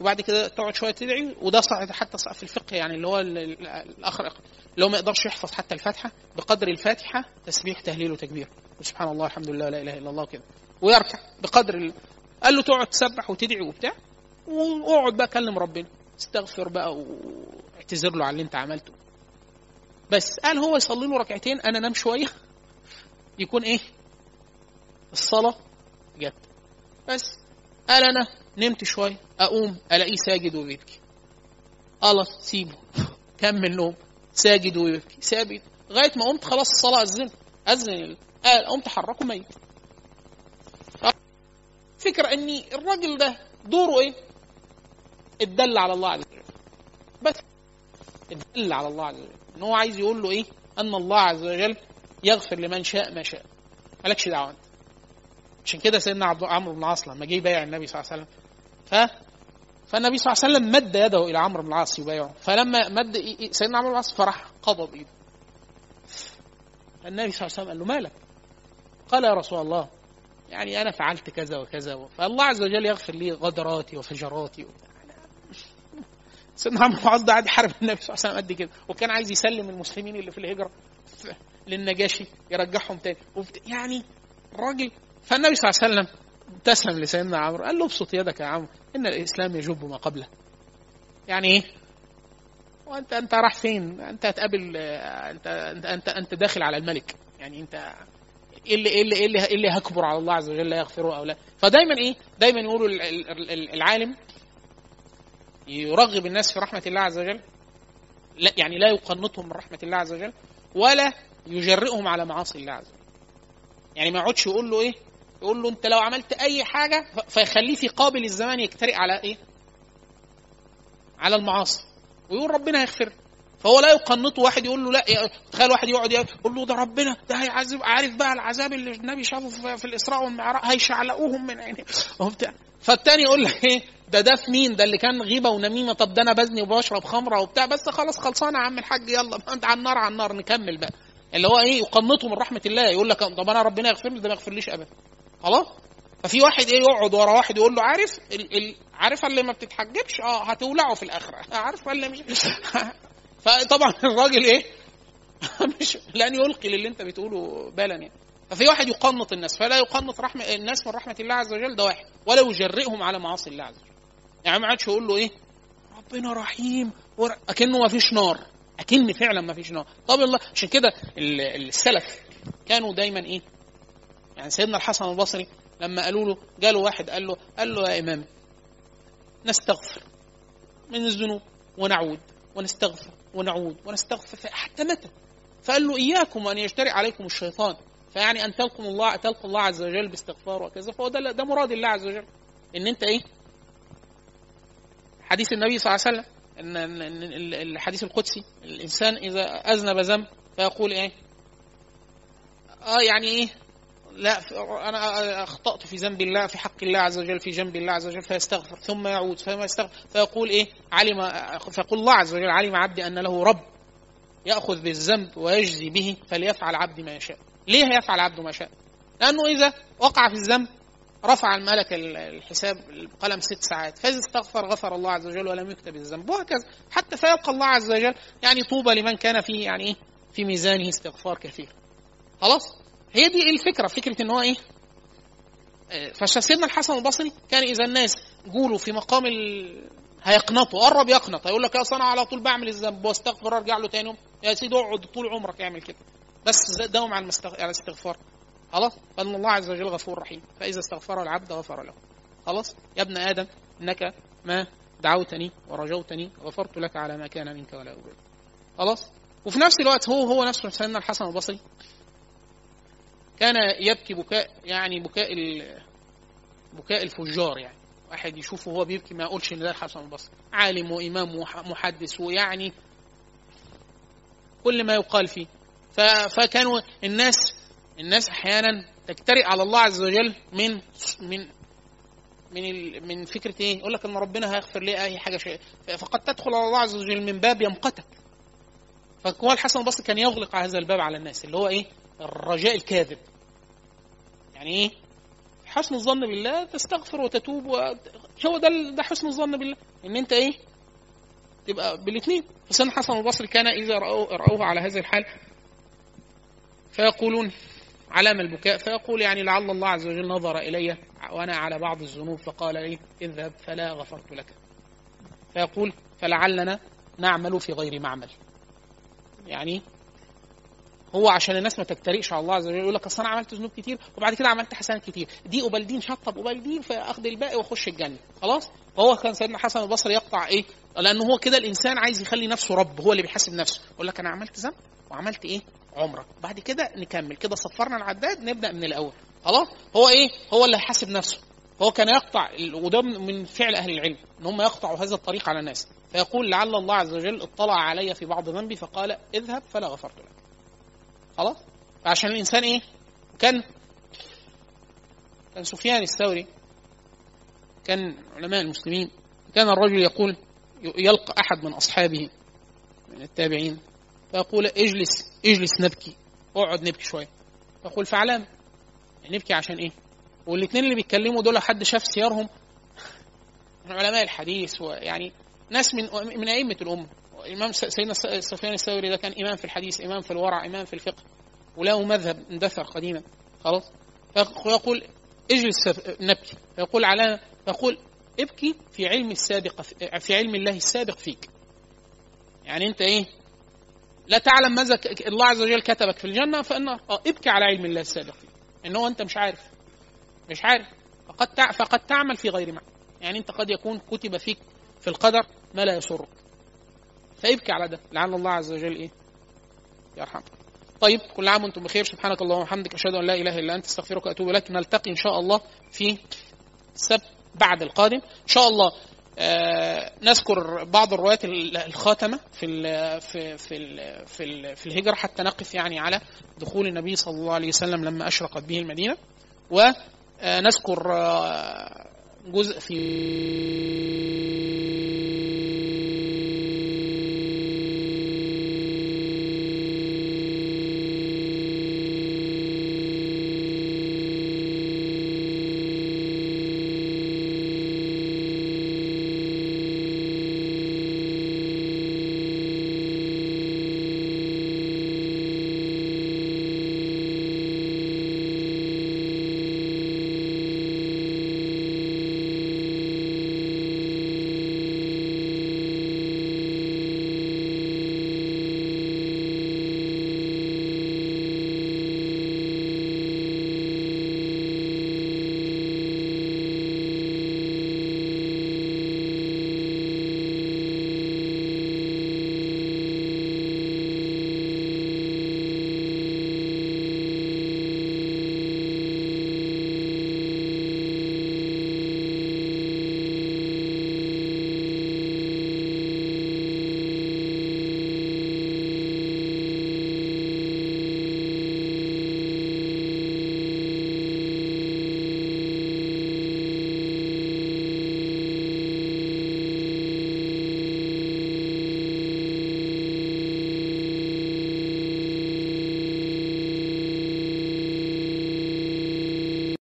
S2: وبعد كده تقعد شوية تدعي وده صعد حتى صعد في الفقه يعني اللي هو ال- ال- الأخر اللي هو ما يقدرش يحفظ حتى الفاتحة بقدر الفاتحة تسبيح تهليل وتكبير. وسبحان الله الحمد لله لا إله إلا الله كده ويركع بقدر ال... قال له تقعد تسبح وتدعي وبتاع واقعد بقى كلم ربنا استغفر بقى واعتذر له على اللي انت عملته. بس قال هو يصلي له ركعتين أنا أنام شوية يكون إيه؟ الصلاة جت. بس. قال أنا نمت شوية أقوم ألاقيه ساجد وبيبكي. خلاص سيبه كمل نوم ساجد ويبكي ساجد لغاية ما قمت خلاص الصلاة أذن اذن قال قمت حركه ميت. فكرة إن الراجل ده دوره إيه؟ اتدل على الله عز وجل. بس اتدل على الله عز وجل. إن هو عايز يقول له إيه؟ أن الله عز وجل يغفر لمن شاء ما شاء. مالكش دعوة أنت. عشان كده سيدنا عبد عمرو بن العاص لما جه يبايع النبي صلى الله عليه وسلم ف فالنبي صلى الله عليه وسلم مد يده إلى عمرو بن العاص يبايعه فلما مد سيدنا عمرو بن العاص فراح قبض إيده النبي صلى الله عليه وسلم قال له مالك؟ قال يا رسول الله يعني أنا فعلت كذا وكذا فالله عز وجل يغفر لي غدراتي وفجراتي سيدنا عمرو بن العاص ده قاعد يحارب النبي صلى الله عليه وسلم قد كده وكان عايز يسلم المسلمين اللي في الهجرة للنجاشي يرجعهم تاني. يعني الراجل فالنبي صلى الله عليه وسلم ابتسم لسيدنا عمرو قال له ابسط يدك يا عمرو إن الإسلام يجب ما قبله. يعني إيه؟ وانت أنت راح فين؟ أنت هتقابل انت انت انت, داخل على الملك. يعني أنت إيه اللي إيه اللي إيه اللي, إيه اللي هكبر على الله عز وجل لا يغفره أو لا؟ فدايما إيه؟ دايما يقولوا ال- ال- ال- العالم يرغب الناس في رحمة الله عز وجل. لا يعني لا يقنطهم من رحمة الله عز وجل ولا يجرئهم على معاصي الله عز وجل. يعني ما يقعدش يقول له إيه؟ يقول له انت لو عملت اي حاجة فيخليه في قابل الزمان يجترئ على إيه؟ على المعاصي. ويقول ربنا يغفر. فهو لا يقنطه واحد يقول له لا تخيل واحد يقعد يقول له ده ربنا ده هيعذب. عارف بقى العذاب اللي النبي شافه في- الإسراء والمعراج هيشعلقوهم من عينيه. وبتاع فالتاني يقول لك إيه؟ ده ده في مين؟ ده اللي كان غيبة ونميمة. طب ده أنا بزني وبشرب خمرة وبتاع. بس خلاص خلصانة يا عم الحاج يلا. انت على النار على النار. نكمل بقى. اللي هو إيه؟ يقنطه من رحمة الله. يقول لك طب أنا ربنا يغفر لي ده ما يغفرليش ابدا. خلاص؟ ففي واحد إيه يقعد ورا واحد يقول له عارف ال ال عارف اللي ما بتتحجبش؟ آه هتولعه في الاخره عارف اللي مش فطبعا الراجل إيه؟ مش لن يلقي للي أنت بتقوله بالا يعني. ففي واحد يقنط الناس فلا يقنط رحمة الناس من رحمة الله عز وجل ده واحد. ولا يجرئهم على معاصي الله عز وجل. يعني ما عادش يقول له إيه؟ ربنا رحيم ور... أكنه ما فيش نار. أكن فعلا ما فيش نار. طب الله عشان كده ال- السلف كانوا دايما إيه؟ يعني سيدنا الحسن البصري لما قالوا له جاله واحد قال له قال له يا امام نستغفر من الذنوب ونعود ونستغفر ونعود ونستغفر حتى متى فقال له إياكم أن يجترئ عليكم الشيطان. فيعني ان تلقوا الله تلقوا الله عز وجل باستغفار وكذا فهو ده ده مراد الله عز وجل. إن أنت إيه؟ حديث النبي صلى الله عليه وسلم ان إن- إن ال- الحديث القدسي الإنسان إذا أذنب ذنب فيقول إيه؟ آه يعني إيه؟ لا أنا أخطأت في ذنب الله في حق الله عز وجل في جنب الله عز وجل فيستغفر ثم يعود فما يستغفر فيقول إيه؟ علم فيقول الله عز وجل علم عبدي أن له رب يأخذ بالذنب ويجزي به فليفعل عبدي ما يشاء. ليه يفعل عبده ما شاء لأنه إذا وقع في الذنب رفع الملك ال- الحساب القلم ست ساعات فإذا استغفر غفر الله عز وجل ولم يكتب الذنب وهكذا. حتى فيلقى الله عز وجل يعني طوبى لمن كان فيه يعني إيه؟ في ميزانه استغفار كثير. خلاص؟ هي دي الفكرة فكرة إن هو إيه؟ آه، فسيدنا الحسن البصري كان إذا الناس جولوا في مقام ال... هيقنطوا قرب يقنط هيقول لك يا أنا على طول بعمل الذنب واستغفر أرجع له تاني يا سيدي اقعد طول عمرك اعمل كده. بس داوم على المستغ... على الاستغفار. خلاص؟ فإن الله عز وجل غفور رحيم. فإذا استغفر العبد غفر له. خلاص؟ يا ابن آدم إنك ما دعوتني ورجوتني غفرت لك على ما كان منك ولا ابالي خلاص؟ وفي نفس الوقت هو هو نفسه سيدنا الحسن البصري كان يبكي بكاء يعني بكاء. بكاء الفجار يعني واحد يشوفه وهو بيبكي ما يقولش إن ده الحسن البصري عالم وإمام وح- محدث ويعني كل ما يقال فيه. فكانوا الناس الناس أحيانا تجترئ على الله عز وجل من من من. من فكرة إيه؟ يقول لك إن ربنا هيغفر لي أي حاجة شيء فقد تدخل على الله عز وجل من باب يمقتك فهو الحسن البصري كان يغلق هذا الباب على الناس اللي هو إيه؟ الرجاء الكاذب. يعني إيه؟ حسن الظن بالله تستغفر وتتوب و... هو ده ده حسن الظن بالله. إن أنت إيه؟ تبقى بالاثنين فسيدنا الحسن البصري كان إذا رأوه, رأوه على هذه الحال فيقولون علام البكاء. فيقول يعني لعل الله عز وجل نظر إلي وأنا على بعض الذنوب فقال لي اذهب فلا غفرت لك. فيقول فلعلنا نعمل في غير معمل. يعني هو عشان الناس ما تجترئش على الله عز وجل يقول لك أصل أنا عملت ذنوب كتير وبعد كده عملت حسنات كتير. دي قبال دي نشطب قبال دي فاخد الباقي وأخش الجنة. خلاص؟ فهو كان سيدنا حسن البصري يقطع إيه؟ لأنه هو كده الإنسان عايز يخلي نفسه رب هو اللي بيحاسب نفسه. يقول لك أنا عملت ذنب وعملت إيه؟ عمرة. بعد كده نكمل. كده صفرنا العداد نبدأ من الأول. خلاص؟ هو إيه؟ هو اللي هيحاسب نفسه. هو كان يقطع وده من فعل أهل العلم إن هم يقطعوا هذا الطريق على الناس. فيقول لعل الله عز وجل اطلع علي في بعض ذنبي فقال اذهب فلا غفرت لك. خلاص؟ عشان الإنسان إيه؟ كان كان سفيان الثوري كان علماء المسلمين كان الرجل يقول يلقى أحد من أصحابه من التابعين فيقول اجلس اجلس نبكي اقعد نبكي شوية. يقول فعلام نبكي عشان إيه؟ والاثنين اللي بيتكلموا دول حد شاف سيارهم؟ من علماء الحديث ويعني ناس من من أئمة الأمة. إمام سيدنا سفيان الثوري ده كان إمام في الحديث إمام في الورع إمام في الفقه وله مذهب اندثر قديما خلاص؟ فيقول اجلس نبكي فيقول على يقول ابكي في علم السابق في علم الله السابق فيك. يعني أنت إيه؟ لا تعلم ماذا الله عز وجل كتبك في الجنة فإن آه ابكي على علم الله السابق فيك. إن هو أنت مش عارف. مش عارف. فقد. فقد تعمل في غير معنى. يعني أنت قد يكون كتب فيك في القدر ما لا يسرك فابكي على ده. لعل الله عز وجل إيه؟ يرحمك طيب كل عام وأنتم بخير سبحانك اللهم وبحمدك أشهد أن لا إله إلا أنت أستغفرك وأتوب إليك. نلتقي إن شاء الله في السبت بعد القادم. إن شاء الله آه نذكر بعض الروايات الخاتمة في ال في في ال في, ال في الهجرة حتى نقف يعني على دخول النبي صلى الله عليه وسلم لما أشرقت به المدينة. ونذكر آه جزء في